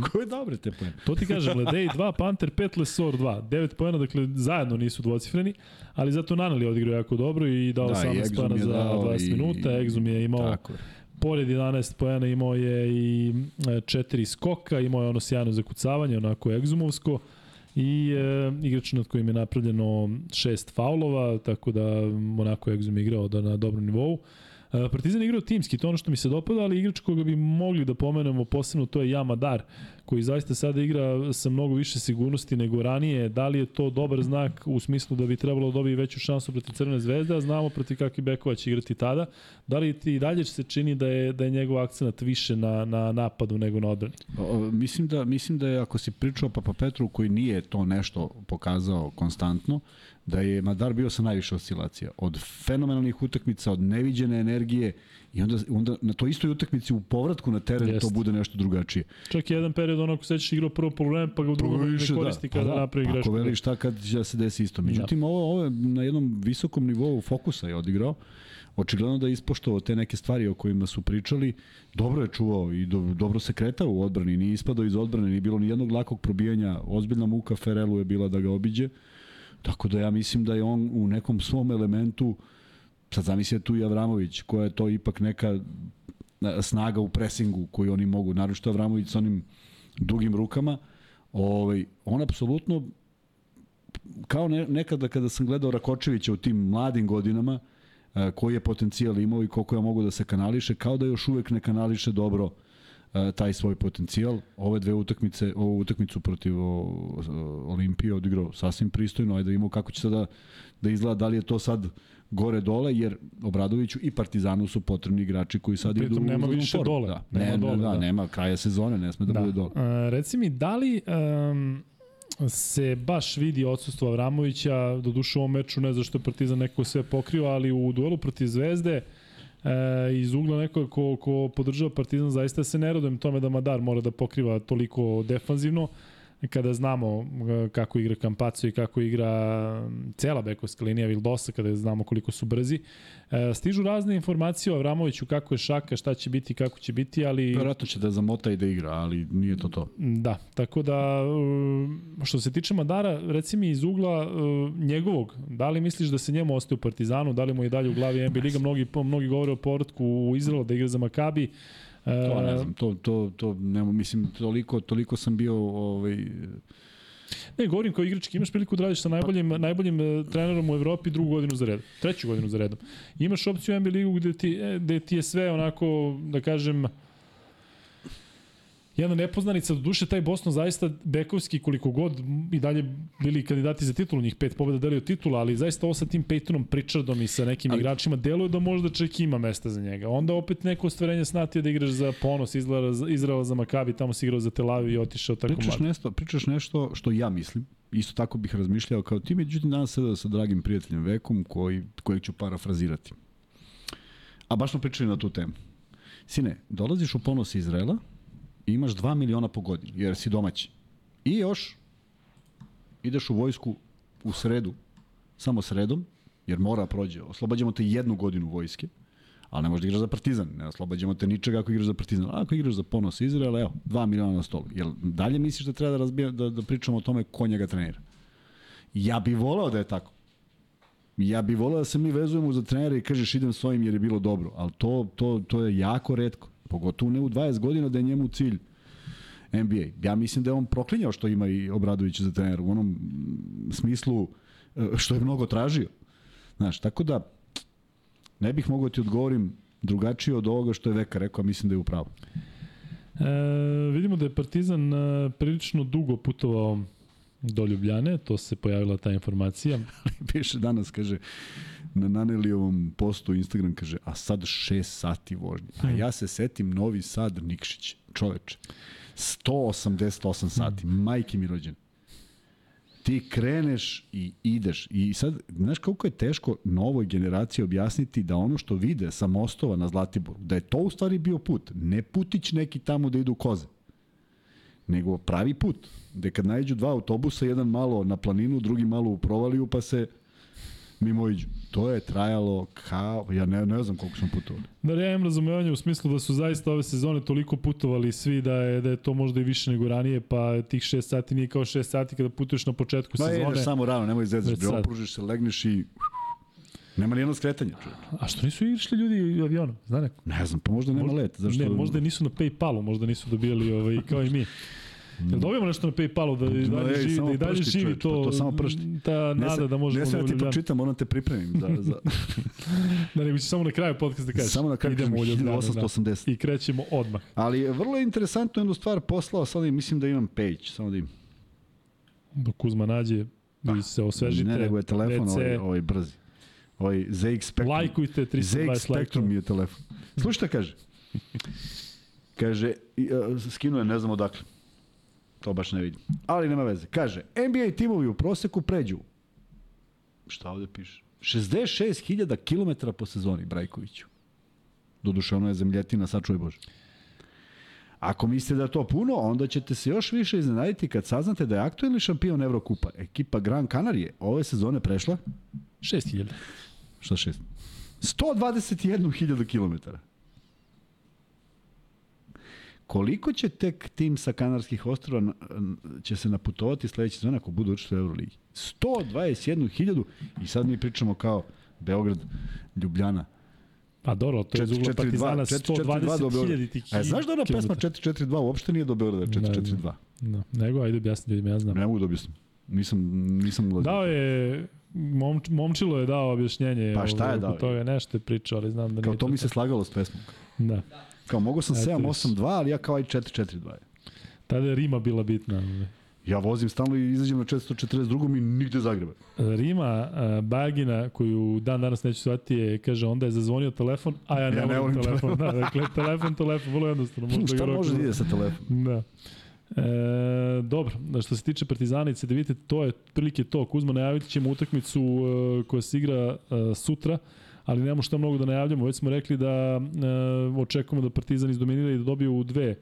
[SPEAKER 2] Ko je dobre te poene?
[SPEAKER 1] to ti kažem, Ledej 2, Panter 5, Lesor 2. 9 poena, dakle zajedno nisu dvocifreni, ali zato Nanali odigrao jako dobro i dao
[SPEAKER 2] Da,
[SPEAKER 1] da,
[SPEAKER 2] i
[SPEAKER 1] 18
[SPEAKER 2] Exum
[SPEAKER 1] poena za
[SPEAKER 2] dao
[SPEAKER 1] 20
[SPEAKER 2] i-
[SPEAKER 1] minuta, Exum je imao
[SPEAKER 2] Tako
[SPEAKER 1] pored 11 poena imao je i 4 skoka, imao je ono sjajno zakucavanje, onako egzumovsko i e, igrač nad kojim je napravljeno šest faulova, tako da onako Egzum je igrao da na dobrom nivou. E, Partizan je igrao timski, to ono što mi se dopada, ali igrač koga bi mogli da pomenemo posebno to je Jamadar, koji zaista sada igra sa mnogo više sigurnosti nego ranije. Da li je to dobar znak u smislu da bi trebalo da dobije veću šansu protiv Crvene zvezde, a znamo protiv kakvih bekova će igrati tada. Da li ti dalje se čini da je, da je njegov akcenat više na, na napadu nego na odbrani?
[SPEAKER 2] Mislim, da, mislim da je, ako si pričao Papa Petru, koji nije to nešto pokazao konstantno, da je Madar bio sa najviše oscilacija. Od fenomenalnih utakmica, od neviđene energije i onda, onda na toj istoj utakmici u povratku na teren
[SPEAKER 1] Jeste.
[SPEAKER 2] to bude nešto drugačije.
[SPEAKER 1] Čak je jedan period onako sećaš igrao prvo probleme, pa ga u drugom ne
[SPEAKER 2] Više,
[SPEAKER 1] koristi
[SPEAKER 2] Pa
[SPEAKER 1] kada napravi
[SPEAKER 2] pa
[SPEAKER 1] grešku.
[SPEAKER 2] Ako veli šta kad će da se desi isto. Međutim, ovo, ovo je na jednom visokom nivou fokusa je odigrao. Očigledno da je ispoštovao te neke stvari o kojima su pričali. Dobro je čuvao i do, dobro se kretao u odbrani. Nije ispadao iz odbrane, nije bilo ni jednog lakog probijanja. Ozbiljna muka Ferelu je bila da ga obiđe. Tako da ja mislim da je on u nekom svom elementu sad zamislite tu i Avramović, koja je to ipak neka e, snaga u presingu koju oni mogu, naročito Avramović sa onim dugim rukama, ovaj, on apsolutno kao ne, nekada kada sam gledao Rakočevića u tim mladim godinama, e, koji je potencijal imao i koliko je mogu da se kanališe, kao da još uvek ne kanališe dobro e, taj svoj potencijal. Ove dve utakmice, ovu utakmicu protiv o, o, Olimpije odigrao sasvim pristojno, ajde da vidimo kako će sada da izgleda, da li je to sad gore dole, jer Obradoviću i Partizanu su potrebni igrači koji sad
[SPEAKER 1] Pritom
[SPEAKER 2] idu u
[SPEAKER 1] nema više
[SPEAKER 2] formu.
[SPEAKER 1] dole.
[SPEAKER 2] Da,
[SPEAKER 1] Nema
[SPEAKER 2] ne,
[SPEAKER 1] dole,
[SPEAKER 2] da,
[SPEAKER 1] da.
[SPEAKER 2] nema kraja sezone, ne sme da, da. bude dole.
[SPEAKER 1] E, reci mi, da li um, se baš vidi odsustvo Avramovića, do duše u ovom meču, ne znam što je Partizan neko sve pokrio, ali u duelu protiv Zvezde, e, iz ugla nekoga ko, ko podržava Partizan, zaista se ne radujem tome da Madar mora da pokriva toliko defanzivno, kada znamo e, kako igra Kampaco i kako igra cela bekovska linija Vildosa, kada znamo koliko su brzi. E, stižu razne informacije o Avramoviću, kako je šaka, šta će biti, kako će biti, ali...
[SPEAKER 2] Verovatno će da zamota i da igra, ali nije to to.
[SPEAKER 1] Da, tako da um, što se tiče Madara, reci mi iz ugla njegovog, da li misliš da se njemu ostaje u Partizanu, da li mu je dalje u glavi NBA Liga, mnogi, mnogi govore o povratku u Izrael da igra za Makabi.
[SPEAKER 2] To ne
[SPEAKER 1] Uh,
[SPEAKER 2] znam, to, to, to nemo, mislim, toliko, toliko sam bio ovaj,
[SPEAKER 1] ne, govorim kao igrački, imaš priliku da radiš sa najboljim, najboljim uh, trenerom u Evropi drugu godinu za redom, treću godinu za redom. Imaš opciju NBA Ligu gde ti, e, gde ti je sve onako, da kažem, jedna nepoznanica, do duše taj Boston zaista bekovski koliko god i dalje bili kandidati za titulu, njih pet pobjeda delio titula, ali zaista ovo sa tim Peytonom Pritchardom i sa nekim ali, igračima deluje da možda čak ima mesta za njega. Onda opet neko ostvarenje snatio da igraš za ponos, Izraela za Makabi, tamo si igrao za Tel Aviv i otišao tako
[SPEAKER 2] pričaš mlad. Nešto, pričaš nešto što ja mislim, isto tako bih razmišljao kao ti, međutim danas sada sa dragim prijateljem Vekom koji, kojeg ću parafrazirati. A baš smo pričali na tu temu. Sine, dolaziš u ponos Izraela, i imaš 2 miliona po godini, jer si domaći. I još ideš u vojsku u sredu, samo sredom, jer mora prođe. Oslobađamo te jednu godinu vojske, ali ne možeš da igraš za Partizan. Ne oslobađamo te ničega ako igraš za Partizan. Ako igraš za ponos Izraela, evo, 2 miliona na stolu. Jel dalje misliš da treba da, razbija, da, da pričamo o tome ko njega trenira? Ja bih volao da je tako. Ja bih volao da se mi vezujemo za trenera i kažeš idem s ovim jer je bilo dobro, ali to, to, to je jako redko. Pogotovo ne u 20 godina da je njemu cilj NBA. Ja mislim da je on proklinjao što ima i Obradović za trener u onom smislu e, što je mnogo tražio. Znaš, tako da ne bih mogao da ti odgovorim drugačije od ovoga što je Veka rekao, a mislim da je upravo.
[SPEAKER 1] E, vidimo da je Partizan e, prilično dugo putovao do Ljubljane, to se pojavila ta informacija.
[SPEAKER 2] Piše danas, kaže, na Nanelijevom postu Instagram, kaže, a sad 6 sati vožnje. A hmm. ja se setim Novi Sad Nikšić, čoveče. 188 sati, hmm. majke mi rođen. Ti kreneš i ideš. I sad, znaš koliko je teško novoj generaciji objasniti da ono što vide sa mostova na Zlatiboru, da je to u stvari bio put. Ne putić neki tamo da idu koze nego pravi put, gde kad najđu dva autobusa, jedan malo na planinu, drugi malo u provaliju, pa se mimo iđu. To je trajalo kao, ja ne, ne znam koliko smo putovali.
[SPEAKER 1] Da, ja imam razumevanje u smislu da su zaista ove sezone toliko putovali svi da je, da je to možda i više nego ranije, pa tih 6 sati nije kao 6 sati kada putuješ na početku
[SPEAKER 2] Ma,
[SPEAKER 1] sezone.
[SPEAKER 2] Ma samo rano, nemoj zezaš, bre, opružiš se, legneš i Nema ni jedno skretanje. Čovjek.
[SPEAKER 1] A što nisu išli ljudi avionom? Zna neko?
[SPEAKER 2] Ne znam, pa možda nema možda, let. Zašto...
[SPEAKER 1] Ne, možda nisu na Paypalu, možda nisu dobijali ovaj, kao i mi. Jel dobijamo nešto na Paypalu da i dalje živi, da i dalje živi to,
[SPEAKER 2] to samo pršti.
[SPEAKER 1] ta ne nada da možemo...
[SPEAKER 2] Ne sve da ti pročitam, moram te pripremim. Da, za...
[SPEAKER 1] da nego će samo na kraju podcast da kažeš.
[SPEAKER 2] Samo na kraju
[SPEAKER 1] idemo
[SPEAKER 2] 1880.
[SPEAKER 1] Da, I krećemo odmah.
[SPEAKER 2] Ali vrlo je interesantno jednu stvar poslao, sad mislim da imam page, samo da im.
[SPEAKER 1] Dok Kuzma nađe, vi se osvežite.
[SPEAKER 2] Ne, nego je telefon ovaj, ovaj brzi. Ovaj ZX Spectrum.
[SPEAKER 1] Lajkujte 320
[SPEAKER 2] ZX Spectrum mi je telefon. Slušaj šta kaže. Kaže, uh, skinuo je, ne znam odakle. To baš ne vidim. Ali nema veze. Kaže, NBA timovi u proseku pređu. Šta ovde piše? 66.000 km po sezoni, Brajkoviću. Doduše, ono je zemljetina, sačuvaj Bože. Ako mislite da je to puno, onda ćete se još više iznenaditi kad saznate da je aktuelni šampion Evrokupa, ekipa Gran Canarije, ove sezone prešla
[SPEAKER 1] 6000.
[SPEAKER 2] Šta 6? 121.000 km. Koliko će tek tim sa Kanarskih ostrova će se naputovati sledeće sezone ako budu učestvovali u Euroligi? 121.000 i sad mi pričamo kao Beograd, Ljubljana.
[SPEAKER 1] Pa dobro, to je iz ugla Partizana 120.000 tih
[SPEAKER 2] A znaš da ona pesma 442 uopšte nije do Beograda 442?
[SPEAKER 1] Da, nego ajde objasni ljudima, ja znam.
[SPEAKER 2] Ne mogu da objasnim. Nisam, nisam ulazio.
[SPEAKER 1] Dao je Mom, momčilo je dao objašnjenje.
[SPEAKER 2] Pa šta je dao?
[SPEAKER 1] To je nešto je pričao, ali znam da
[SPEAKER 2] kao nije to. Kao to mi se slagalo s pesmom.
[SPEAKER 1] Da.
[SPEAKER 2] Kao mogu sam 782, ali ja kao aj 442.
[SPEAKER 1] Tada je Rima bila bitna.
[SPEAKER 2] Ja vozim stalno i izađem na 442. i nigde Zagreba.
[SPEAKER 1] Rima Bagina, koju dan danas neću shvatiti, je, kaže, onda je zazvonio telefon, a ja ne, ja ne volim telefon. da, dakle, telefon, telefon, vrlo jednostavno.
[SPEAKER 2] Možda Šta može da ide sa telefonom?
[SPEAKER 1] Da. E, dobro, što se tiče Partizana i CDVite, to je prilike to. Kuzma, najaviti ćemo utakmicu uh, koja se igra uh, sutra, ali nemamo šta mnogo da najavljamo. Već smo rekli da uh, očekujemo da Partizan izdominira i da dobiju u dve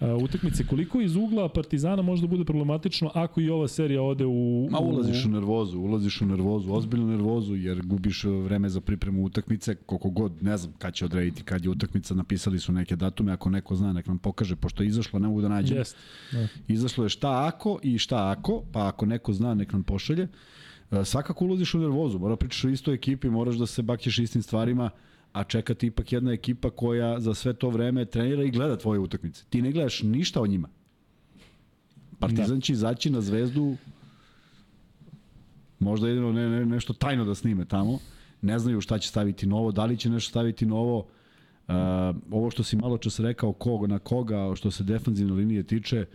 [SPEAKER 1] uh, utakmice. Koliko iz ugla Partizana možda bude problematično ako i ova serija ode u...
[SPEAKER 2] Ma ulaziš u nervozu, ulaziš u nervozu, ozbiljnu nervozu, jer gubiš vreme za pripremu utakmice, koliko god, ne znam kad će odrediti, kad je utakmica, napisali su neke datume, ako neko zna, nek nam pokaže, pošto je izašlo, ne mogu da nađem. Yes. Yeah. Izašlo je šta ako i šta ako, pa ako neko zna, nek nam pošalje. Uh, svakako ulaziš u nervozu, mora pričaš o istoj ekipi, moraš da se bakćeš istim stvarima, a čeka ti ipak jedna ekipa koja za sve to vreme trenira i gleda tvoje utakmice. Ti ne gledaš ništa o njima. Partizan da. će izaći na zvezdu možda jedino ne, ne, nešto tajno da snime tamo. Ne znaju šta će staviti novo, da li će nešto staviti novo. Uh, ovo što si malo čas rekao koga na koga, što se defanzivne linije tiče,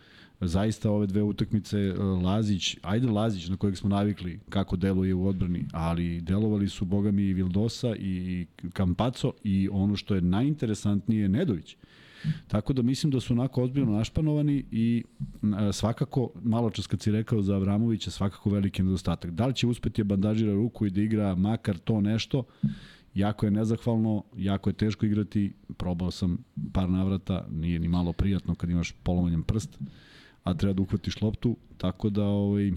[SPEAKER 2] zaista ove dve utakmice Lazić, ajde Lazić na kojeg smo navikli kako deluje u odbrani, ali delovali su boga mi i Vildosa i Kampaco i ono što je najinteresantnije Nedović. Tako da mislim da su onako ozbiljno našpanovani i svakako, malo čas kad si rekao za Avramovića, svakako veliki nedostatak. Da li će uspeti da bandažira ruku i da igra makar to nešto, jako je nezahvalno, jako je teško igrati, probao sam par navrata, nije ni malo prijatno kad imaš polomanjem prst, a treba da uhvatiš loptu, tako da ovaj,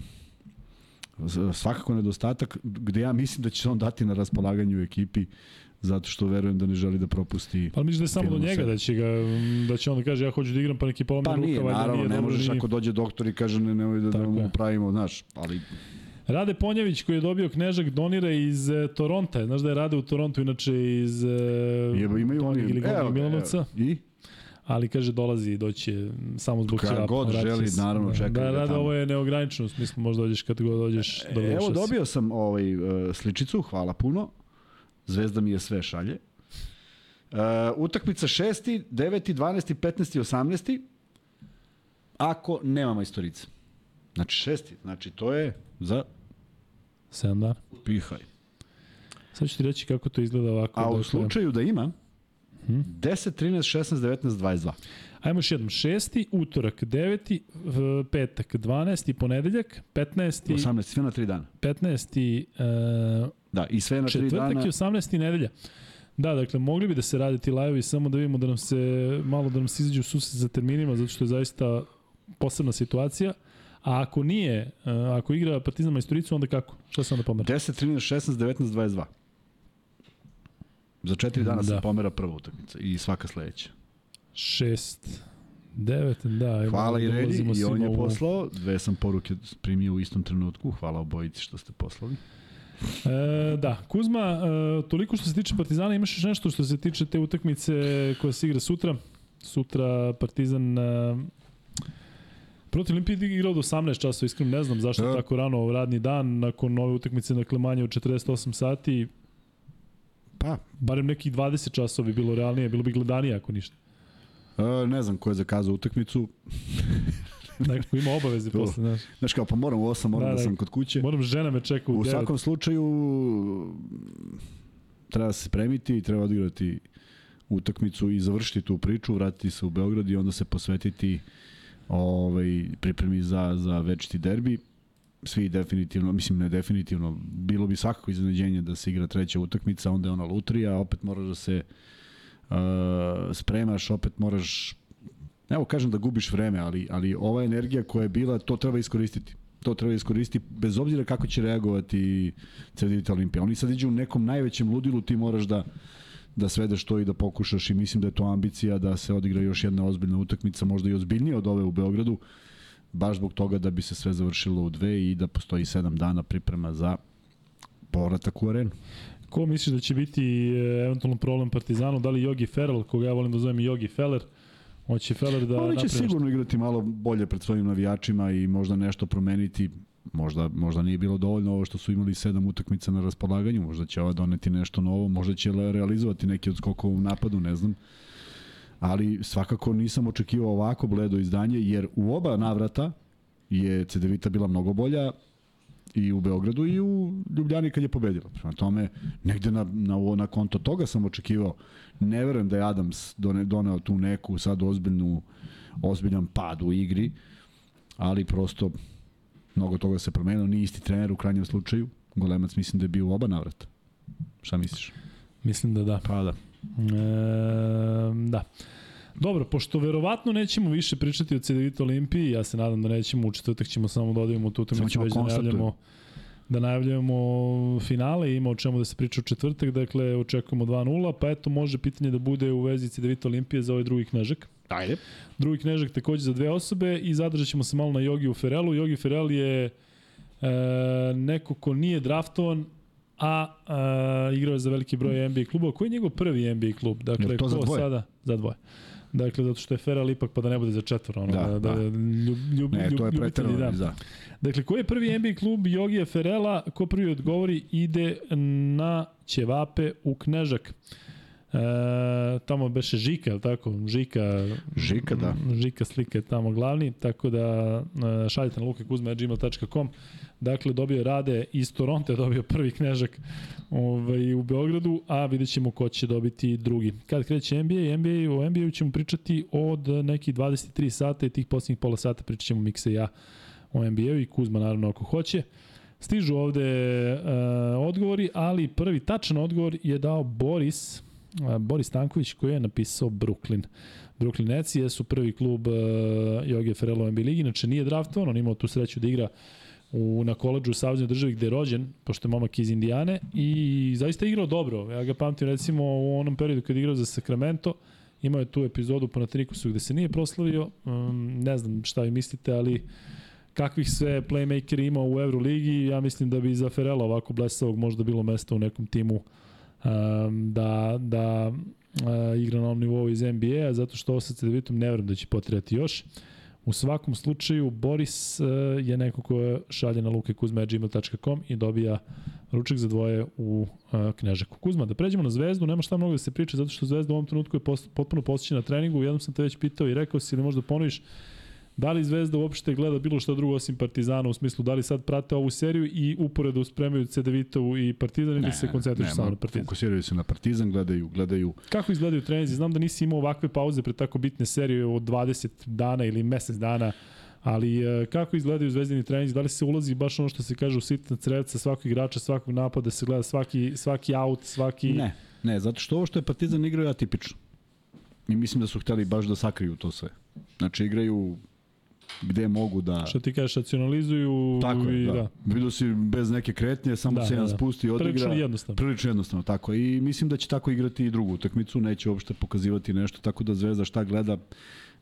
[SPEAKER 2] svakako nedostatak, gde ja mislim da će se on dati na raspolaganju u ekipi, zato što verujem da ne želi da propusti.
[SPEAKER 1] Pa misliš da je samo do njega da će ga da će on da kaže ja hoću da igram pa neki polomi
[SPEAKER 2] pa
[SPEAKER 1] ruka,
[SPEAKER 2] nije, naravno, nije, ne možeš ako dođe doktor i kaže ne nemoj da, da mu pravimo, znaš, ali
[SPEAKER 1] Rade Ponjević koji je dobio knežak donira iz e, Toronta. Znaš da je Rade u Torontu inače iz e,
[SPEAKER 2] Jebo, imaju oni
[SPEAKER 1] Milanovca.
[SPEAKER 2] Evo. I?
[SPEAKER 1] Ali kaže dolazi i doće samo zbog
[SPEAKER 2] Kada god želi, naravno čeka
[SPEAKER 1] da, da, da, ovo je neograničeno, u smislu možda dođeš kad god dođeš.
[SPEAKER 2] Da Evo dobio sam ovaj uh, sličicu, hvala puno. Zvezda mi je sve šalje. Uh, utakmica 6. 9. 12. 15. 18. Ako nema majstorice. Znači šesti, znači to je za
[SPEAKER 1] 7 dana.
[SPEAKER 2] Pihaj.
[SPEAKER 1] Sad ću ti reći kako to izgleda ovako.
[SPEAKER 2] A u dakle... slučaju da ima, hmm? 10, 13, 16, 19, 22.
[SPEAKER 1] Ajmo još jednom. Šesti, utorak, deveti, petak, 12. ponedeljak, 15.
[SPEAKER 2] 18, sve na 3 dana.
[SPEAKER 1] 15. Uh,
[SPEAKER 2] da, i sve na 3 dana.
[SPEAKER 1] Četvrtak i 18. nedelja. Da, dakle, mogli bi da se radi ti live samo da vidimo da nam se, malo da nam se izađe u susret za terminima, zato što je zaista posebna situacija. A ako nije, ako igra Partizan Majstoricu, onda kako? Šta se onda pomera?
[SPEAKER 2] 10, 13, 16, 19, 22. Za četiri dana da. se pomera prva utakmica i svaka sledeća.
[SPEAKER 1] 6, 9, da.
[SPEAKER 2] Hvala i Redi, i on je poslao. Dve sam poruke primio u istom trenutku. Hvala obojici što ste poslali.
[SPEAKER 1] E, da, Kuzma, e, toliko što se tiče Partizana, imaš još nešto što se tiče te utakmice koja se igra sutra? Sutra Partizan e, Protiv Olimpije igrao do 18 časova, iskreno ne znam zašto ja. tako rano radni dan, nakon nove utakmice na Klemanje u 48 sati.
[SPEAKER 2] Pa.
[SPEAKER 1] Barem nekih 20 časova bi bilo realnije, bilo bi gledanije ako ništa.
[SPEAKER 2] E, ne znam ko je zakazao utakmicu.
[SPEAKER 1] Dakle, ima obaveze posle, znaš.
[SPEAKER 2] Znaš kao, pa moram u 8, moram da, da, da sam kod kuće.
[SPEAKER 1] Moram, žena me čeka u 9.
[SPEAKER 2] U svakom slučaju, treba se spremiti i treba odigrati utakmicu i završiti tu priču, vratiti se u Beograd i onda se posvetiti ovaj, pripremi za, za večiti derbi. Svi definitivno, mislim ne definitivno, bilo bi svakako iznenađenje da se igra treća utakmica, onda je ona lutrija, opet moraš da se uh, spremaš, opet moraš evo kažem da gubiš vreme, ali, ali ova energija koja je bila, to treba iskoristiti. To treba iskoristiti bez obzira kako će reagovati Cedevita Olimpija. Oni sad iđu u nekom najvećem ludilu, ti moraš da da svedeš to i da pokušaš i mislim da je to ambicija da se odigra još jedna ozbiljna utakmica, možda i ozbiljnija od ove u Beogradu, baš zbog toga da bi se sve završilo u dve i da postoji sedam dana priprema za povratak u arenu.
[SPEAKER 1] Ko misliš da će biti e, eventualno problem Partizanu? Da li Jogi Ferrell, koga ja volim da zovem Jogi Feller, Hoće Feller da
[SPEAKER 2] Oni će sigurno igrati malo bolje pred svojim navijačima i možda nešto promeniti Možda, možda nije bilo dovoljno ovo što su imali sedam utakmica na raspolaganju, možda će ova doneti nešto novo, možda će realizovati neki od skokova u napadu, ne znam. Ali svakako nisam očekivao ovako bledo izdanje, jer u oba navrata je Cedevita bila mnogo bolja i u Beogradu i u Ljubljani kad je pobedila. Prema tome, negde na, na, na konto toga sam očekivao. Ne verujem da je Adams done, doneo tu neku sad ozbiljnu, ozbiljan pad u igri, ali prosto Mnogo toga se promenilo, nije isti trener u krajnjem slučaju. Golemac mislim da je bio u oba navrata. Šta misliš?
[SPEAKER 1] Mislim da da.
[SPEAKER 2] Pa da.
[SPEAKER 1] E, da. Dobro, pošto verovatno nećemo više pričati o CDVita Olimpiji, ja se nadam da nećemo, u četvrtak ćemo samo da odavimo tu utakmicu već da najavljamo da najavljamo finale, ima o čemu da se priča u četvrtak, dakle očekujemo 2-0, pa eto može pitanje da bude u vezi CDVita Olimpije za ovaj drugi knežak.
[SPEAKER 2] Ajde.
[SPEAKER 1] Drugi knežak takođe za dve osobe i zadržat ćemo se malo na Jogi u Ferelu. Jogi Ferel je e, neko ko nije draftovan, a, a igrao je za veliki broj NBA klubova. Koji je njegov prvi NBA klub? Dakle,
[SPEAKER 2] to
[SPEAKER 1] za
[SPEAKER 2] dvoje?
[SPEAKER 1] sada? Za dvoje. Dakle, zato što je Feral ipak pa da ne bude za četvoro. Ono, da, da, da, ljub, ljub,
[SPEAKER 2] ne,
[SPEAKER 1] ljub,
[SPEAKER 2] to je preterano, da. da.
[SPEAKER 1] Dakle, koji je prvi NBA klub Jogija Ferela? Ko prvi odgovori ide na Ćevape u Knežak. Uh, E, tamo beše Žika, je tako? Žika,
[SPEAKER 2] Žika, da.
[SPEAKER 1] Žika slika je tamo glavni, tako da e, šaljite na lukekuzma.gmail.com Dakle, dobio je Rade iz Toronto, dobio prvi knežak ovaj, u Beogradu, a vidjet ćemo ko će dobiti drugi. Kad kreće NBA, NBA o NBA ćemo pričati od nekih 23 sata i tih posljednjih pola sata pričat ćemo Mikse i ja o NBA-u i Kuzma naravno ako hoće. Stižu ovde uh, odgovori, ali prvi tačan odgovor je dao Boris, Boris Tanković koji je napisao Brooklyn. Brooklyn Nets jesu prvi klub uh, Joge Ferrella u NBA ligi, inače nije draftovan, on imao tu sreću da igra u, na koleđu u Savjeznoj državi gde je rođen, pošto je momak iz Indijane i zaista je igrao dobro. Ja ga pamtim recimo u onom periodu kad je igrao za Sacramento, imao je tu epizodu po Natrikusu gde se nije proslavio, um, ne znam šta vi mislite, ali kakvih sve playmaker ima u Euroligi, ja mislim da bi za Ferela ovako blesavog možda bilo mesto u nekom timu um, da, da uh, igra na ovom nivou iz NBA-a, zato što ovo sa Cedevitom ne verujem da će potrebati još. U svakom slučaju, Boris uh, je neko ko šalje na lukekuzma.gmail.com i dobija ručak za dvoje u uh, Knežaku. Kuzma, da pređemo na Zvezdu, nema šta mnogo da se priča, zato što Zvezda u ovom trenutku je potpuno posjećena na treningu. Jednom sam te već pitao i rekao si ili možda ponoviš, Da li Zvezda uopšte gleda bilo šta drugo osim Partizana u smislu da li sad prate ovu seriju i uporedo spremaju Cedevitovu i Partizan ili se koncentrišu samo na Partizan?
[SPEAKER 2] Fokusiraju se na Partizan, gledaju, gledaju...
[SPEAKER 1] Kako izgledaju trenizi? Znam da nisi imao ovakve pauze pre tako bitne serije od 20 dana ili mesec dana, ali e, kako izgledaju zvezdini trenizi? Da li se ulazi baš ono što se kaže u sitna crevca svakog igrača, svakog napada, se gleda svaki, svaki out, svaki...
[SPEAKER 2] Ne, ne, zato što ovo što je Partizan igrao je atipično. I mislim da su hteli baš da sakriju to sve. Znači igraju gde mogu da...
[SPEAKER 1] Što ti kažeš, racionalizuju
[SPEAKER 2] tako
[SPEAKER 1] i
[SPEAKER 2] da.
[SPEAKER 1] da.
[SPEAKER 2] Vidio si bez neke kretnje, samo
[SPEAKER 1] Da,
[SPEAKER 2] se
[SPEAKER 1] da,
[SPEAKER 2] jedan
[SPEAKER 1] da.
[SPEAKER 2] spusti i odigra.
[SPEAKER 1] Prilično jednostavno.
[SPEAKER 2] Prilično jednostavno, tako. I mislim da će tako igrati i drugu utakmicu, neće uopšte pokazivati nešto, tako da Zvezda šta gleda,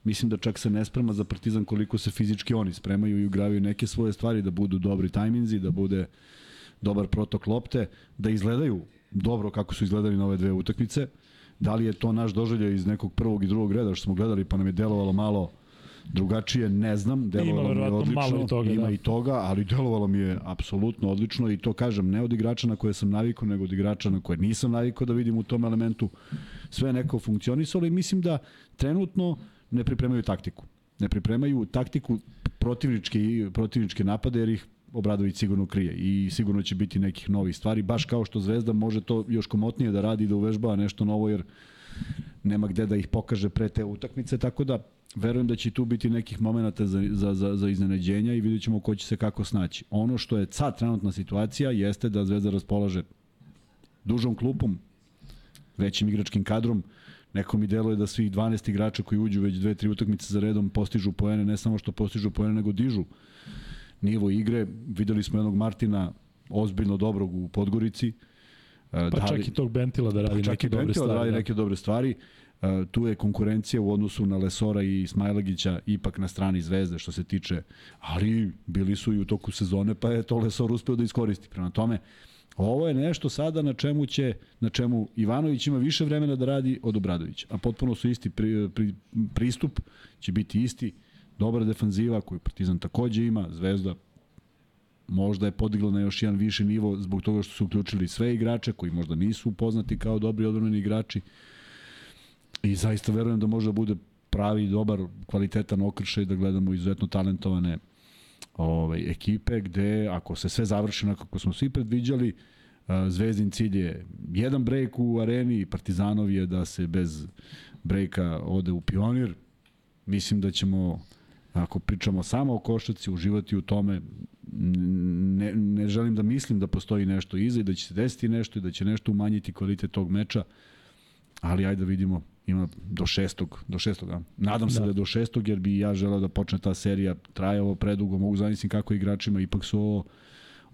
[SPEAKER 2] mislim da čak se ne sprema za Partizan koliko se fizički oni spremaju i ugravaju neke svoje stvari, da budu dobri tajminzi, da bude dobar protok lopte, da izgledaju dobro kako su izgledali na ove dve utakmice. Da li je to naš doželje iz nekog prvog i drugog reda što smo gledali pa nam je delovalo malo drugačije, ne znam, delovalo mi je odlično,
[SPEAKER 1] malo i toga,
[SPEAKER 2] ima
[SPEAKER 1] da.
[SPEAKER 2] i toga, ali delovalo mi je apsolutno odlično i to kažem, ne od igrača na koje sam navikao, nego od igrača na koje nisam navikao da vidim u tom elementu. Sve neko funkcionisalo i mislim da trenutno ne pripremaju taktiku. Ne pripremaju taktiku protivničke, protivničke napade jer ih Obradović sigurno krije i sigurno će biti nekih novih stvari, baš kao što Zvezda može to još komotnije da radi, da uvežbava nešto novo jer nema gde da ih pokaže pre te utakmice, tako da verujem da će tu biti nekih momenata za, za, za, za iznenađenja i vidjet ćemo ko će se kako snaći. Ono što je sad trenutna situacija jeste da Zvezda raspolaže dužom klupom, većim igračkim kadrom, Neko mi deluje da svih 12 igrača koji uđu već dve, tri utakmice za redom postižu poene, ne samo što postižu poene, nego dižu nivo igre. Videli smo jednog Martina ozbiljno dobrog u Podgorici.
[SPEAKER 1] Pa čak i tog Bentila da radi
[SPEAKER 2] čak
[SPEAKER 1] neke dobre
[SPEAKER 2] Bentila
[SPEAKER 1] stvari.
[SPEAKER 2] da radi
[SPEAKER 1] da.
[SPEAKER 2] neke dobre stvari. Uh, tu je konkurencija u odnosu na Lesora i Smajlagića ipak na strani Zvezde što se tiče, ali bili su i u toku sezone pa je to Lesor uspeo da iskoristi. Prema tome, ovo je nešto sada na čemu će, na čemu Ivanović ima više vremena da radi od Obradovića, a potpuno su isti pri, pri, pristup, će biti isti, dobra defanziva koju Partizan takođe ima, Zvezda možda je podigla na još jedan viši nivo zbog toga što su uključili sve igrače koji možda nisu poznati kao dobri odbrani igrači. I zaista verujem da može da bude pravi, dobar, kvalitetan okršaj da gledamo izuzetno talentovane ovaj, ekipe gde ako se sve završi onako kako smo svi predviđali, a, Zvezdin cilj je jedan brejk u areni Partizanov je da se bez brejka ode u pionir. Mislim da ćemo ako pričamo samo o košaci, uživati u tome, ne, ne želim da mislim da postoji nešto iza i da će se desiti nešto i da će nešto umanjiti kvalitet tog meča, ali ajde da vidimo, ima do šestog, do šestog, a? nadam se da.
[SPEAKER 1] Da.
[SPEAKER 2] je do šestog, jer bi ja želeo da počne ta serija, traje ovo predugo, mogu zamislim kako igračima, ipak su ovo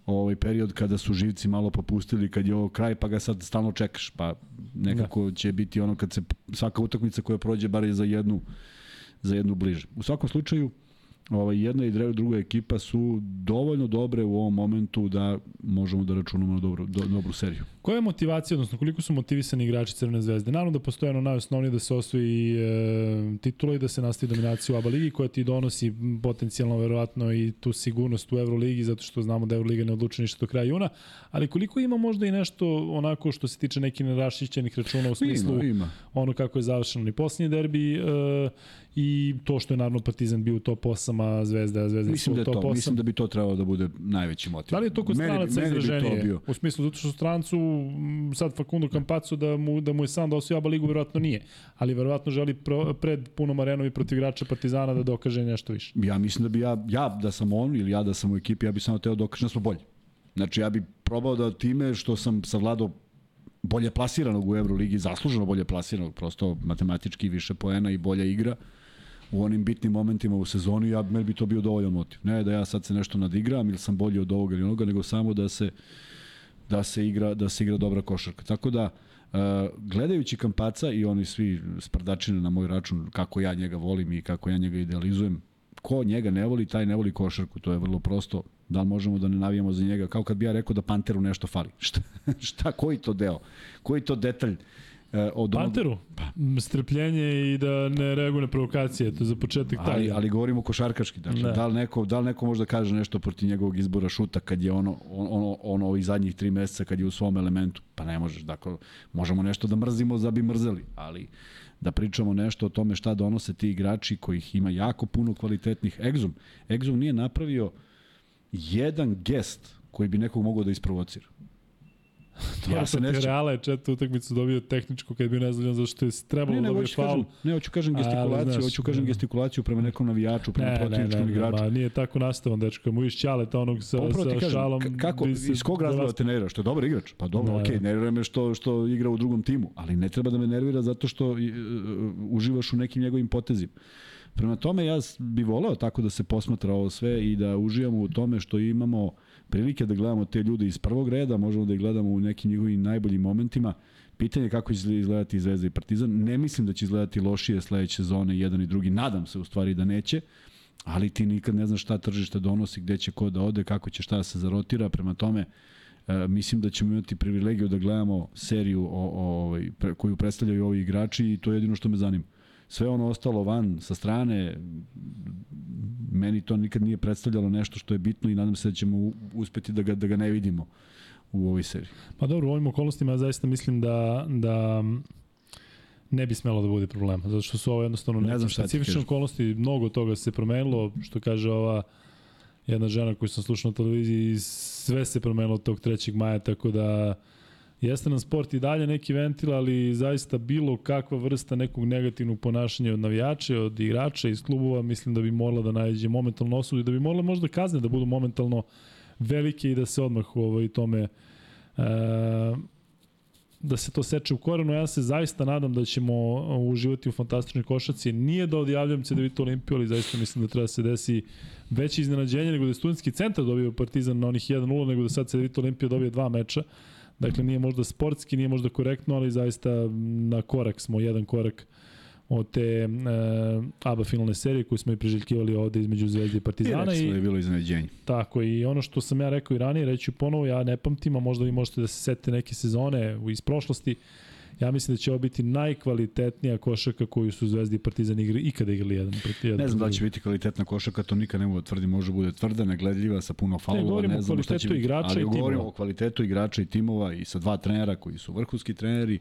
[SPEAKER 2] ovaj period kada su živci malo popustili, kad je ovo kraj, pa ga sad stalno čekaš, pa nekako da. će biti ono kad se svaka utakmica koja prođe bar je za jednu za jednu bliže. U svakom slučaju, ovaj, jedna i druga ekipa su dovoljno dobre u ovom momentu da možemo da računamo na dobru, do, dobru seriju.
[SPEAKER 1] Koja je motivacija, odnosno koliko su motivisani igrači Crvene zvezde? Naravno da postoje ono najosnovnije da se osvoji e, titula i da se nastavi dominacija u ABA ligi koja ti donosi potencijalno verovatno i tu sigurnost u Euroligi zato što znamo da Euroliga ne odlučuje ništa do kraja juna, ali koliko ima možda i nešto onako što se tiče nekih nerašićenih računa u smislu
[SPEAKER 2] ima, ima.
[SPEAKER 1] ono kako je završeno ni posljednji derbi e, i to što je naravno Partizan bio u top 8, a Zvezda, Zvezda
[SPEAKER 2] mislim da je
[SPEAKER 1] top
[SPEAKER 2] to,
[SPEAKER 1] 8.
[SPEAKER 2] Mislim da bi to trebalo da bude najveći motiv.
[SPEAKER 1] Da li je to kod
[SPEAKER 2] Meni bi-
[SPEAKER 1] stranaca
[SPEAKER 2] meni bi
[SPEAKER 1] izraženije?
[SPEAKER 2] bio.
[SPEAKER 1] U smislu, zato što strancu, m, sad Facundo Campazzo da mu, da mu je sam da osvoja ABA ligu, verovatno nije. Ali verovatno želi pro, pred punom arenom i protiv igrača Partizana da dokaže nešto više.
[SPEAKER 2] Ja mislim da bi ja, ja da sam on ili ja da sam u ekipi, ja bi samo teo dokažem da smo bolji. Znači ja bi probao da time što sam savladao bolje plasiranog u Euroligi, zasluženo bolje plasiranog, prosto matematički više poena i bolja igra u onim bitnim momentima u sezoni, ja, meni bi to bio dovoljan motiv. Ne da ja sad se nešto nadigram ili sam bolji od ovoga ili onoga, nego samo da se da se igra da se igra dobra košarka. Tako da Uh, gledajući Kampaca i oni svi sprdačine na moj račun kako ja njega volim i kako ja njega idealizujem ko njega ne voli, taj ne voli košarku, to je vrlo prosto. Da li možemo da ne navijamo za njega, kao kad bi ja rekao da Panteru nešto fali. Šta, šta koji to deo? Koji to detalj? E, od onog-
[SPEAKER 1] Panteru? M, Strpljenje i da ne reaguje na provokacije, to je za početak taj.
[SPEAKER 2] Ali, ali govorimo košarkaški, dakle,
[SPEAKER 1] Ne.
[SPEAKER 2] da li, neko, da li neko možda kaže nešto protiv njegovog izbora šuta kad je ono, ono, ono ovih zadnjih tri meseca kad je u svom elementu? Pa ne možeš, dakle, možemo nešto da mrzimo da bi mrzeli, ali da pričamo nešto o tome šta donose ti igrači kojih ima jako puno kvalitetnih. Exum, Exum nije napravio jedan gest koji bi nekog mogao da isprovocira.
[SPEAKER 1] ja se
[SPEAKER 2] ne
[SPEAKER 1] ne
[SPEAKER 2] sjećam.
[SPEAKER 1] Reala je četvrtu utakmicu dobio tehničko kad je bio nezvoljan zato što je trebalo
[SPEAKER 2] Ne,
[SPEAKER 1] da
[SPEAKER 2] ne,
[SPEAKER 1] dobije
[SPEAKER 2] hoću
[SPEAKER 1] faul.
[SPEAKER 2] ne, hoću kažem gestikulaciju,
[SPEAKER 1] znaš,
[SPEAKER 2] hoću kažem
[SPEAKER 1] ne.
[SPEAKER 2] gestikulaciju prema nekom navijaču, prema
[SPEAKER 1] Ne, ne, ne,
[SPEAKER 2] protivničkom
[SPEAKER 1] ne,
[SPEAKER 2] igraču.
[SPEAKER 1] ma, nije tako nastavan dečko. Mu iš Ćaleta onog sa,
[SPEAKER 2] Pa upravo ti
[SPEAKER 1] sa
[SPEAKER 2] kažem,
[SPEAKER 1] šalom.
[SPEAKER 2] kako,
[SPEAKER 1] se
[SPEAKER 2] iz kog razloga te nervira? Što je dobar igrač? Pa dobro,
[SPEAKER 1] Da.
[SPEAKER 2] okej, nervira me što, što igra u drugom timu, ali ne treba da me nervira zato što uh, uživaš u nekim njegovim potezima. Prema tome, ja bi voleo tako da se posmatra ovo sve i da uživamo u tome što imamo prilike da gledamo te ljude iz prvog reda, možemo da ih gledamo u nekim njihovim najboljim momentima. Pitanje je kako će izgledati Zvezda i Partizan. Ne mislim da će izgledati lošije sledeće sezone jedan i drugi. Nadam se u stvari da neće ali ti nikad ne znaš šta tržište donosi, gde će ko da ode, kako će šta da se zarotira, prema tome e, mislim da ćemo imati privilegiju da gledamo seriju o, o, ovaj, pre, koju predstavljaju ovi igrači i to je jedino što me zanima. Sve ono ostalo van sa strane, meni to nikad nije predstavljalo nešto što je bitno i nadam se da ćemo uspeti da ga, da ga ne vidimo u ovoj seriji.
[SPEAKER 1] Pa dobro, u ovim okolnostima ja zaista mislim da, da ne bi smelo da bude problema, zato što su ovo jednostavno
[SPEAKER 2] Ne znam šta
[SPEAKER 1] specifične okolnosti, mnogo toga se promenilo, što kaže ova jedna žena koju sam slušao na televiziji, sve se promenilo od tog 3. maja, tako da jeste nam sport i dalje neki ventil, ali zaista bilo kakva vrsta nekog negativnog ponašanja od navijača, od igrača iz klubova, mislim da bi morala da najđe momentalno osudu i da bi morala možda kazne da budu momentalno velike i da se odmah ovaj tome e, da se to seče u korenu. Ja se zaista nadam da ćemo uživati u fantastičnoj košaci. Nije da odjavljam se da vidite Olimpiju, ali zaista mislim da treba da se desi veće iznenađenje nego da je studentski centar dobio Partizan na onih 1-0, nego da sad se vidite Olimpija dobije dva meča. Dakle, nije možda sportski, nije možda korektno, ali zaista na korak smo, jedan korak od te e, ABA finalne serije koju smo i priželjkivali ovde između Zvezde i
[SPEAKER 2] I
[SPEAKER 1] Partizana.
[SPEAKER 2] rekli
[SPEAKER 1] I,
[SPEAKER 2] da je bilo iznenađenje.
[SPEAKER 1] Tako, i ono što sam ja rekao i ranije, reći ponovo, ja ne pamtim, a možda vi možete da se setite neke sezone iz prošlosti, ja mislim da će ovo biti najkvalitetnija košarka koju su Zvezda i Partizan igri, ikada igrali jedan protiv jedan.
[SPEAKER 2] Ne znam da će biti kvalitetna košarka, to nikad ne mogu da tvrdim, može bude tvrda, negledljiva, sa puno faulova, ne,
[SPEAKER 1] o
[SPEAKER 2] znam šta će biti.
[SPEAKER 1] igrača
[SPEAKER 2] ali
[SPEAKER 1] i
[SPEAKER 2] govorimo o kvalitetu igrača i timova i sa dva trenera koji su vrhunski treneri,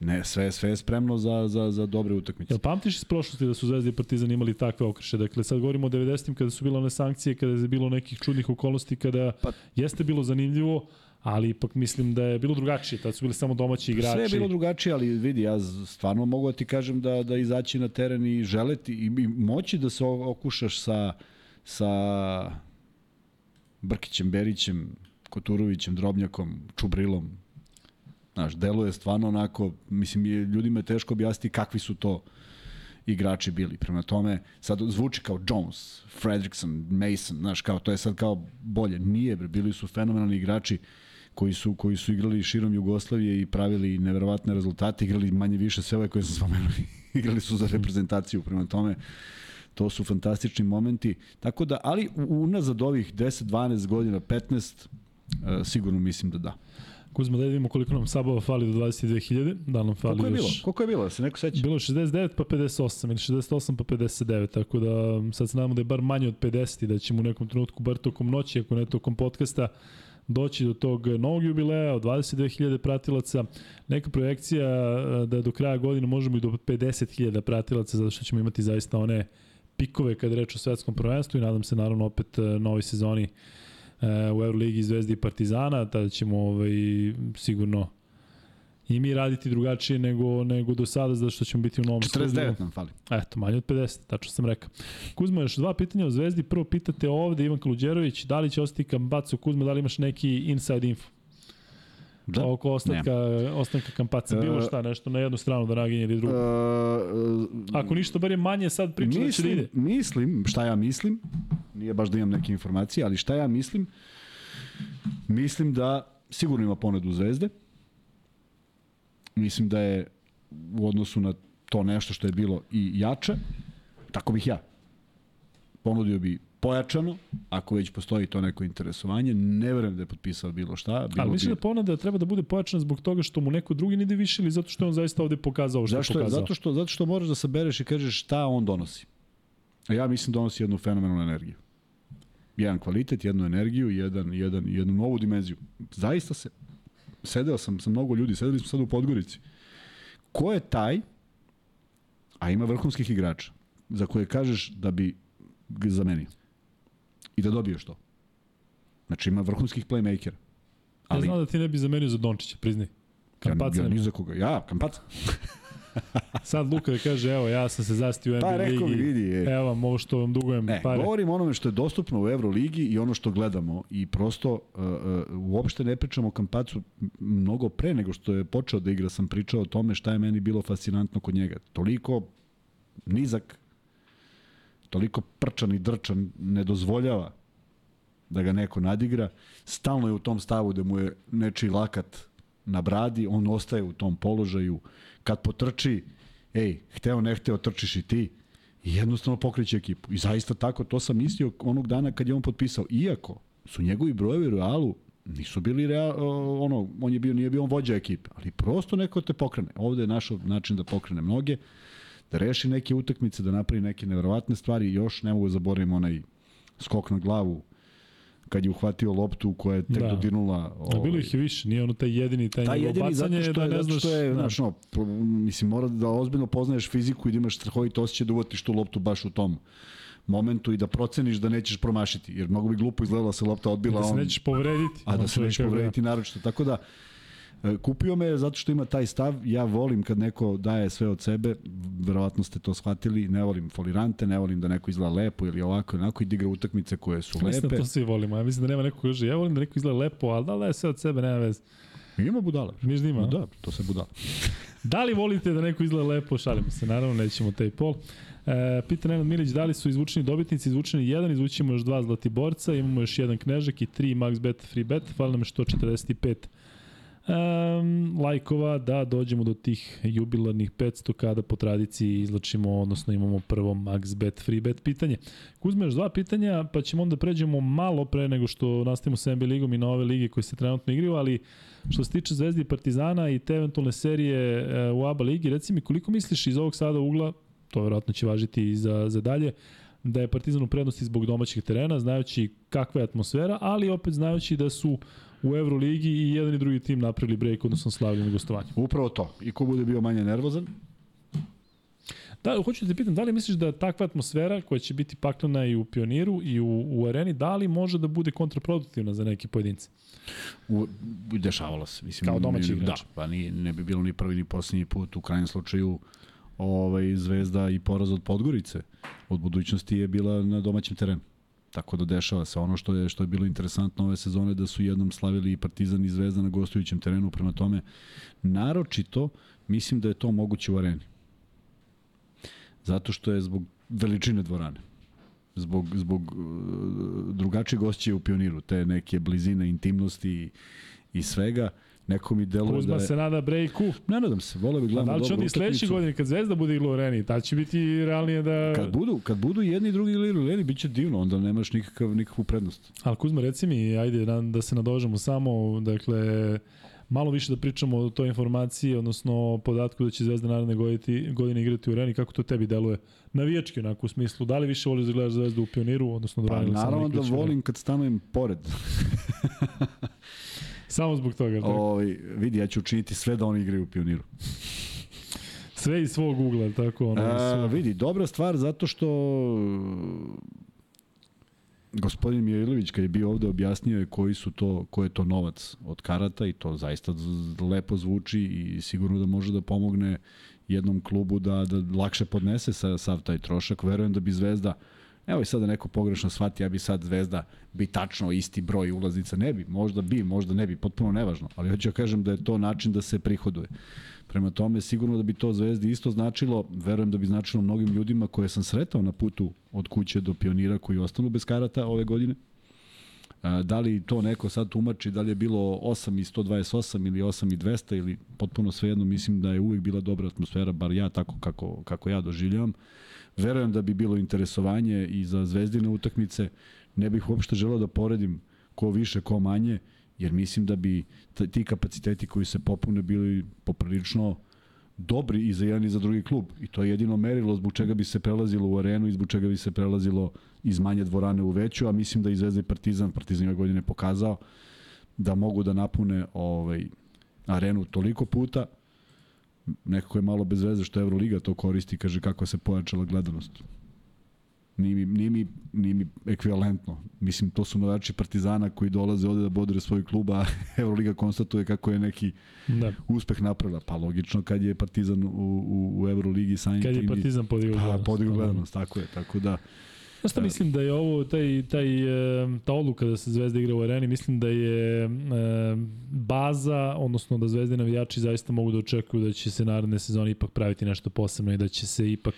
[SPEAKER 2] ne, sve, sve je spremno za, za, za dobre utakmice.
[SPEAKER 1] Jel pamtiš iz prošlosti da su Zvezda i Partizan imali takve okrše? Dakle, sad govorimo o 90-im kada su bile one sankcije, kada je bilo nekih čudnih okolnosti, kada
[SPEAKER 2] Pa-
[SPEAKER 1] jeste bilo zanimljivo, ali ipak mislim da je bilo drugačije. Tad su bili samo domaći igrači.
[SPEAKER 2] Sve je bilo drugačije, ali vidi, ja stvarno mogu da ti kažem da, da izaći na teren i želeti i, i moći da se okušaš sa, sa Brkićem, Berićem, Koturovićem, Drobnjakom, Čubrilom. Znaš, deluje stvarno onako, mislim, je, ljudima je teško objasniti kakvi su to igrači bili. Prema tome, sad zvuči kao Jones, Fredrickson, Mason, znaš, kao, to je sad kao bolje. Nije, bili su fenomenalni igrači koji su, koji su igrali širom Jugoslavije i pravili neverovatne rezultate, igrali manje više sve ove koje sam spomenuo, igrali su za reprezentaciju, prema tome To su fantastični momenti. Tako da, ali unazad ovih 10, 12 godina, 15, e, sigurno mislim da da.
[SPEAKER 1] Kuzma, da vidimo koliko nam sabova fali do 22.000. Da nam fali
[SPEAKER 2] Koliko je bilo?
[SPEAKER 1] još...
[SPEAKER 2] Koliko je bilo? Da se neko seća?
[SPEAKER 1] Bilo je 69 pa 58 ili 68 pa 59, tako da sad se nadamo da je bar manje od 50 i da ćemo u nekom trenutku, bar tokom noći, ako ne tokom podcasta, doći do tog novog jubileja od 22.000 pratilaca. Neka projekcija e, da do kraja godine možemo i do 50.000 pratilaca, zato što ćemo imati zaista one pikove kada reč o svetskom prvenstvu i nadam se naravno opet e, novoj sezoni e, u Euroligi Zvezdi i Partizana, tada ćemo ovaj, sigurno i mi raditi drugačije nego, nego do sada, zato što ćemo biti u novom
[SPEAKER 2] 49 nam fali.
[SPEAKER 1] Eto, manje od 50, tačno sam rekao. Kuzma, još dva pitanja o Zvezdi. Prvo pitate ovde, Ivan Kaluđerović, da li će ostati Kambaco? Kuzma, da li imaš neki inside info? Da, oko ostanka, ostanka Kampaca. Bilo šta, nešto na jednu stranu da naginje ili drugu. Uh, Ako ništa, bar je manje sad priča da će da ide.
[SPEAKER 2] Mislim, šta ja mislim, nije baš da imam neke informacije, ali šta ja mislim, mislim da sigurno ima ponedu Zvezde. Mislim da je u odnosu na to nešto što je bilo i jače, tako bih ja. Ponudio bi pojačano, ako već postoji to neko interesovanje, ne verujem da je potpisao bilo šta. Bilo
[SPEAKER 1] Ali mislim
[SPEAKER 2] bi...
[SPEAKER 1] da ponuda treba da bude pojačana zbog toga što mu neko drugi ne ide više ili zato što je on zaista ovde pokazao što
[SPEAKER 2] Zašto,
[SPEAKER 1] je pokazao?
[SPEAKER 2] Zato što, zato što moraš da sabereš i kažeš šta on donosi. A ja mislim da donosi jednu fenomenalnu energiju. Jedan kvalitet, jednu energiju, jedan, jedan, jednu novu dimenziju. Zaista se, sedeo sam sa mnogo ljudi, sedeli smo sad u Podgorici. Ko je taj, a ima vrhunskih igrača, za koje kažeš da bi ga zamenio? i da dobiješ to. Znači ima vrhunskih playmakera.
[SPEAKER 1] Ali... Ja znam da ti ne bi zamenio za Dončića, priznaj. Kampaca
[SPEAKER 2] ja, ja ni za koga. Ja, Kampaca.
[SPEAKER 1] Sad Luka da kaže, evo, ja sam se zastio u NBA
[SPEAKER 2] pa,
[SPEAKER 1] ligi.
[SPEAKER 2] vidi, je.
[SPEAKER 1] Evo vam ovo što vam dugujem
[SPEAKER 2] e,
[SPEAKER 1] pare.
[SPEAKER 2] Govorim onome što je dostupno u Euroligi i ono što gledamo i prosto uh, uh, uopšte ne pričamo o Kampacu mnogo pre nego što je počeo da igra sam pričao o tome šta je meni bilo fascinantno kod njega. Toliko nizak, toliko prčan i drčan ne dozvoljava da ga neko nadigra. Stalno je u tom stavu da mu je nečiji lakat na bradi, on ostaje u tom položaju. Kad potrči, ej, hteo ne hteo, trčiš i ti. I jednostavno pokreće ekipu. I zaista tako, to sam mislio onog dana kad je on potpisao. Iako su njegovi brojevi Realu nisu bili real, ono, on je bio, nije bio on vođa ekipe, ali prosto neko te pokrene. Ovde je našao način da pokrene mnoge da reši neke utakmice, da napravi neke neverovatne stvari. Još ne mogu da zaboravim onaj skok na glavu kad je uhvatio loptu koja je tek da. dodirnula.
[SPEAKER 1] Ovaj... Bilo ih je više, nije ono taj jedini, taj, taj jedini bacanje, zato što je, da ne znaš... Što
[SPEAKER 2] je, da. znaš, no, mislim, mora da ozbiljno poznaješ fiziku i da imaš strahovito osjećaj da uvatiš tu loptu baš u tom momentu i da proceniš da nećeš promašiti, jer mnogo bi glupo izgledala da se lopta odbila.
[SPEAKER 1] Da se
[SPEAKER 2] on,
[SPEAKER 1] nećeš povrediti.
[SPEAKER 2] A da se nećeš povrediti da. naročito. Tako da, kupio me zato što ima taj stav, ja volim kad neko daje sve od sebe, verovatno ste to shvatili, ne volim folirante, ne volim da neko izgleda lepo ili ovako, onako i da igra utakmice koje su lepe.
[SPEAKER 1] Mislim da to svi volimo, ja mislim da nema neko koji kaže, ja volim da neko izgleda lepo, ali da daje sve od sebe, nema veze.
[SPEAKER 2] Ima budala.
[SPEAKER 1] Miš da ima?
[SPEAKER 2] Da, to se budala.
[SPEAKER 1] da li volite da neko izgleda lepo? Šalimo se, naravno, nećemo taj pol. E, pita Nenad Milić, da li su izvučeni dobitnici? Izvučeni jedan, izvučimo još dva zlatiborca, imamo još jedan knežak i tri max bet free bet, hvala nam je 145 um, lajkova da dođemo do tih jubilarnih 500 kada po tradiciji izlačimo, odnosno imamo prvo max bet, free bet pitanje. Kuzme, još dva pitanja, pa ćemo onda pređemo malo pre nego što nastavimo sa NBA ligom i na ove lige koje se trenutno igraju, ali što se tiče Zvezdi i Partizana i te eventualne serije e, u ABA ligi, reci mi koliko misliš iz ovog sada ugla, to verovatno će važiti i za, za dalje, da je Partizan u prednosti zbog domaćih terena, znajući kakva je atmosfera, ali opet znajući da su u Euroligi i jedan i drugi tim napravili break, odnosno slavili na gostovanju.
[SPEAKER 2] Upravo to. I ko bude bio manje nervozan?
[SPEAKER 1] Da, hoću da te pitam, da li misliš da takva atmosfera koja će biti paklena i u Pioniru i u, u areni, da li može da bude kontraproduktivna za neke pojedince?
[SPEAKER 2] U, dešavalo se. Mislim,
[SPEAKER 1] Kao domaći igrač.
[SPEAKER 2] Da, pa ni, ne bi bilo ni prvi ni poslednji put. U krajnjem slučaju ovaj, Zvezda i poraz od Podgorice od budućnosti je bila na domaćem terenu. Tako da dešava se ono što je što je bilo interesantno ove sezone da su jednom slavili i Partizan i Zvezda na gostujućem terenu. Prema tome naročito mislim da je to moguće u areni. Zato što je zbog veličine dvorane. Zbog, zbog uh, drugačije gošće u pioniru, te neke blizine, intimnosti i, i svega, Neko mi deluje da
[SPEAKER 1] Kuzma
[SPEAKER 2] je...
[SPEAKER 1] se nada breaku.
[SPEAKER 2] Ne nadam se, voleo bih
[SPEAKER 1] A
[SPEAKER 2] gledamo
[SPEAKER 1] da li će
[SPEAKER 2] dobru
[SPEAKER 1] onda i sledeće godine kad Zvezda bude igla u areni, tad će biti realnije da...
[SPEAKER 2] Kad budu, kad budu jedni i drugi ili Leli, bit će divno, onda nemaš nikakav, nikakvu prednost.
[SPEAKER 1] Ali Kuzma, reci mi, ajde da se nadožemo samo, dakle, malo više da pričamo o toj informaciji, odnosno podatku da će Zvezda naredne godine, godine igrati u areni, kako to tebi deluje? Navijački onako u smislu, da li više voliš da gledaš Zvezdu u pioniru, odnosno da
[SPEAKER 2] Pa naravno da
[SPEAKER 1] u
[SPEAKER 2] volim kad stanujem pored.
[SPEAKER 1] Samo zbog toga. Tako.
[SPEAKER 2] Ovi, vidi, ja ću učiniti sve da oni igraju u pioniru.
[SPEAKER 1] Sve iz svog ugla, tako ono.
[SPEAKER 2] A, vidi, dobra stvar zato što gospodin Mijailović kad je bio ovde objasnio je koji su to, ko je to novac od karata i to zaista lepo zvuči i sigurno da može da pomogne jednom klubu da, da lakše podnese sa, sav taj trošak. Verujem da bi Zvezda Evo i sad da neko pogrešno shvati, ja bi sad Zvezda bi tačno isti broj ulaznica, ne bi, možda bi, možda ne bi, potpuno nevažno, ali hoću da kažem da je to način da se prihoduje. Prema tome, sigurno da bi to Zvezdi isto značilo, verujem da bi značilo mnogim ljudima koje sam sretao na putu od kuće do pionira koji ostanu bez karata ove godine. Da li to neko sad tumači, da li je bilo 8 i 128 ili 8 i 200 ili potpuno svejedno, mislim da je uvek bila dobra atmosfera, bar ja tako kako, kako ja doživljavam. Verujem da bi bilo interesovanje i za zvezdine utakmice. Ne bih uopšte želeo da poredim ko više, ko manje, jer mislim da bi ti kapaciteti koji se popune bili poprilično dobri i za jedan i za drugi klub. I to je jedino merilo zbog čega bi se prelazilo u arenu i zbog čega bi se prelazilo iz manje dvorane u veću, a mislim da i Zvezda i Partizan, Partizan ove godine pokazao da mogu da napune ovaj, arenu toliko puta, nekako je malo bez veze što Euroliga to koristi, kaže kako se pojačala gledanost. Nije mi, nije mi, nije mi ekvivalentno. Mislim, to su navijači Partizana koji dolaze ovde da bodre svoj klub, a Euroliga konstatuje kako je neki
[SPEAKER 1] Da.
[SPEAKER 2] uspeh napravila. Pa logično kad je Partizan u, u, u Euroligi sa
[SPEAKER 1] Kad je Partizan podigao
[SPEAKER 2] Pa,
[SPEAKER 1] gledanost.
[SPEAKER 2] podigao
[SPEAKER 1] Da, da.
[SPEAKER 2] gledanost, tako je. Tako da,
[SPEAKER 1] Znaš šta mislim da je ovo, taj, taj, ta odluka da se Zvezda igra u areni, mislim da je e, baza, odnosno da Zvezde navijači zaista mogu da očekuju da će se naredne sezone ipak praviti nešto posebno i da će se ipak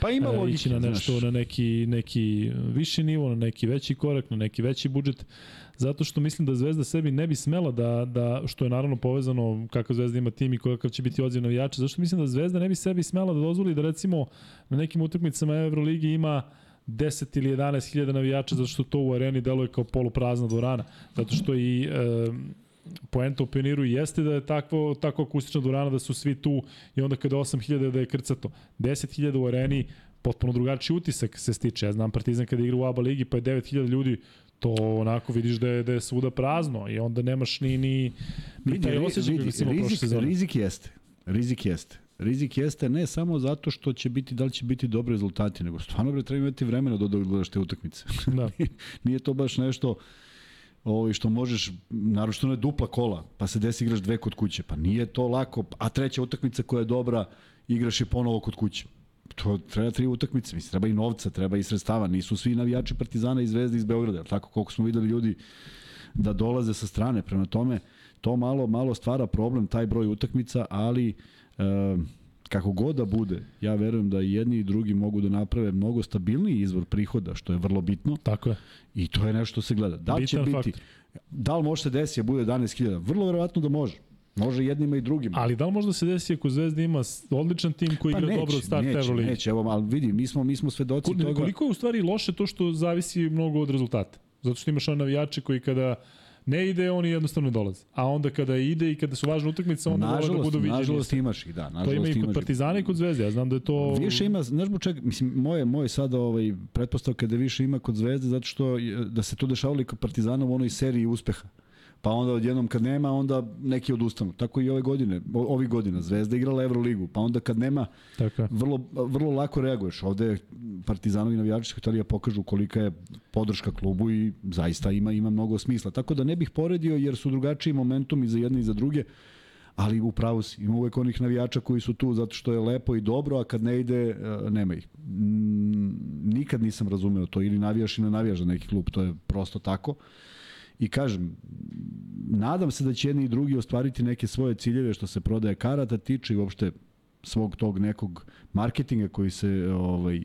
[SPEAKER 2] pa ima
[SPEAKER 1] e,
[SPEAKER 2] logike,
[SPEAKER 1] ići na nešto,
[SPEAKER 2] znaš.
[SPEAKER 1] na neki, neki viši nivo, na neki veći korak, na neki veći budžet, zato što mislim da Zvezda sebi ne bi smela da, da što je naravno povezano kakav Zvezda ima tim i kakav će biti odziv navijača, zašto mislim da Zvezda ne bi sebi smela da dozvoli da recimo na nekim utakmicama Euroligi ima 10 ili 11 hiljada navijača zato što to u areni deluje kao poluprazna dvorana. Zato što i e, poenta u pioniru jeste da je takvo, tako akustična dvorana da su svi tu i onda kada je 8000 da je krcato. 10.000 u areni potpuno drugačiji utisak se stiče. Ja znam Partizan kada igra u ABA ligi pa je 9000 ljudi to onako vidiš da je, da je svuda prazno i onda nemaš ni, ni, ni
[SPEAKER 2] Vidi,
[SPEAKER 1] taj osjećaj
[SPEAKER 2] vidi, rizik, rizik jeste. Rizik jeste. Rizik jeste ne samo zato što će biti, da li će biti dobri rezultati, nego stvarno bre treba imati vremena da gledaš te utakmice.
[SPEAKER 1] Da.
[SPEAKER 2] Nije to baš nešto ovaj, što možeš, naročito ne dupla kola, pa se desi igraš dve kod kuće. Pa nije to lako, a treća utakmica koja je dobra, igraš je ponovo kod kuće. To treba tri utakmice, mislim, treba i novca, treba i sredstava. Nisu svi navijači Partizana i Zvezde iz Beograda, tako koliko smo videli ljudi da dolaze sa strane. Prema tome, to malo malo stvara problem, taj broj utakmica, ali e, kako god da bude, ja verujem da jedni i drugi mogu da naprave mnogo stabilniji izvor prihoda, što je vrlo bitno.
[SPEAKER 1] Tako je.
[SPEAKER 2] I to je nešto što se gleda. Da li će
[SPEAKER 1] Bitan
[SPEAKER 2] biti,
[SPEAKER 1] faktor.
[SPEAKER 2] da li može se desiti da bude 11.000? Vrlo verovatno da može. Može jednima i drugima.
[SPEAKER 1] Ali da li možda se desi ako Zvezda ima odličan tim koji igra dobro od start
[SPEAKER 2] Pa neće,
[SPEAKER 1] Euroligi?
[SPEAKER 2] neće, evo, ali vidi, mi smo, mi smo svedoci
[SPEAKER 1] Koliko,
[SPEAKER 2] toga.
[SPEAKER 1] koliko je u stvari loše to što zavisi mnogo od rezultata? Zato što imaš one navijače koji kada ne ide, oni jednostavno dolaze. A onda kada ide i kada su važne utakmice, onda vole da
[SPEAKER 2] Nažalost,
[SPEAKER 1] budu viđeni.
[SPEAKER 2] nažalost imaš ih, da.
[SPEAKER 1] to ima
[SPEAKER 2] Nažalost,
[SPEAKER 1] i kod. Partizana i kod Zvezde. Ja znam da je to...
[SPEAKER 2] Više ima, znaš zbog čega, mislim, moje, moje sada ovaj, pretpostavka je da više ima kod Zvezde, zato što da se to dešavalo i kod Partizana u onoj seriji uspeha. Pa onda odjednom kad nema, onda neki odustanu. Tako i ove godine, o, ovih godina. Zvezda igrala Euroligu, pa onda kad nema,
[SPEAKER 1] Tako
[SPEAKER 2] vrlo, vrlo lako reaguješ. Ovde Partizanovi navijači da pokažu kolika je podrška klubu i zaista ima ima mnogo smisla. Tako da ne bih poredio jer su drugačiji momentum i za jedne i za druge. Ali u pravu si, ima uvek onih navijača koji su tu zato što je lepo i dobro, a kad ne ide, e, nema ih. Nikad nisam razumeo to, ili navijaš ili ne navijaš za neki klub, to je prosto tako. I kažem, nadam se da će jedni i drugi ostvariti neke svoje ciljeve što se prodaje karata tiče i uopšte svog tog nekog marketinga koji se ovaj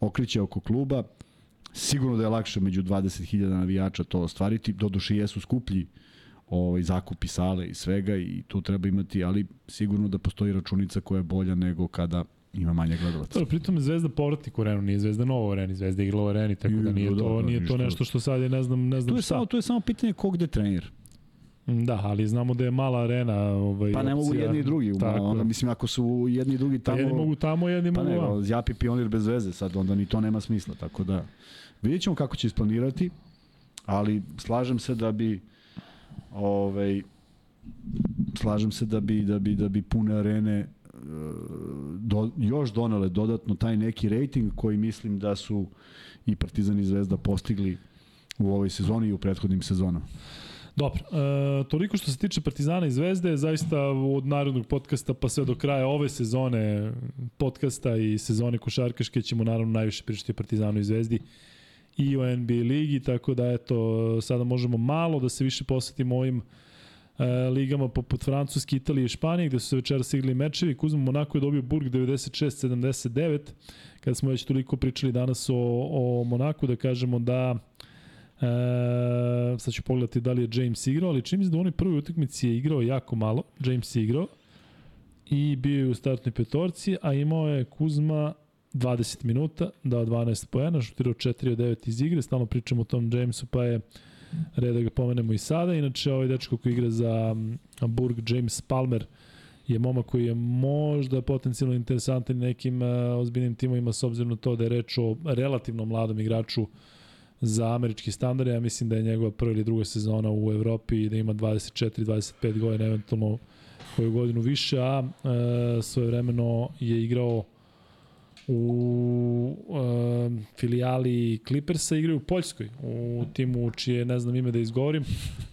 [SPEAKER 2] okreće oko kluba. Sigurno da je lakše među 20.000 navijača to ostvariti, doduše jesu skuplji ovaj, zakupi sale i svega i tu treba imati, ali sigurno da postoji računica koja je bolja nego kada ima manje gledalaca.
[SPEAKER 1] Dobro, pritom je Zvezda povratnik u arenu, nije Zvezda nova u areni, Zvezda igrala u areni, tako da nije to, nije to nešto što sad je ne znam, ne znam
[SPEAKER 2] Tu je,
[SPEAKER 1] šta.
[SPEAKER 2] samo, tu je samo pitanje ko gde trenira.
[SPEAKER 1] Da, ali znamo da je mala arena ovaj,
[SPEAKER 2] Pa ne mogu
[SPEAKER 1] opcija.
[SPEAKER 2] jedni i drugi.
[SPEAKER 1] Tako
[SPEAKER 2] Onda, mislim, ako su jedni i drugi
[SPEAKER 1] Pa
[SPEAKER 2] tamo...
[SPEAKER 1] jedni mogu tamo, jedni
[SPEAKER 2] Pa
[SPEAKER 1] mogu
[SPEAKER 2] ne,
[SPEAKER 1] vam.
[SPEAKER 2] Zjapi pionir bez veze, sad onda ni to nema smisla, tako da vidjet ćemo kako će isplanirati, ali slažem se da bi ovaj, slažem se da bi, da bi, da bi pune arene do, još donale dodatno taj neki rating koji mislim da su i Partizan i Zvezda postigli u ovoj sezoni i u prethodnim sezonama.
[SPEAKER 1] Dobro, e, toliko što se tiče Partizana i Zvezde, zaista od narodnog podcasta pa sve do kraja ove sezone podcasta i sezone košarkaške ćemo naravno najviše pričati o Partizanu i Zvezdi i o NBA ligi, tako da eto, sada možemo malo da se više posvetimo ovim e, ligama poput Francuske, Italije i Španije, gde su se večeras igrali mečevi. Kuzma Monako je dobio Burg 96-79. Kada smo već toliko pričali danas o, o Monaku, da kažemo da E, sad ću pogledati da li je James igrao, ali čim da u onoj prvoj utakmici je igrao jako malo. James je igrao i bio je u startnoj petorci, a imao je Kuzma 20 minuta, dao 12 poena, šutirao 4 od 9 iz igre, stalno pričamo o tom Jamesu, pa je red da ga pomenemo i sada. Inače, ovaj dečko koji igra za mm, Burg, James Palmer, je momak koji je možda potencijalno interesantan nekim uh, ozbiljnim timovima s obzirom na to da je reč o relativno mladom igraču za američki standard. Ja mislim da je njegova prva ili druga sezona u Evropi i da ima 24-25 godina, eventualno koju godinu više, a e, svoje vremeno je igrao u e, filijali Clippersa, igraju u Poljskoj, u timu čije ne znam ime da izgovorim.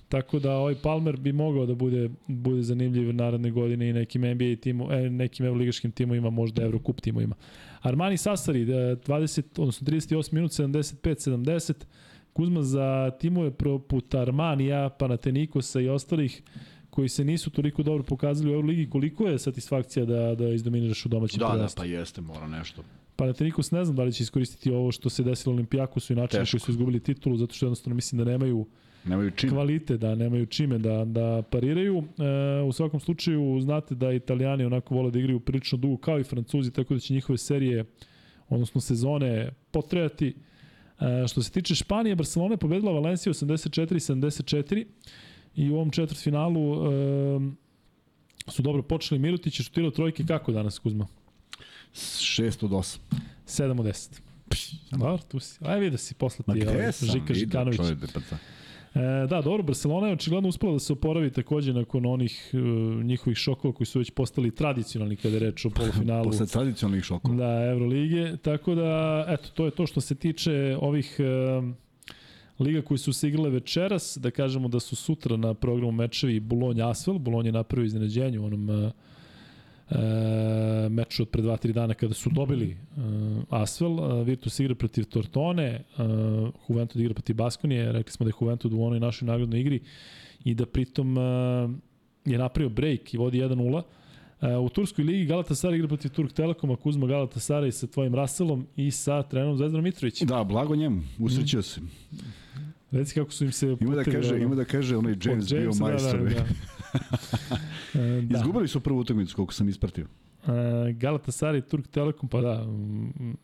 [SPEAKER 1] Tako da ovaj Palmer bi mogao da bude bude zanimljiv naredne godine i nekim NBA timu, e, nekim evroligaškim timovima, možda Evrokup timovima. Armani Sasari, da, 20, odnosno 38 minut, 75-70. Kuzma za timove poput Armanija, Panatenikosa i ostalih koji se nisu toliko dobro pokazali u Euroligi, koliko je satisfakcija da, da izdominiraš u domaćem
[SPEAKER 2] Da, da,
[SPEAKER 1] prvenstvu?
[SPEAKER 2] pa jeste, mora nešto.
[SPEAKER 1] Panathinaikos ne znam da li će iskoristiti ovo što se desilo Olimpijakosu i način koji su izgubili titulu, zato što jednostavno mislim da nemaju
[SPEAKER 2] Nemaju čim.
[SPEAKER 1] kvalite, da nemaju čime da, da pariraju. E, u svakom slučaju znate da italijani onako vole da igraju prilično dugo kao i francuzi, tako da će njihove serije, odnosno sezone, potrejati. E, što se tiče Španije, Barcelona je pobedila Valenciju 84-74 i u ovom četvrtfinalu e, su dobro počeli. Mirotić je šutirao trojke kako danas, Kuzma?
[SPEAKER 2] 6 od 8.
[SPEAKER 1] 7 od 10. Dobro, tu si. Aj vidio si posle ti ovaj, Žika Žikanović.
[SPEAKER 2] da paca.
[SPEAKER 1] E, da, dobro, Barcelona je očigledno uspela da se oporavi takođe nakon onih uh, njihovih šokova koji su već postali tradicionalni kada je reč o polufinalu
[SPEAKER 2] Posle tradicionalnih šokova.
[SPEAKER 1] da, Evrolige. Tako da, eto, to je to što se tiče ovih uh, liga koji su se igrale večeras. Da kažemo da su sutra na programu mečevi Bologna Asvel. Bologna je napravio iznenađenje u onom uh, e, meču od pre 2-3 dana kada su dobili uh, Asvel. Uh, Virtus igra protiv Tortone, uh, Juventud igra protiv Baskonije, rekli smo da je Juventud u onoj našoj nagradnoj igri i da pritom uh, je napravio break i vodi 1-0. U Turskoj ligi Galatasaray igra protiv Turk Telekoma, Kuzma Galatasaray sa tvojim Raselom i sa trenerom Zvezdanom Mitrovićem.
[SPEAKER 2] Da, blago njemu, usrećio se.
[SPEAKER 1] Reci kako su im se
[SPEAKER 2] Ima da kaže,
[SPEAKER 1] ono,
[SPEAKER 2] ima da kaže onaj
[SPEAKER 1] od
[SPEAKER 2] James, bio
[SPEAKER 1] Jamesa,
[SPEAKER 2] majstor.
[SPEAKER 1] Da, da, da. E, da.
[SPEAKER 2] Izgubili su prvu utakmicu koliko sam ispratio.
[SPEAKER 1] Uh, Galatasaray, Turk Telekom, pa da, mm,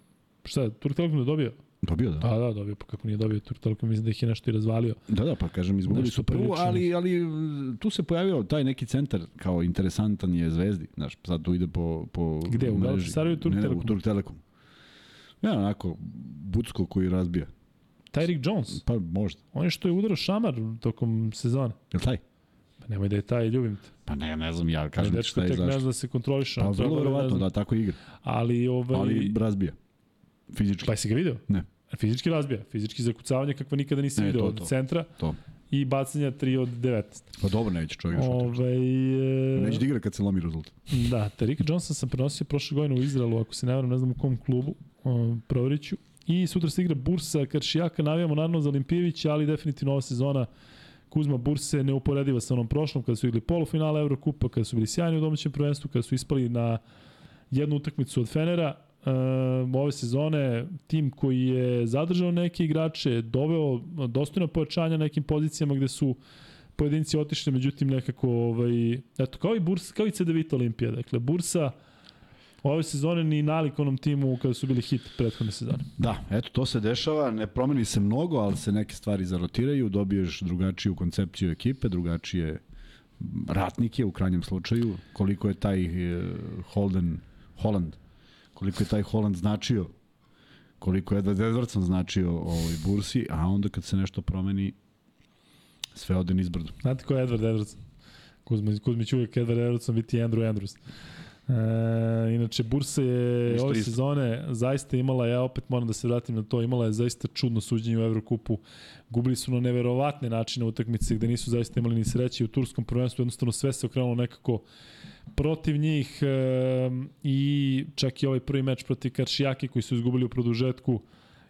[SPEAKER 1] šta Turk Telekom je dobio?
[SPEAKER 2] Dobio da.
[SPEAKER 1] Da, da, dobio, pa kako nije dobio Turk Telekom, mislim da ih je nešto i razvalio.
[SPEAKER 2] Da, da, pa kažem, izgubili su prvu, ali, ali tu se pojavio taj neki centar kao interesantan je Zvezdi. Znaš, sad tu ide po, po
[SPEAKER 1] Gde, u. Galatasaraju Turk
[SPEAKER 2] ne, ne,
[SPEAKER 1] Telekom?
[SPEAKER 2] u Turk Telekom. Ja, onako, Bucko koji razbija.
[SPEAKER 1] Tyreek Jones,
[SPEAKER 2] Pa možda.
[SPEAKER 1] on je što je udarao šamar tokom sezone.
[SPEAKER 2] Je taj?
[SPEAKER 1] Pa nemoj da je taj, ljubim te.
[SPEAKER 2] Pa ne, ne znam ja,
[SPEAKER 1] Kažem
[SPEAKER 2] ti šta je
[SPEAKER 1] tek ne zna
[SPEAKER 2] zašto.
[SPEAKER 1] da se kontroliše.
[SPEAKER 2] Pa vrlo
[SPEAKER 1] ne
[SPEAKER 2] verovatno,
[SPEAKER 1] znam.
[SPEAKER 2] da, tako igra.
[SPEAKER 1] Ali, ovaj,
[SPEAKER 2] Ali razbija. Fizički.
[SPEAKER 1] pa jesi ga video?
[SPEAKER 2] Ne.
[SPEAKER 1] Fizički razbija, fizički zakucavanje kakva nikada nisi
[SPEAKER 2] Ne,
[SPEAKER 1] video
[SPEAKER 2] to,
[SPEAKER 1] od centra
[SPEAKER 2] To.
[SPEAKER 1] i bacanja 3 od 19.
[SPEAKER 2] Pa dobro, neće čovjek šuti.
[SPEAKER 1] Ovaj, e,
[SPEAKER 2] Neće da igra kad se lomi rezultat.
[SPEAKER 1] Da, Terika Johnson sam prenosio prošle godine u Izraelu, ako se ne varam, ne znam u kom klubu, um, proverit ću. I sutra se igra Bursa Karšijaka, navijamo naravno za Olimpijevića, ali definitivno ova sezona Kuzma Burse neuporediva sa onom prošlom, kada su igrali polufinale Evrokupa, kada su bili sjajni u domaćem prvenstvu, kada su ispali na jednu utakmicu od Fenera. Um, ove sezone tim koji je zadržao neke igrače, doveo dostojno pojačanja nekim pozicijama gde su pojedinci otišli, međutim nekako, ovaj, eto, kao i, Bursa, kao i CDVita Olimpija, dakle, Bursa ove sezone ni nalik onom timu kada su bili hit prethodne sezone.
[SPEAKER 2] Da, eto, to se dešava, ne promeni se mnogo, ali se neke stvari zarotiraju, dobiješ drugačiju koncepciju ekipe, drugačije ratnike u krajnjem slučaju, koliko je taj uh, Holden, Holland, koliko je taj Holland značio, koliko je Edward Edwardson značio ovoj bursi, a onda kad se nešto promeni, sve ode nizbrdo.
[SPEAKER 1] Znate ko je Edward Edwardson? Kuzma, Kuzmić uvijek Edward Edwardson biti Andrew Andrews. E, inače, Bursa je
[SPEAKER 2] Isto,
[SPEAKER 1] ove
[SPEAKER 2] isto.
[SPEAKER 1] sezone zaista imala, ja opet moram da se vratim na to, imala je zaista čudno suđenje u Evrokupu. Gubili su na neverovatne načine utakmice gde nisu zaista imali ni sreće u turskom prvenstvu, jednostavno sve se okrenulo nekako protiv njih e, i čak i ovaj prvi meč protiv Karšijake koji su izgubili u produžetku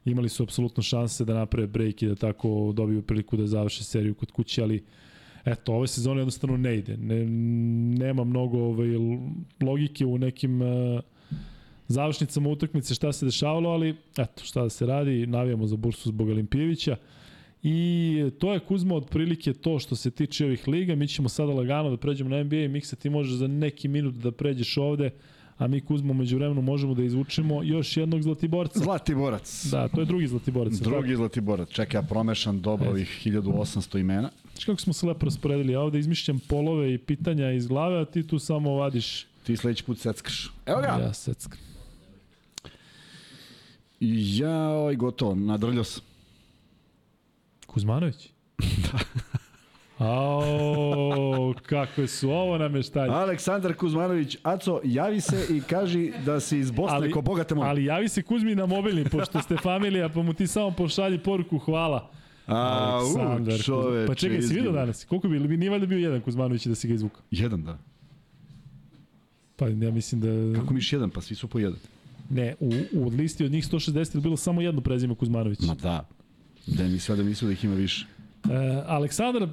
[SPEAKER 1] imali su apsolutno šanse da naprave break i da tako dobiju priliku da završe seriju kod kuće, ali eto, ove sezone jednostavno ne ide. Ne, nema mnogo ovaj, logike u nekim uh, završnicama utakmice šta se dešavalo, ali eto, šta da se radi, navijamo za bursu zbog Olimpijevića. I to je Kuzma otprilike to što se tiče ovih liga. Mi ćemo sada lagano da pređemo na NBA Miksa ti možeš za neki minut da pređeš ovde, a mi Kuzma među vremenu možemo da izvučemo još jednog zlatiborca.
[SPEAKER 2] Zlatiborac.
[SPEAKER 1] Da, to je drugi zlatiborac.
[SPEAKER 2] Drugi Zlatiborac. Čekaj, ja promešam dobro ovih 1800 imena.
[SPEAKER 1] Znaš kako smo se lepo rasporedili? Ja ovde izmišljam polove i pitanja iz glave, a ti tu samo vadiš.
[SPEAKER 2] Ti sledeći put seckaš. Evo ga!
[SPEAKER 1] Ja secka.
[SPEAKER 2] I ja, ovaj, gotovo, nadrljao sam.
[SPEAKER 1] Kuzmanović? da. Ao, kakve su ovo nameštalje.
[SPEAKER 2] Aleksandar Kuzmanović, Aco, javi se i kaži da si iz Bosne, ali, ko bogate moje.
[SPEAKER 1] Ali javi se Kuzmi na mobilni, pošto ste familija, pa mu ti samo pošalji poruku hvala.
[SPEAKER 2] A, u, čoveče.
[SPEAKER 1] Pa čekaj, si vidio danas? Koliko bi, nije valjda bio jedan Kuzmanović da si ga izvukao?
[SPEAKER 2] Jedan, da.
[SPEAKER 1] Pa ja mislim da...
[SPEAKER 2] Kako miš jedan? Pa svi su po jedan.
[SPEAKER 1] Ne, u, u listi od njih 160 je bilo samo jedno prezime Kuzmanović.
[SPEAKER 2] Ma da. Da mi sve da mislio da ih ima više.
[SPEAKER 1] E, Aleksandar, e,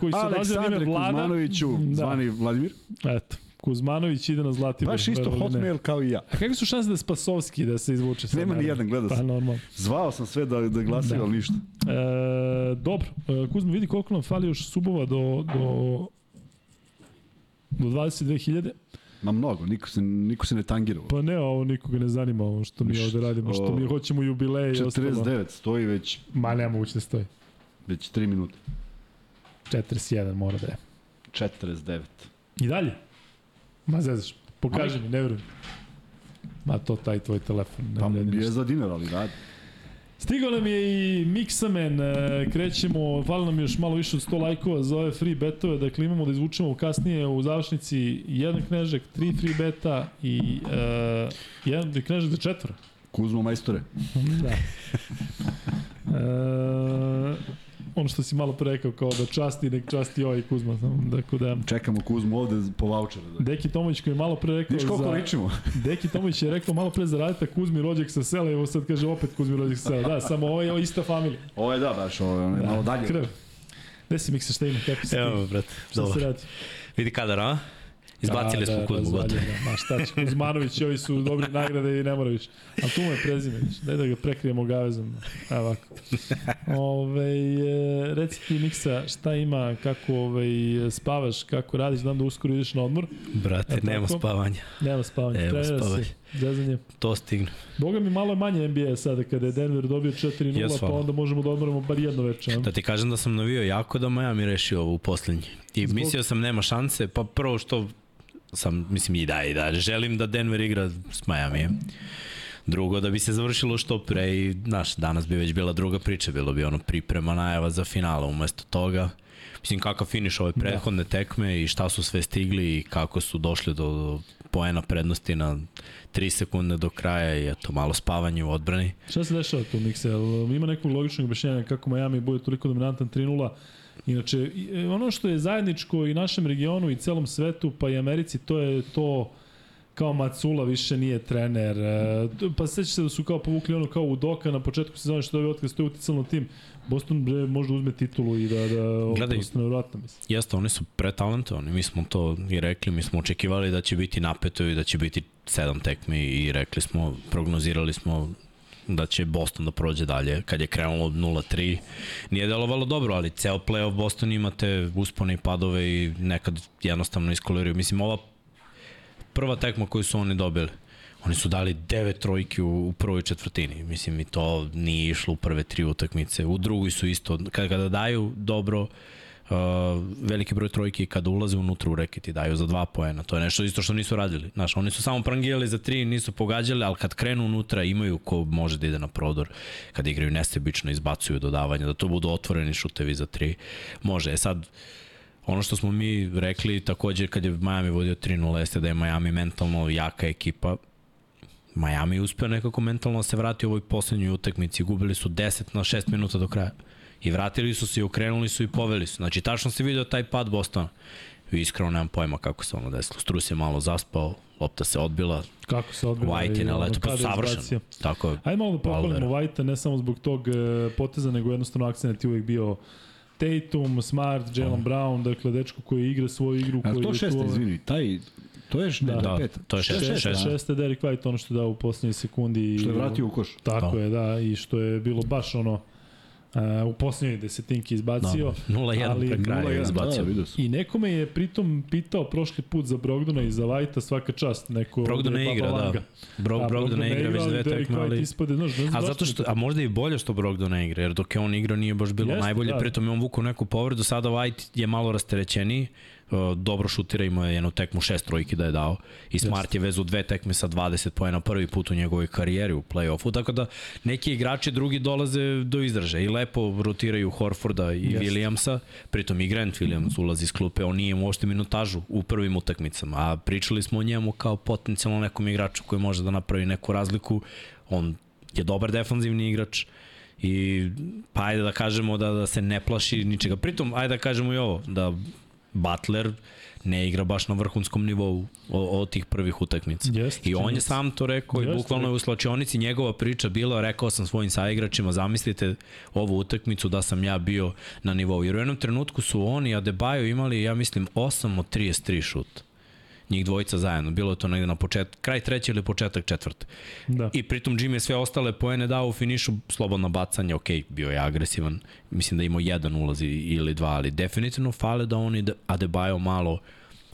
[SPEAKER 1] koji se odaziva ime Vlada...
[SPEAKER 2] Kuzmanoviću, da. zvani Vladimir.
[SPEAKER 1] Eto, Kuzmanović ide na Zlatibor.
[SPEAKER 2] Baš isto hotmail kao i ja.
[SPEAKER 1] A kakve su šanse da Spasovski da se izvuče?
[SPEAKER 2] Nema ni jedan, gledao
[SPEAKER 1] pa, normalno.
[SPEAKER 2] Zvao sam sve da, da glasaju, da. ali ništa.
[SPEAKER 1] E, dobro, e, Kuzma, vidi koliko nam fali još subova do, do, do 22.000.
[SPEAKER 2] Ma mnogo, niko se, niko se ne tangira.
[SPEAKER 1] Pa ne, ovo nikoga ne zanima ovo što mi ovde radimo, što mi hoćemo jubileje i ostalo.
[SPEAKER 2] 49 stoji već...
[SPEAKER 1] Ma nema moguće da stoji.
[SPEAKER 2] Već 3 minuta.
[SPEAKER 1] 41 mora da je.
[SPEAKER 2] 49.
[SPEAKER 1] I dalje? Ma zezaš, pokaži mi, ne verujem. Ma to taj tvoj telefon. Ne
[SPEAKER 2] Tamo bi je za dinar, ali da.
[SPEAKER 1] Stigao nam je i Mixamen, e, krećemo, hvala nam još malo više od 100 lajkova za ove free betove, dakle imamo da izvučemo kasnije u završnici jedan knežak, tri free beta i uh, jedan knežak za četvora.
[SPEAKER 2] Kuzmo majstore.
[SPEAKER 1] da. Uh, ono što si malo pre rekao, kao da časti, nek časti ovaj Kuzma. Dakle, da...
[SPEAKER 2] Čekamo Kuzmu ovde po voucheru. Da.
[SPEAKER 1] Deki Tomović koji je malo pre rekao...
[SPEAKER 2] Viš koliko za... ličimo?
[SPEAKER 1] Deki Tomović je rekao malo pre za radita Kuzmi rođak sa sela, evo sad kaže opet Kuzmi rođak sa sela. Da, samo ovo je ista familija.
[SPEAKER 2] Ovo je da, baš, ovo je da, malo dalje.
[SPEAKER 1] Krv. Gde si Miksa, šta ima? Kako si
[SPEAKER 3] Evo, brate,
[SPEAKER 1] Šta se radi?
[SPEAKER 3] Vidi kadar, a? Izbacili da, smo da, Kuzmu, gotovo.
[SPEAKER 1] Da. Ma šta će, Kuzmanović, ovi su dobri nagrade i ne mora više. Ali tu mu je prezime, daj da ga prekrijemo gavezom. Evo ovako. Ove, e, reci ti Miksa, šta ima, kako ove, spavaš, kako radiš, znam da uskoro ideš na odmor.
[SPEAKER 3] Brate, e, nema spavanja.
[SPEAKER 1] Nema spavanja, nema spavanja. Zezanje.
[SPEAKER 3] To stigne.
[SPEAKER 1] Boga mi malo je manje NBA sada kada je Denver dobio 4-0, pa onda možemo da odmoramo bar jedno večer.
[SPEAKER 3] Da ti kažem da sam navio jako da Miami reši ovo u poslednji. I Zbog... mislio sam nema šanse, pa prvo što sam, mislim i da, i da, želim da Denver igra s Miami. Drugo, da bi se završilo što pre i, znaš, danas bi već bila druga priča, bilo bi ono priprema najava za finala, umesto toga, mislim kakav finiš ove da. prethodne da. tekme i šta su sve stigli i kako su došli do poena prednosti na 3 sekunde do kraja i eto, malo spavanje u odbrani.
[SPEAKER 1] Šta se dešava tu, Mikse? Ima nekog logičnog objašnjenja kako Miami bude toliko dominantan 3-0 Inače, e, ono što je zajedničko i našem regionu i celom svetu, pa i Americi, to je to kao Macula više nije trener. E, pa seća se da su kao povukli ono kao Udoka na početku sezone što je ovaj otkaz, to je uticalo na tim. Boston bre, možda uzme titulu i da, da
[SPEAKER 3] Gledaj,
[SPEAKER 1] nevjerojatno mislim.
[SPEAKER 3] Jeste, oni su pretalentovani, mi smo to i rekli, mi smo očekivali da će biti napeto i da će biti sedam tekmi i rekli smo, prognozirali smo da će Boston da prođe dalje. Kad je krenulo 0-3, nije delovalo dobro, ali ceo playoff Boston ima te uspone i padove i nekad jednostavno iskoliraju. Mislim, ova prva tekma koju su oni dobili, oni su dali devet trojki u, u prvoj četvrtini. Mislim, i to nije išlo u prve tri utakmice. U drugoj su isto, kada, kada daju dobro, veliki broj trojki kada ulaze unutra u reket i daju za dva poena. To je nešto isto što nisu radili. Znaš, oni su samo prangijali za tri, nisu pogađali, ali kad krenu unutra imaju ko može da ide na prodor, kad igraju nesebično, izbacuju dodavanja, da to budu otvoreni šutevi za tri. Može. E sad, ono što smo mi rekli takođe kad je Miami vodio 3-0 jeste da je Miami mentalno jaka ekipa, Miami uspeo nekako mentalno da se vrati u ovoj poslednjoj utakmici. Gubili su 10 na 6 minuta do kraja. I vratili su se i okrenuli su i poveli su. Znači, tačno se vidio taj pad Bostona. I iskreno nemam pojma kako se ono desilo. Strus je malo zaspao, lopta se odbila,
[SPEAKER 1] Kako se odbila.
[SPEAKER 3] White je na letu, pa savršen. Tako je.
[SPEAKER 1] Ajde malo da pohvalimo White-a, ne samo zbog tog e, poteza, nego jednostavno akcent je uvijek bio Tatum, Smart, Jalen Brown, dakle dečko koji igra svoju igru.
[SPEAKER 2] A
[SPEAKER 1] koji
[SPEAKER 2] to
[SPEAKER 1] je
[SPEAKER 2] šeste,
[SPEAKER 1] tu,
[SPEAKER 2] izvini, taj, to je ne,
[SPEAKER 3] Da,
[SPEAKER 2] da, pet.
[SPEAKER 3] to je šest,
[SPEAKER 2] Šeste,
[SPEAKER 3] šest,
[SPEAKER 2] da.
[SPEAKER 1] Šeste Derek White, ono što je dao u poslednjoj sekundi. i-
[SPEAKER 2] Što je vratio u koš.
[SPEAKER 1] Tako
[SPEAKER 3] Da.
[SPEAKER 1] je, da, i što je bilo baš ono uh, u poslednjoj desetinki izbacio.
[SPEAKER 3] Da, 0-1
[SPEAKER 1] ali-
[SPEAKER 3] pre kraja
[SPEAKER 2] 0-1,
[SPEAKER 3] je izbacio.
[SPEAKER 2] Da.
[SPEAKER 1] I neko me je pritom pitao prošli put za Brogdona i za Whitea svaka čast. Neko
[SPEAKER 3] Brogdon
[SPEAKER 1] ovde
[SPEAKER 3] ne igra, da. Bro,
[SPEAKER 1] A,
[SPEAKER 3] Brogdon ne igra već dve tekme, ali...
[SPEAKER 1] Ispade, znaš, ne znam
[SPEAKER 3] A zato što,
[SPEAKER 1] to-
[SPEAKER 3] a možda i bolje što Brogdon ne igra, jer dok je on igrao nije baš bilo
[SPEAKER 1] Jeste,
[SPEAKER 3] najbolje,
[SPEAKER 1] da.
[SPEAKER 3] pritom je on vukao neku povredu, sada White je malo rasterećeniji, dobro šutira, imao je jednu tekmu šest trojki da je dao. I Smart je vezu dve tekme sa 20 pojena prvi put u njegovoj karijeri u play-offu, tako da neki igrači drugi dolaze do izražaja. I lepo rotiraju Horforda i
[SPEAKER 1] Jeste.
[SPEAKER 3] Williamsa, pritom i Grant Williams ulazi iz klupe, on nije uopšte minutažu u prvim utakmicama, a pričali smo o njemu kao potencijalno nekom igraču koji može da napravi neku razliku, on je dobar defanzivni igrač i pa ajde da kažemo da, da se ne plaši ničega. Pritom, ajde da kažemo i ovo, da Butler ne igra baš na vrhunskom nivou od, tih prvih utakmica.
[SPEAKER 1] Jeste,
[SPEAKER 3] I on je sam to rekao i
[SPEAKER 1] Jeste,
[SPEAKER 3] bukvalno je u slačionici njegova priča bila, rekao sam svojim saigračima, zamislite ovu utakmicu da sam ja bio na nivou. Jer u jednom trenutku su oni, Adebayo imali, ja mislim, 8 od 33 šuta njih dvojica zajedno. Bilo je to negde na počet, kraj treće ili početak četvrte.
[SPEAKER 1] Da.
[SPEAKER 3] I pritom Jimmy je sve ostale poene dao u finišu, slobodno bacanje, ok, bio je agresivan, mislim da je imao jedan ulazi ili dva, ali definitivno fale da oni Adebayo malo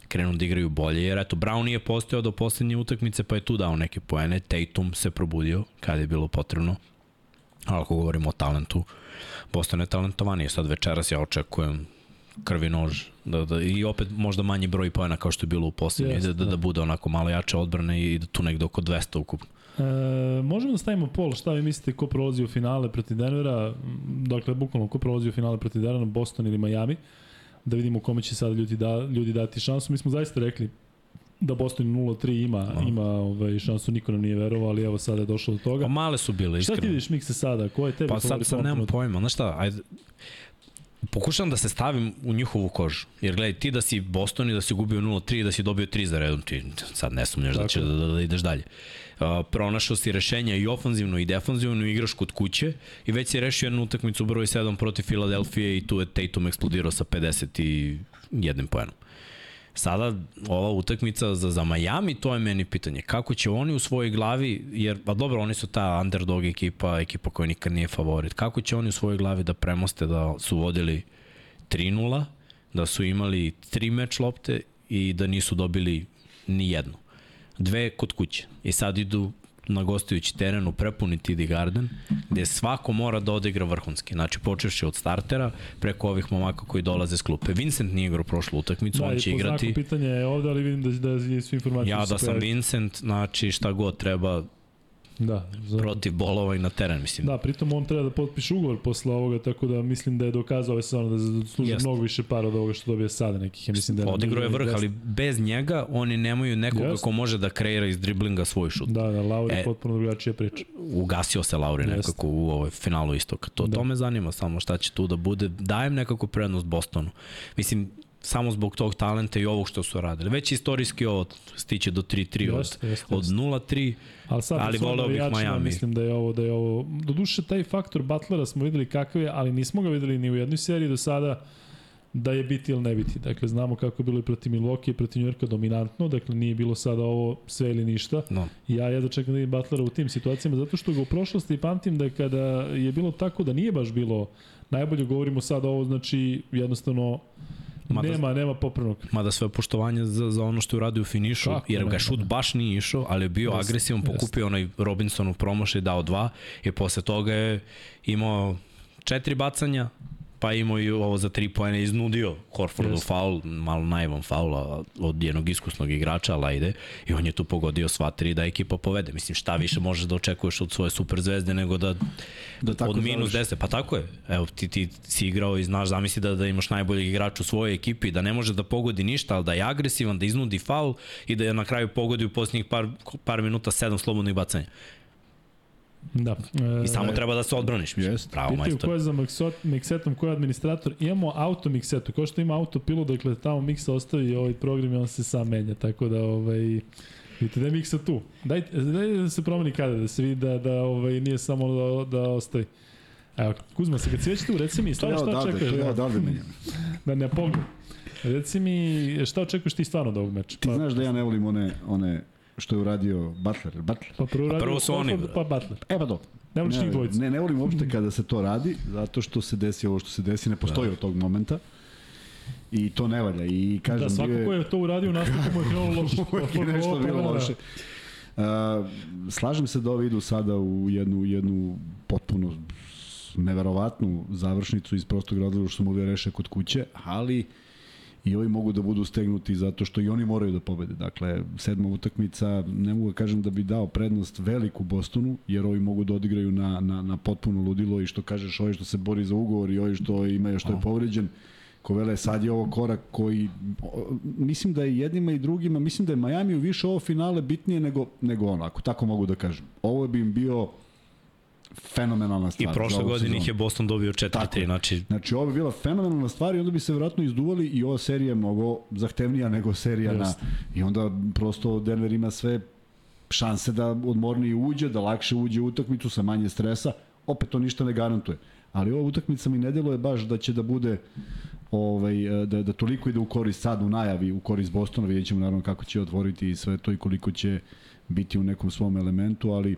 [SPEAKER 3] krenu da igraju bolje, jer eto, Brown nije postao do poslednje utakmice, pa je tu dao neke poene, Tatum se probudio kada je bilo potrebno, ali ako govorimo o talentu, Boston je talentovaniji, sad večeras ja očekujem krvi nož, da, da, i opet možda manji broj poena kao što je bilo u poslednjoj,
[SPEAKER 1] Jeste,
[SPEAKER 3] da, da,
[SPEAKER 1] da.
[SPEAKER 3] da bude onako malo jače odbrane i da tu negde oko 200 ukupno.
[SPEAKER 1] E, možemo da stavimo pol, šta vi mislite ko prolazi u finale protiv Denvera, dakle, bukvalno ko prolazi u finale protiv Denvera, Boston ili Miami, da vidimo kome će sad ljudi, da, ljudi dati šansu. Mi smo zaista rekli da Boston 0-3 ima,
[SPEAKER 3] No.
[SPEAKER 1] ima ovaj, šansu, niko nam nije verovao, ali evo sada je došlo do toga.
[SPEAKER 3] Pa male su bile,
[SPEAKER 1] Šta ti
[SPEAKER 3] iskreno.
[SPEAKER 1] vidiš Mikse sada? Ko je tebi
[SPEAKER 3] Pa sad, sad nemam pojma, znaš šta, ajde, pokušavam da se stavim u njihovu kožu. Jer gledaj, ti da si Boston i da si gubio 0-3 i da si dobio 3 za redom, ti sad ne sumnjaš da
[SPEAKER 1] je.
[SPEAKER 3] da, da, da ideš dalje. Uh, pronašao si rešenja i ofanzivno i defanzivno, igraš kod kuće i već si rešio jednu utakmicu broj 7 protiv Filadelfije i tu je Tatum eksplodirao sa 51 poenom. Sada ova utakmica za, za Miami, to je meni pitanje. Kako će oni u svojoj glavi, jer, pa dobro, oni su ta underdog ekipa, ekipa koja nikad nije favorit. Kako će oni u svojoj glavi da premoste da su vodili 3-0, da su imali tri meč lopte i da nisu dobili ni jednu. Dve kod kuće. I sad idu na gostujući teren u prepuni TD Garden, gde svako mora da odigra vrhunski. Znači, počevši od startera, preko ovih momaka koji dolaze s klupe. Vincent nije igrao prošlu utakmicu,
[SPEAKER 1] Da,
[SPEAKER 3] on
[SPEAKER 1] i
[SPEAKER 3] će
[SPEAKER 1] po
[SPEAKER 3] igrati.
[SPEAKER 1] znaku pitanja je ovde, ali vidim da, da je svi informacije
[SPEAKER 3] Ja da sam. Vincent, znači šta god treba
[SPEAKER 1] Da, za,
[SPEAKER 3] protiv bolova i na teren, mislim.
[SPEAKER 1] Da, pritom on treba da potpiše ugovor posle ovoga, tako da mislim da je dokazao ove sezone da zasluži
[SPEAKER 3] Jeste.
[SPEAKER 1] mnogo više para od ovoga što dobija sada nekih. Ja mislim da je na
[SPEAKER 3] Odigrao je vrh,
[SPEAKER 1] 200.
[SPEAKER 3] ali bez njega oni nemaju nekoga
[SPEAKER 1] Jeste.
[SPEAKER 3] ko može da kreira iz driblinga svoj šut.
[SPEAKER 1] Da, da, Lauri je
[SPEAKER 3] E,
[SPEAKER 1] potpuno drugačija priča.
[SPEAKER 3] ugasio se Lauri
[SPEAKER 1] Jeste.
[SPEAKER 3] nekako u ovoj finalu istoka. To,
[SPEAKER 1] Da.
[SPEAKER 3] to me zanima samo šta će tu da bude. Dajem nekako prednost Bostonu. Mislim, samo zbog tog talenta i ovog što su radili. Već istorijski ovo stiće do 3-3 od,
[SPEAKER 1] Jeste, jeste,
[SPEAKER 3] od
[SPEAKER 1] jeste.
[SPEAKER 3] 0-3.
[SPEAKER 1] Ali sad
[SPEAKER 3] ali voleo bih Miami.
[SPEAKER 1] Mislim da je ovo da je ovo doduše taj faktor Butlera smo videli kakav je, ali nismo ga videli ni u jednoj seriji do sada. da je biti ili ne biti. Dakle, znamo kako je bilo i protiv Milwaukee i protiv Njorka dominantno, dakle nije bilo sada ovo sve ili ništa.
[SPEAKER 3] No.
[SPEAKER 1] Ja jedva čekam da vidim Butlera u tim situacijama, zato što ga u prošlosti pamtim da je kada je bilo tako da nije baš bilo najbolje, govorimo sad ovo, znači jednostavno
[SPEAKER 3] Mada-
[SPEAKER 1] nema, nema popravnog.
[SPEAKER 3] Mada sve poštovanje za, za ono što je uradio u finišu,
[SPEAKER 1] Kako
[SPEAKER 3] jer ga šut
[SPEAKER 1] da.
[SPEAKER 3] baš nije išao, ali je bio
[SPEAKER 1] Jeste,
[SPEAKER 3] agresivan, pokupio onaj Robinsonu promašaj, dao dva i posle toga je imao četiri bacanja, pa imao i ovo za tri poene iznudio Horfordu
[SPEAKER 1] Jeste.
[SPEAKER 3] faul, malo naivan faul od jednog iskusnog igrača, ali ajde, i on je tu pogodio sva tri da ekipa povede. Mislim, šta više možeš da očekuješ od svoje super zvezde nego da,
[SPEAKER 2] Da tako
[SPEAKER 3] od minus
[SPEAKER 2] završi.
[SPEAKER 3] 10, pa tako je. Evo, ti, ti si igrao i znaš, zamisli da, da imaš najboljeg igrača u svojoj ekipi, da ne može da pogodi ništa, ali da je agresivan, da iznudi faul i da je na kraju pogodi u posljednjih par, par minuta sedam slobodnih bacanja.
[SPEAKER 1] Da. E,
[SPEAKER 3] I samo treba da se odbraniš.
[SPEAKER 2] Jest.
[SPEAKER 3] Pravo
[SPEAKER 1] Pitaju
[SPEAKER 3] majstor.
[SPEAKER 1] ko je za Mixot- Mixetom, ko je administrator. Imamo auto Mixetu, kao što ima autopilot, dakle tamo Mixa ostavi ovaj program i on se sam menja, tako da ovaj, vidite da je Mixa tu. Daj, daj da se promeni kada, da se vidi da, da ovaj, nije samo da, da ostavi. Evo, Kuzma, se kad si već tu, reci mi, stvarno
[SPEAKER 2] ja
[SPEAKER 1] šta
[SPEAKER 2] odavde,
[SPEAKER 1] očekuješ?
[SPEAKER 2] to ja
[SPEAKER 1] Da,
[SPEAKER 2] odavde menjam.
[SPEAKER 1] da ne pogled. Reci mi, šta očekuješ ti stvarno od ovog meča?
[SPEAKER 2] Ti znaš da ja ne volim one, one što je uradio Butler. Butler?
[SPEAKER 1] Pa prvo, radio
[SPEAKER 3] prvo su oni,
[SPEAKER 1] Horford, Pa Butler.
[SPEAKER 2] E pa do.
[SPEAKER 1] Ne voliš njih dvojicu.
[SPEAKER 2] Ne, ne volim uopšte kada se to radi, zato što se desi ovo što se desi, ne postoji od tog momenta. I to ne valja. I kažem,
[SPEAKER 1] Da, svako
[SPEAKER 2] je-
[SPEAKER 1] ko je to uradio u nastupu mu je krenulo loše.
[SPEAKER 2] Uvijek je nešto
[SPEAKER 1] Ovo
[SPEAKER 2] bilo loše. Uh, slažem se da ovi idu sada u jednu, jednu potpuno neverovatnu završnicu iz prostog razloga što su mogli da reše kod kuće, ali i ovi mogu da budu stegnuti zato što i oni moraju da pobede. Dakle, sedma utakmica, ne mogu da kažem da bi dao prednost veliku Bostonu, jer ovi mogu da odigraju na, na, na potpuno ludilo i što kažeš, ovi što se bori za ugovor i ovi što ima što je povređen, Kovele, sad je ovo korak koji, mislim da je jednima i drugima, mislim da je Miami u više ovo finale bitnije nego, nego ono, ako tako mogu da kažem. Ovo bi im bio fenomenalna
[SPEAKER 3] I
[SPEAKER 2] stvar. za
[SPEAKER 3] prošle godine ih je Boston dobio
[SPEAKER 2] Tako
[SPEAKER 3] 4-3,
[SPEAKER 2] je.
[SPEAKER 3] znači
[SPEAKER 2] Znači, ovo bi bila fenomenalna stvar i onda bi se vjerojatno izduvali i ova serija je mnogo zahtevnija nego serija na...
[SPEAKER 1] Jeste.
[SPEAKER 2] I onda prosto Denver ima sve šanse da odmorniji uđe, da lakše uđe u utakmicu sa manje stresa. Opet to ništa ne garantuje. Ali ova utakmica mi ne deluje baš da će da bude ovaj, e, da, da toliko ide u korist sad u najavi, u korist Bostona, vidjet ćemo naravno kako će otvoriti i sve to i koliko će biti u nekom svom elementu, ali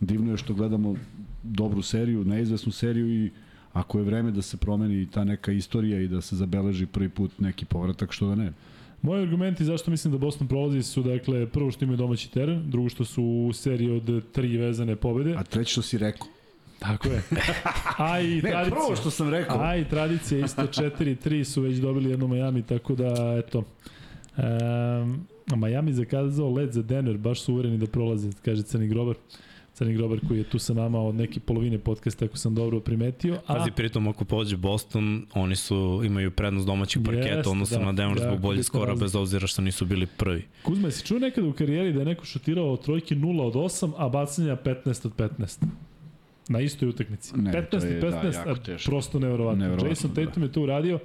[SPEAKER 2] divno je što gledamo dobru seriju, neizvesnu seriju i ako je vreme da se promeni ta neka istorija i da se zabeleži prvi put neki povratak, što da ne.
[SPEAKER 1] Moji argumenti zašto mislim da Boston prolazi su, dakle, prvo što imaju domaći teren, drugo što su u seriji od tri vezane pobede.
[SPEAKER 2] A treće što si rekao.
[SPEAKER 1] Tako je. A i
[SPEAKER 2] Ne,
[SPEAKER 1] tradicija.
[SPEAKER 2] prvo što sam rekao.
[SPEAKER 1] A i tradicija isto 4-3 su već dobili jednu Miami, tako da, eto. Um, Miami zakazao led za Denver, baš su uvereni da prolaze, kaže Crni Grobar. Crni Grobar koji je tu sa nama od neke polovine podcasta, ako sam dobro primetio. A,
[SPEAKER 3] Pazi, pritom ako pođe Boston, oni su imaju prednost domaćih parketa,
[SPEAKER 1] Jeste,
[SPEAKER 3] odnosno
[SPEAKER 1] da,
[SPEAKER 3] na Denver zbog bolje skora,
[SPEAKER 1] razlika.
[SPEAKER 3] bez obzira što nisu bili prvi.
[SPEAKER 1] Kuzma, jesi čuo nekada u karijeri da je neko šutirao od trojke 0 od 8, a bacanja 15 od 15? Na istoj utakmici.
[SPEAKER 2] Ne,
[SPEAKER 1] 15
[SPEAKER 2] to je,
[SPEAKER 1] od
[SPEAKER 2] da,
[SPEAKER 1] 15,
[SPEAKER 2] jako
[SPEAKER 1] a prosto neverovatno.
[SPEAKER 2] Neverovatno,
[SPEAKER 1] Jason Tatum je to uradio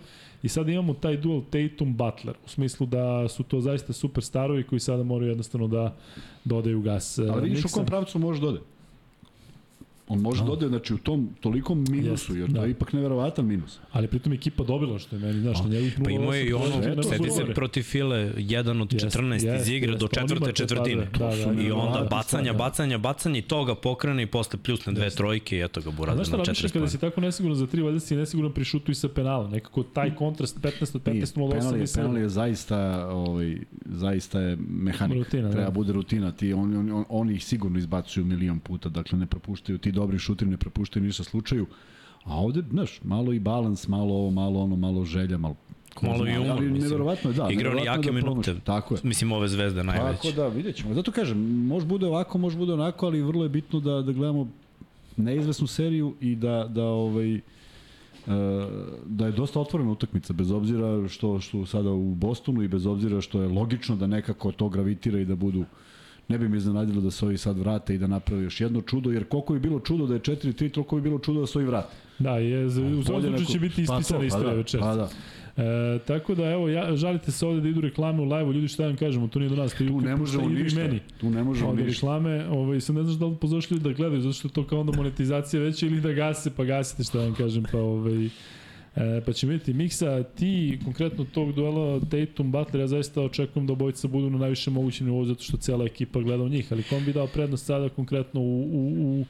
[SPEAKER 1] i sad imamo taj duel Tatum-Butler. U smislu da su to zaista super starovi koji sada moraju jednostavno da dodaju gas.
[SPEAKER 2] Ali vidiš u kom pravcu može dode. On može dode, znači u tom tolikom minusu, jer to
[SPEAKER 1] da.
[SPEAKER 2] je ipak neverovatan minus.
[SPEAKER 1] Ali pritom ekipa dobila što je meni, znaš, na njegovih 0
[SPEAKER 3] Pa imao je i ono, sedi se protiv File, jedan od
[SPEAKER 1] Jeste,
[SPEAKER 3] 14 iz
[SPEAKER 1] jeste,
[SPEAKER 3] igre do.
[SPEAKER 1] On ima
[SPEAKER 3] četvrte
[SPEAKER 1] te
[SPEAKER 3] četvrtine.
[SPEAKER 1] padove, da, da,
[SPEAKER 3] I
[SPEAKER 1] da,
[SPEAKER 3] onda
[SPEAKER 1] da,
[SPEAKER 3] bacanja,
[SPEAKER 1] da.
[SPEAKER 3] bacanja, bacanja i toga pokrene i posle pljusne dve trojke i eto ga
[SPEAKER 1] A
[SPEAKER 3] Burazer
[SPEAKER 1] znaš šta
[SPEAKER 3] na
[SPEAKER 1] razmišljam
[SPEAKER 3] 40
[SPEAKER 1] kada si tako nesiguran za tri, valjda si nesiguran pri šutu i sa penala. Nekako taj kontrast 15 od 15 0
[SPEAKER 2] penal
[SPEAKER 1] 8
[SPEAKER 2] je,
[SPEAKER 1] i 7.
[SPEAKER 2] penal je zaista, ovaj, zaista je mehanik.
[SPEAKER 1] Rutina, da.
[SPEAKER 2] Treba bude rutina. Ti, on, on, on, oni ih sigurno izbacuju milion puta, dakle ne propuštaju, ti dobri šutiri ne propuštaju ništa slučaju. A ovde, znaš, malo i balans, malo ovo, malo ono, malo želja, malo
[SPEAKER 3] Malo i umor,
[SPEAKER 2] ali
[SPEAKER 3] mislim.
[SPEAKER 2] Neverovatno je, da.
[SPEAKER 3] Igrao ni
[SPEAKER 2] neverovatno
[SPEAKER 3] jake
[SPEAKER 2] da
[SPEAKER 3] minute.
[SPEAKER 2] Tako je.
[SPEAKER 3] Mislim, ove zvezde najveće.
[SPEAKER 2] Tako da, vidjet ćemo. Zato kažem, može bude ovako, može bude onako, ali vrlo je bitno da, da gledamo neizvesnu seriju i da, da ovaj, e, da je dosta otvorena utakmica, bez obzira što, što sada u Bostonu i bez obzira što je logično da nekako to gravitira i da budu ne bi mi iznenadilo da se ovi sad vrate i da naprave još jedno čudo, jer koliko bi bilo čudo da je 4-3, toliko bi bilo čudo da se ovi vrate.
[SPEAKER 1] Da, je, u svakom
[SPEAKER 2] Bolje
[SPEAKER 1] slučaju će biti
[SPEAKER 2] Pa
[SPEAKER 1] ispisana
[SPEAKER 2] pa
[SPEAKER 1] istorija
[SPEAKER 2] da,
[SPEAKER 1] večeras.
[SPEAKER 2] Pa da.
[SPEAKER 1] E, tako da, evo, ja, žalite se ovde da idu reklame u live-u, ljudi šta da vam kažemo, to nije do nas,
[SPEAKER 2] Tu ne možemo ništa.
[SPEAKER 1] meni.
[SPEAKER 2] Tu ne možemo ništa.
[SPEAKER 1] reklame, ovaj, sad ne znaš da li pozvaš ljudi da gledaju, zato što je to kao onda monetizacija veća ili da gase, pa gasite šta da vam kažem, pa ovaj, E, pa ćemo vidjeti, Miksa, ti konkretno tog duela Tatum Butler, ja zaista očekujem da obojica budu na najvišem mogućem nivou zato što cela ekipa gleda u njih, ali kom bi dao prednost sada konkretno u, u, u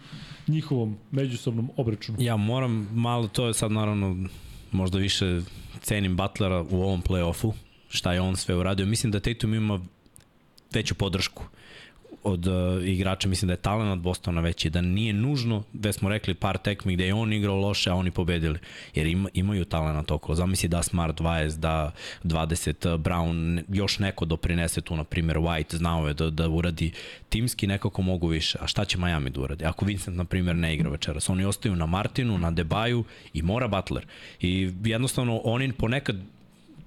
[SPEAKER 1] njihovom međusobnom obračunu?
[SPEAKER 3] Ja moram malo, to je sad naravno možda više cenim Butlera u ovom play-offu, šta je on sve uradio. Mislim da Tatum ima veću podršku od uh, igrača, mislim da je talent Bostona veći, da nije nužno, da smo rekli par tekmi gde je on igrao loše, a oni pobedili, jer ima, imaju talent okolo. Zamisli da Smart 20, da 20 uh, Brown, još neko doprinese tu, na primjer White, znao je da, da uradi timski, nekako mogu više. A šta će Miami da uradi? Ako Vincent, na primjer, ne igra večeras, oni ostaju na Martinu, na Debaju i mora Butler. I jednostavno, oni ponekad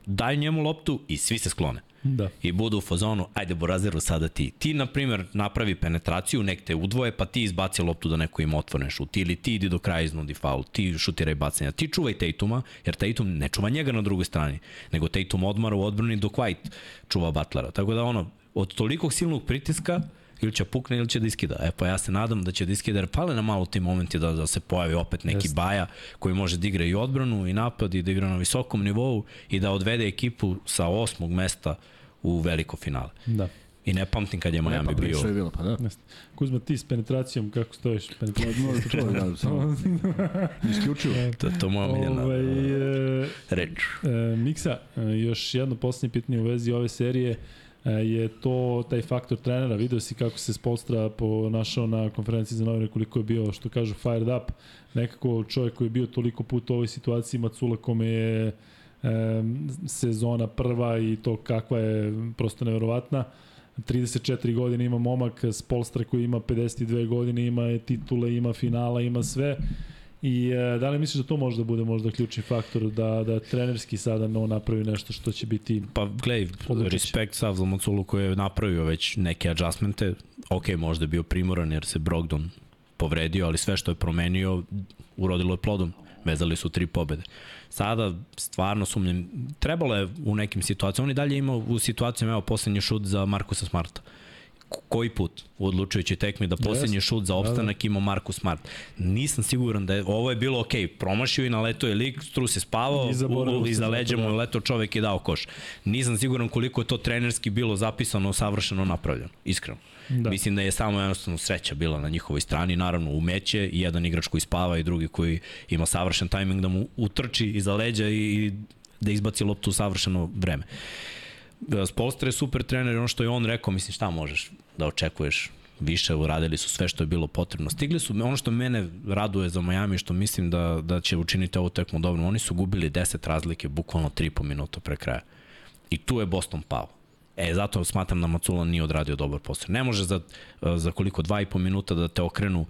[SPEAKER 3] daju njemu loptu i svi se sklone.
[SPEAKER 1] Da.
[SPEAKER 3] I budu u fazonu, ajde Borazeru sada ti. Ti, na primjer, napravi penetraciju, nek te udvoje, pa ti izbaci loptu da neko ima otvoren šut. Ili ti idi do kraja iznudi faul, ti šutiraj bacanja. Ti čuvaj Tatuma, jer Tatum ne čuva njega na drugoj strani, nego Tatum odmara u odbrani dok White čuva Butlera. Tako da ono, od tolikog silnog pritiska, ili će pukne ili će da iskida. E pa ja se nadam da će da iskida jer pale na malo ti momenti da, da se pojavi opet neki Just. baja koji može da igra i odbranu i napad i da igra na visokom nivou i da odvede ekipu sa osmog mesta u veliko finale.
[SPEAKER 1] Da.
[SPEAKER 3] I ne pamtim kad je Miami
[SPEAKER 2] ne, pa
[SPEAKER 3] bio.
[SPEAKER 2] Je bilo, pa da.
[SPEAKER 1] Kuzma, ti s penetracijom, kako stojiš? Penetracijom,
[SPEAKER 2] to je, da, samo. Isključivo.
[SPEAKER 3] to, to moja miljena
[SPEAKER 1] ovaj, e,
[SPEAKER 3] reč.
[SPEAKER 1] E, Miksa, e, još jedno poslednje pitanje u vezi ove serije e, je to taj faktor trenera. Video si kako se Spolstra ponašao na konferenciji za novine, koliko je bio, što kažu, fired up. Nekako čovjek koji je bio toliko puta u ovoj situaciji, Macula kome je sezona prva i to kakva je prosto neverovatna. 34 godine ima momak s Polstra koji ima 52 godine, ima titule, ima finala, ima sve. I e, da li misliš da to može da bude možda ključni faktor da, da trenerski sada no napravi nešto što će biti
[SPEAKER 3] Pa gledaj, respekt Sav za Maculu koji je napravio već neke adjustmente. Ok, možda je bio primoran jer se Brogdon povredio, ali sve što je promenio urodilo je plodom. Vezali su tri pobede. Sada stvarno sumnjam. Trebalo je u nekim situacijama. On i dalje imao u situacijama, evo, poslednji šut za Markusa Smarta koji put u odlučujući tekmi da poslednji yes. šut za opstanak da, da. ima Markus Smart. Nisam siguran da je, ovo je bilo ok, promašio i na leto je lik, Strus je spavao, u, iza leđa mu je leto čovek i dao koš. Nisam siguran koliko je to trenerski bilo zapisano, savršeno napravljeno, iskreno. Da. Mislim da je samo jednostavno sreća bila na njihovoj strani, naravno umeće i jedan igrač koji spava i drugi koji ima savršen tajming da mu utrči iza leđa i da izbaci loptu u savršeno vreme. Spolstra je super trener i ono što je on rekao, mislim šta možeš da očekuješ više uradili su sve što je bilo potrebno. Stigli su, ono što mene raduje za Miami, što mislim da, da će učiniti ovu tekmu dobro, oni su gubili 10 razlike, bukvalno 3,5 minuta pre kraja. I tu je Boston pao. E, zato smatram da Macula nije odradio dobar posao. Ne može za, za koliko, dva i po minuta da te okrenu,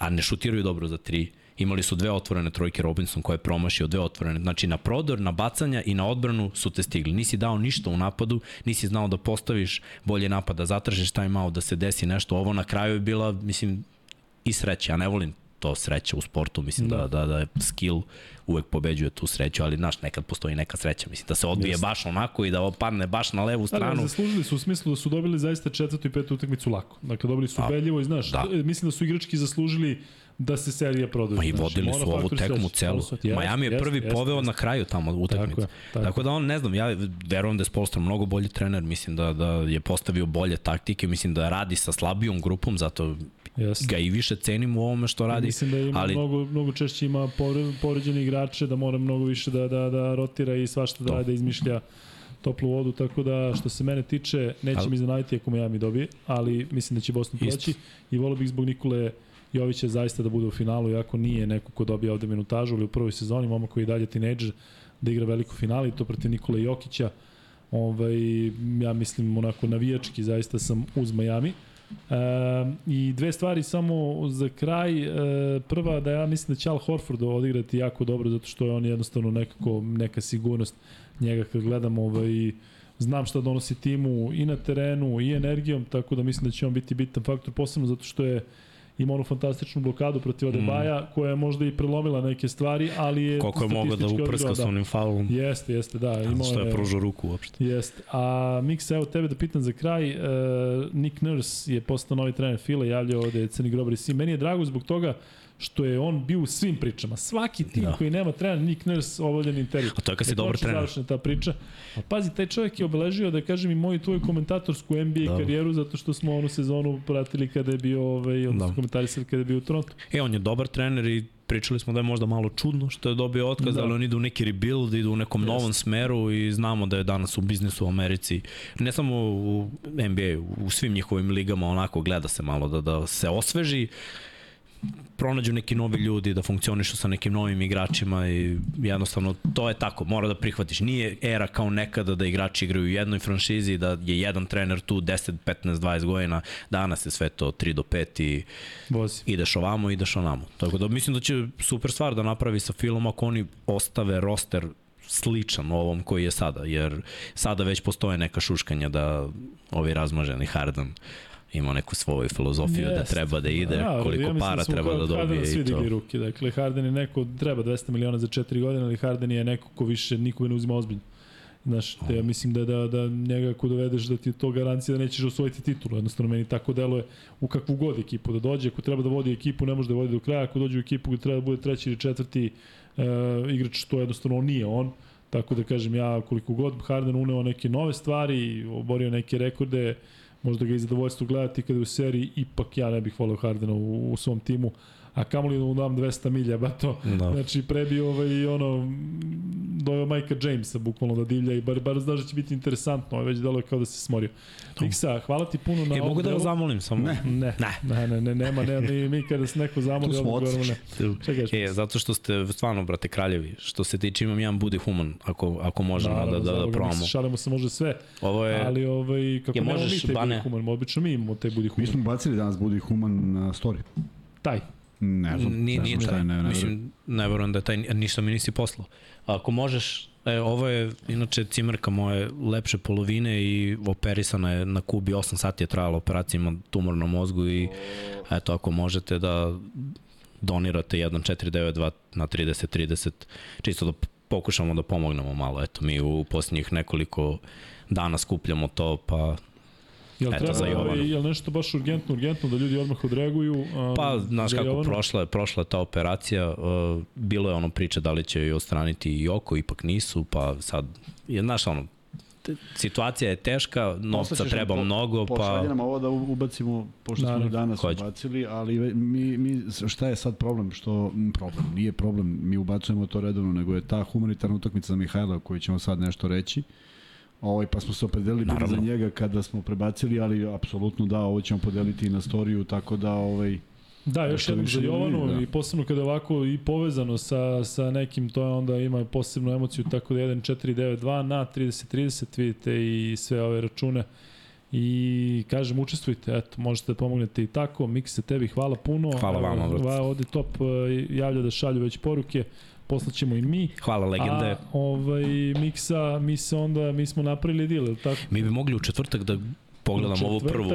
[SPEAKER 3] a ne šutiraju dobro za tri. Imali su dve otvorene trojke Robinson koje je promašio, dve otvorene. Znači na prodor, na bacanja i na odbranu su te stigli. Nisi dao ništa u napadu, nisi znao da postaviš bolje napad, da zatražiš time out, da se desi nešto. Ovo na kraju je bila, mislim, i sreća. Ja ne volim to sreća u sportu, mislim da, da, da, da je skill uvek pobeđuje tu sreću, ali znaš, nekad postoji neka sreća, mislim, da se odbije Just. baš onako i da padne baš na levu stranu. Ali
[SPEAKER 1] zaslužili su u smislu da su dobili zaista četvrtu i petu utakmicu lako. Dakle, dobili su beljivo i znaš, da. mislim da su igrački zaslužili da se serija prodaje.
[SPEAKER 3] Ma i vodili znači, su ovu tekmu celu. Yes, Miami je prvi yes, poveo yes, na kraju tamo utakmice. Tako, je, tako. tako da on, ne znam, ja verujem da je Spolstra mnogo bolji trener, mislim da, da je postavio bolje taktike, mislim da radi sa slabijom grupom, zato yes. ga i više cenim u ovome što radi.
[SPEAKER 1] Mislim da ima
[SPEAKER 3] ali...
[SPEAKER 1] mnogo, mnogo češće ima poređene igrače, da mora mnogo više da, da, da rotira i svašta da radi, da izmišlja toplu vodu, tako da što se mene tiče, neće ali... mi iznenaditi ako Miami dobije, ali mislim da će Boston proći i volio bih zbog Nikole Jovića zaista da bude u finalu, iako nije neko ko dobija ovde minutažu, ali u prvoj sezoni, momak koji je dalje tinejdžer, da igra veliko finale i to protiv Nikola Jokića. Ovaj, ja mislim, onako navijački, zaista sam uz Miami. E, I dve stvari samo za kraj. E, prva da ja mislim da će Al Horford odigrati jako dobro zato što je on jednostavno nekako neka sigurnost njega kad gledam ovaj, znam šta donosi timu i na terenu i energijom, tako da mislim da će on biti bitan faktor, posebno zato što je ima onu fantastičnu blokadu protiv Adebaja, mm. koja je možda i prelomila neke stvari, ali je
[SPEAKER 3] Koliko je mogao da uprska sa onim faulom.
[SPEAKER 1] Jeste, jeste, da. Imao
[SPEAKER 3] što je pružao ruku uopšte.
[SPEAKER 1] Jeste. A Mix, evo tebe da pitam za kraj, uh, Nick Nurse je postao novi trener Fila, javljao ovde Crni Grobar i Sim. Meni je drago zbog toga što je on bio u svim pričama. Svaki tim da. koji nema trener, Nick Nurse, obavljen intervju.
[SPEAKER 3] A to je kad si dobar trener.
[SPEAKER 1] Završena ta priča. A pazi, taj čovjek je obeležio, da kažem, i moju tvoju komentatorsku NBA da. karijeru, zato što smo onu sezonu pratili kada je bio, ovaj, odnosno da. komentarisali kada je bio u Toronto.
[SPEAKER 3] E, on je dobar trener i pričali smo da je možda malo čudno što je dobio otkaz, da. ali on ide u neki rebuild, ide u nekom Just. novom smeru i znamo da je danas u biznisu u Americi, ne samo u NBA, u svim njihovim ligama onako gleda se malo da, da se osveži pronađu neki novi ljudi, da funkcionišu sa nekim novim igračima i jednostavno to je tako, mora da prihvatiš. Nije era kao nekada da igrači igraju u jednoj franšizi, da je jedan trener tu 10, 15, 20 godina, danas je sve to 3 do 5 i Vozi. ideš ovamo, ideš onamo. Tako da mislim da će super stvar da napravi sa filmom ako oni ostave roster sličan ovom koji je sada, jer sada već postoje neka šuškanja da ovi razmaženi Harden ima neku svoju filozofiju yes. da treba da ide, ja, koliko ja para da treba da dobije
[SPEAKER 1] Harden i to. ruke, dakle Harden je neko, treba 200 miliona za 4 godine, ali Harden je neko ko više nikoga ne uzima ozbiljno. Znaš, te, ja mislim da, da, da njega ako dovedeš da ti to garancija da nećeš osvojiti titulu. Jednostavno meni tako deluje u kakvu god ekipu da dođe. Ako treba da vodi ekipu, ne može da vodi do kraja. Ako dođe u ekipu gde treba da bude treći ili četvrti uh, igrač, to jednostavno nije on. Tako da kažem ja, koliko god Harden uneo neke nove stvari, oborio neke rekorde, možda ga je zadovoljstvo gledati kada je u seriji, ipak ja ne bih volio Hardena u, u svom timu, a kamoli da mu dam 200 milja, ba to, no. znači prebio ovaj, ono, dojao Majka Jamesa, bukvalno da divlja i bar, bar znaš da će biti interesantno, ovaj već delo je kao da se smorio. Miksa, hvala ti puno na
[SPEAKER 3] e, mogu da ga zamolim samo?
[SPEAKER 1] Ne, ne, ne, ne, ne nema, ne, mi, mi kada se neko zamoli, odgovorimo ne.
[SPEAKER 3] Čekaj, e, zato što ste stvarno, brate, kraljevi, što se tiče imam jedan budi human, ako, ako možemo da, da, da, da probamo.
[SPEAKER 1] Šalimo se može sve,
[SPEAKER 3] Ovo je,
[SPEAKER 1] ali ovaj, kako
[SPEAKER 3] je, možeš,
[SPEAKER 1] mi te budi human, obično mi imamo te budi human.
[SPEAKER 2] Mi smo bacili danas budi human na story.
[SPEAKER 1] Taj.
[SPEAKER 2] Ne znam,
[SPEAKER 3] nije, nije taj, ne, ne, mislim, ne verujem da je taj, ništa mi nisi poslao. Ako možeš, e, ovo je inače cimerka moje lepše polovine i operisana je na kubi, 8 sati je trajala operacija, ima tumor na mozgu i eto, ako možete da donirate 1492 na 3030, čisto da pokušamo da pomognemo malo. Eto, mi u posljednjih nekoliko dana skupljamo to, pa
[SPEAKER 1] Jel Eto, treba, za Jovanu. Jel nešto baš urgentno, urgentno da ljudi odmah odreaguju? Um,
[SPEAKER 3] pa, znaš kako, Jovanu? prošla je, prošla je ta operacija, uh, bilo je ono priče da li će joj ostraniti i oko, ipak nisu, pa sad, je, znaš ono, situacija je teška, novca treba po, mnogo, pa...
[SPEAKER 2] Pošalje nam ovo da ubacimo, pošto smo danas Hoće. ubacili, ali mi, mi, šta je sad problem? Što, problem, nije problem, mi ubacujemo to redovno, nego je ta humanitarna utakmica za Mihajla, koju ćemo sad nešto reći, Ovaj, pa smo se opredelili za njega kada smo prebacili, ali apsolutno da, ovo ćemo podeliti i na storiju, tako da ovaj,
[SPEAKER 1] Da, još jednom za Jovanu da. i posebno kada ovako i povezano sa, sa nekim, to je onda ima posebnu emociju, tako da 1.492 na 30.30 vidite i sve ove račune i kažem učestvujte, eto, možete da pomognete i tako, Mikse tebi hvala puno.
[SPEAKER 3] Hvala vama,
[SPEAKER 1] brate. Ovde top eh, javlja da šalju već poruke poslaćemo i mi.
[SPEAKER 3] Hvala legende. A
[SPEAKER 1] ovaj, Miksa, mi se onda, mi smo napravili deal, ili tako?
[SPEAKER 3] Mi bi mogli u četvrtak da pogledamo ovu prvu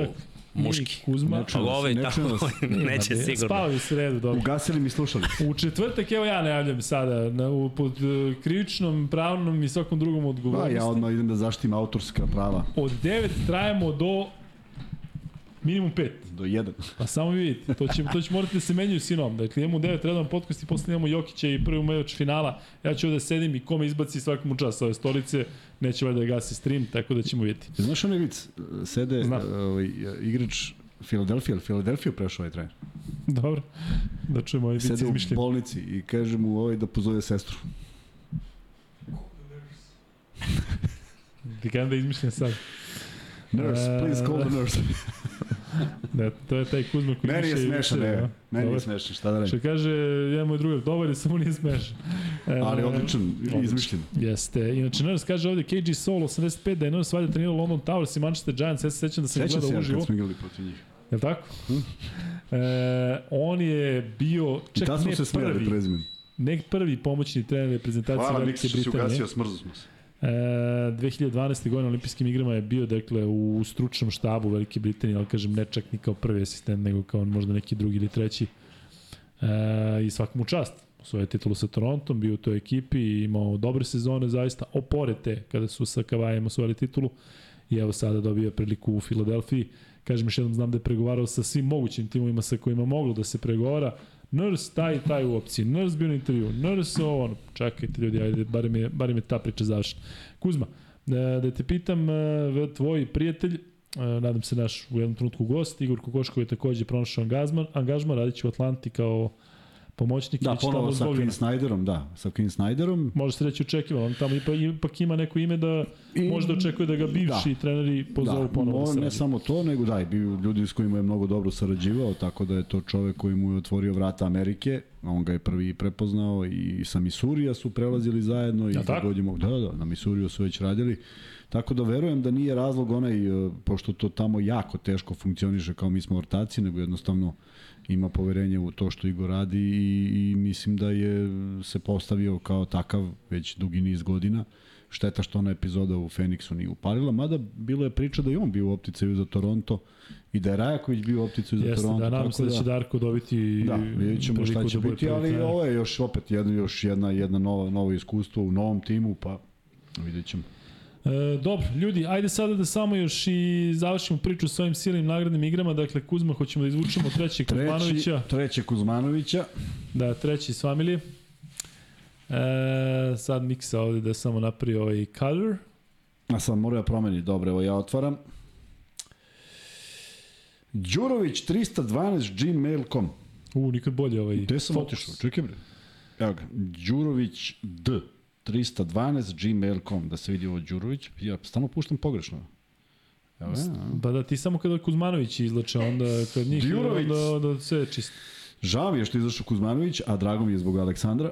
[SPEAKER 3] muški.
[SPEAKER 1] Kuzma.
[SPEAKER 3] Ne čujem ovaj ne tako, neće sigurno.
[SPEAKER 1] Spavaju u sredu, dobro.
[SPEAKER 2] Ugasili mi slušali.
[SPEAKER 1] U četvrtak, evo ja najavljam sada, na, u, pod uh, krivičnom, pravnom i svakom drugom odgovornosti.
[SPEAKER 2] Pa ja odmah idem da zaštitim autorska prava.
[SPEAKER 1] Od 9 trajemo do Minimum 5.
[SPEAKER 2] Do 1.
[SPEAKER 1] Pa samo vidite, to će, to će morati da se menjaju sinom. Dakle, imamo 9 redovan podcast i posle imamo Jokića i prvi meč finala. Ja ću ovde da sedim i kome izbaci svakom čas ove stolice, neće valjda da gasi stream, tako da ćemo vidjeti.
[SPEAKER 2] Znaš onaj vic, sede ovaj, igrač Filadelfija, ili Filadelfiju prešao ovaj trener?
[SPEAKER 1] Dobro, da čujemo ovaj vic.
[SPEAKER 2] Sede u bolnici i kaže mu ovaj da pozove sestru.
[SPEAKER 1] Ti da izmišljen sad.
[SPEAKER 2] Nurse, please call the nurse.
[SPEAKER 1] ne, to je taj Kuzma koji
[SPEAKER 2] Meni je smešan, ne. Meni je smešan, šta da ne.
[SPEAKER 1] Što kaže, jedan moj drug, dobar je, samo nije smešan.
[SPEAKER 2] E, Ali odličan, izmišljen.
[SPEAKER 1] Jeste. Inače, Nurse kaže ovde KG Soul 85 da je Nurse valjda trenirao London Towers i Manchester Giants. Ja se sećam da sam
[SPEAKER 2] Sećam
[SPEAKER 1] gledao
[SPEAKER 2] uživo.
[SPEAKER 1] Sećam se kad
[SPEAKER 2] smo igrali protiv njih.
[SPEAKER 1] Je li tako? Hm? E, on je bio, čak ne prvi. I se smijali prezimenu. Ne prvi pomoćni trener reprezentacije Velike Britanije. Hvala, si
[SPEAKER 2] ugasio, smrzu smo se.
[SPEAKER 1] E, 2012. godine na olimpijskim igrama je bio dakle u stručnom štabu Velike Britanije, ali kažem ne čak ni kao prvi asistent, nego kao možda neki drugi ili treći. E, I svakom čast. Svoje titulu sa Torontom, bio u toj ekipi i imao dobre sezone zaista, oporete kada su sa Kavajem osvojili titulu i evo sada dobija priliku u Filadelfiji. Kažem još jednom, znam da je pregovarao sa svim mogućim timovima sa kojima moglo da se pregovara, Nurse taj taj u opciji, Nurse bio na intervju, Nurse ovo, ono, čekajte ljudi, ajde, barem je, barem je ta priča završena. Kuzma, da, da te pitam, e, tvoj prijatelj, e, nadam se naš u jednom trenutku gost, Igor Kokoškov je takođe pronašao angažman, angažman radit u Atlanti kao pomoćnik.
[SPEAKER 2] Da, ponovo sa Queen Snyderom, da, sa Queen Snyderom.
[SPEAKER 1] Može se reći očekivano, on tamo ipak, ipak ima neko ime da
[SPEAKER 2] I-
[SPEAKER 1] možda očekuje da ga bivši treneri pozovu ponovo da
[SPEAKER 2] ne samo to, nego da, i bio ljudi s kojima je mnogo dobro sarađivao, tako da je to čovek koji mu je otvorio vrata Amerike, on ga je prvi prepoznao i sa Misurija su prelazili zajedno i
[SPEAKER 1] Ja, tako?
[SPEAKER 2] kad dođemo, da, da, na Misuriju su već radili. Tako da verujem da nije razlog onaj, e, pošto to tamo jako teško funkcioniše kao mi smo ortaci, nego jednostavno ima poverenje u to što Igor radi i, i mislim da je se postavio kao takav već dugi niz godina. Šteta što ona epizoda u Feniksu nije upalila, mada bilo je priča da je on bio u opticaju za Toronto i da je Rajaković bio u opticaju za
[SPEAKER 1] Jeste,
[SPEAKER 2] Toronto.
[SPEAKER 1] da, nadam se
[SPEAKER 2] tako
[SPEAKER 1] da će Darko dobiti
[SPEAKER 2] Da, vidjet ćemo šta će
[SPEAKER 1] da
[SPEAKER 2] biti, ali ovo je još opet jedna, još jedna, jedna nova, novo iskustvo u novom timu, pa vidjet ćemo.
[SPEAKER 1] E, dobro, ljudi, ajde sada da samo još i završimo priču sa ovim silnim nagradnim igrama. Dakle, Kuzma, hoćemo da izvučemo trećeg
[SPEAKER 2] Treći,
[SPEAKER 1] Kuzmanovića.
[SPEAKER 2] treće Kuzmanovića.
[SPEAKER 1] Da, treći s familije. E, sad Miksa ovde da samo napravi ovaj color.
[SPEAKER 2] A sad mora da promeni. Dobro, evo ja otvaram. Đurović 312 gmail.com
[SPEAKER 1] U, nikad bolje ovaj
[SPEAKER 2] Gde sam otišao? Čekaj bre. Evo ga. Đurović D 312 gmail.com da se vidi ovo Đurović. Ja stalno puštam pogrešno. Evo je, a.
[SPEAKER 1] Pa da, ti samo kada Kuzmanović izlače, onda kad njih
[SPEAKER 2] Đurović.
[SPEAKER 1] onda, onda sve je čisto.
[SPEAKER 2] Žao mi je što je izašao Kuzmanović, a drago mi je zbog Aleksandra.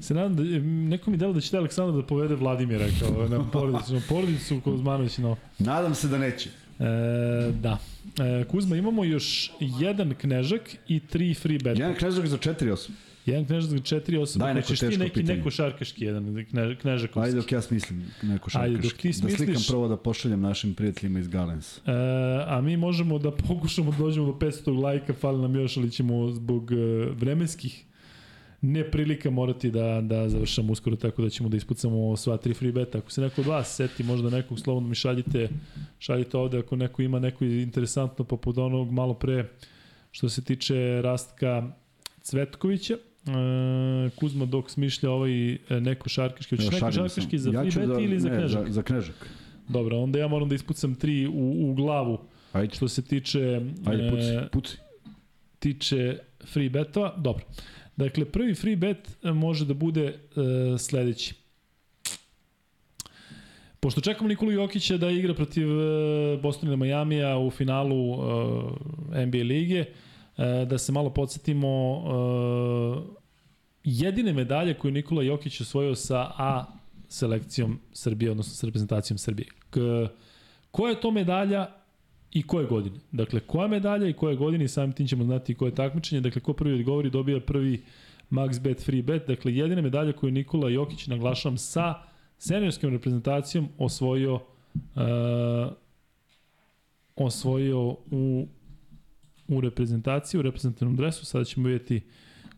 [SPEAKER 1] Se nadam da, neko mi delo da će taj Aleksandar da povede Vladimira kao na porodicu, na porodicu Kuzmanović, no.
[SPEAKER 2] Nadam se da neće.
[SPEAKER 1] E, da. E, Kuzma, imamo još jedan knežak i tri free beta.
[SPEAKER 2] Jedan knežak za 4-8.
[SPEAKER 1] Jedan knežak za četiri osobe.
[SPEAKER 2] Daj neko
[SPEAKER 1] Hoćeš ti
[SPEAKER 2] teško
[SPEAKER 1] neki,
[SPEAKER 2] pitanje.
[SPEAKER 1] neko šarkaški jedan kne, knežak.
[SPEAKER 2] Ajde dok ja smislim neko
[SPEAKER 1] Ajde,
[SPEAKER 2] šarkaški.
[SPEAKER 1] dok ti
[SPEAKER 2] Da slikam
[SPEAKER 1] smisliš-
[SPEAKER 2] prvo da pošaljem našim prijateljima iz Galens.
[SPEAKER 1] E, a mi možemo da pokušamo da dođemo do 500 lajka, fali nam još, ali ćemo zbog e, vremenskih neprilika morati da, da završamo uskoro, tako da ćemo da ispucamo sva tri free beta. Ako se neko od vas seti, možda nekog slobodno mi šaljite, šaljite ovde ako neko ima neko interesantno poput onog malo pre što se tiče Rastka Cvetkovića. E, Kuzma dok smišlja ovaj e, neko šarkaški. Hoćeš
[SPEAKER 2] Evo,
[SPEAKER 1] neko šarkaški za
[SPEAKER 2] Ja
[SPEAKER 1] free bet
[SPEAKER 2] da-
[SPEAKER 1] ili za
[SPEAKER 2] ne,
[SPEAKER 1] knežak?
[SPEAKER 2] Za, za knežak.
[SPEAKER 1] Dobro, onda ja moram da ispucam tri u, u glavu
[SPEAKER 2] Ajde,
[SPEAKER 1] što se tiče
[SPEAKER 2] ajde puci,
[SPEAKER 1] e,
[SPEAKER 2] puci.
[SPEAKER 1] tiče free betova. Dobro. Dakle, prvi free bet može da bude e, sledeći. Pošto čekamo Nikolu Jokića da igra protiv e, Bostona ili Majamija u finalu e, NBA lige, e, da se malo podsjetimo e, jedine medalje koje je Nikola Jokić osvojio sa A selekcijom Srbije, odnosno sa reprezentacijom Srbije. K, koja je to medalja i koje godine? Dakle, koja medalja i koje godine i samim tim ćemo znati koje takmičenje. Dakle, ko prvi odgovori dobija prvi max bet free bet. Dakle, jedina medalja koju je Nikola Jokić, naglašavam, sa seniorskom reprezentacijom osvojio uh, osvojio u u reprezentaciji, u reprezentativnom dresu, sada ćemo vidjeti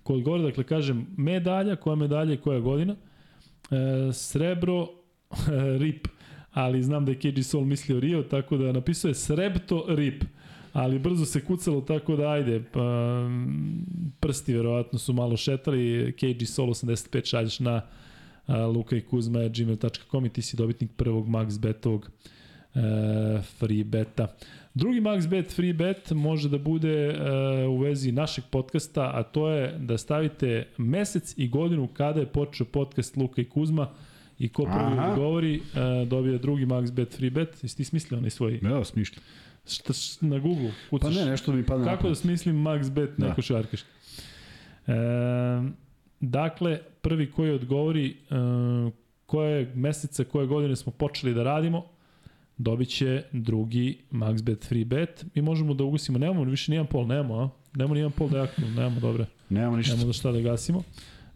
[SPEAKER 1] ko odgovori, dakle kažem medalja, koja medalja i koja godina, e, srebro, rip, ali znam da je KG Soul mislio Rio, tako da napisao je Srebto Rip, ali brzo se kucalo, tako da ajde, pa, prsti verovatno su malo šetali, KG Soul 85 šalješ na luka i kuzma gmail.com i ti si dobitnik prvog max betovog e, free beta. Drugi max bet free bet može da bude e, u vezi našeg podcasta, a to je da stavite mesec i godinu kada je počeo podcast Luka i Kuzma i ko prvi
[SPEAKER 2] Aha.
[SPEAKER 1] odgovori e, dobije drugi max bet free bet. Jesi ti smislio onaj svoj?
[SPEAKER 2] Evo, smišljam.
[SPEAKER 1] Šta, š- na Google
[SPEAKER 2] Pa
[SPEAKER 1] kucaš?
[SPEAKER 2] ne, nešto mi padne
[SPEAKER 1] Kako da smislim max bet
[SPEAKER 2] Da.
[SPEAKER 1] neko šarkaški? E, dakle, prvi koji odgovori e, koje meseca, koje godine smo počeli da radimo, dobit će drugi max bet free bet. Mi možemo da ugasimo, nemamo više nijedan pol, nemamo, a? Nemamo nijedan pol da je aktivno, nemamo, dobre.
[SPEAKER 2] Nemamo ništa.
[SPEAKER 1] Nemamo da šta da gasimo.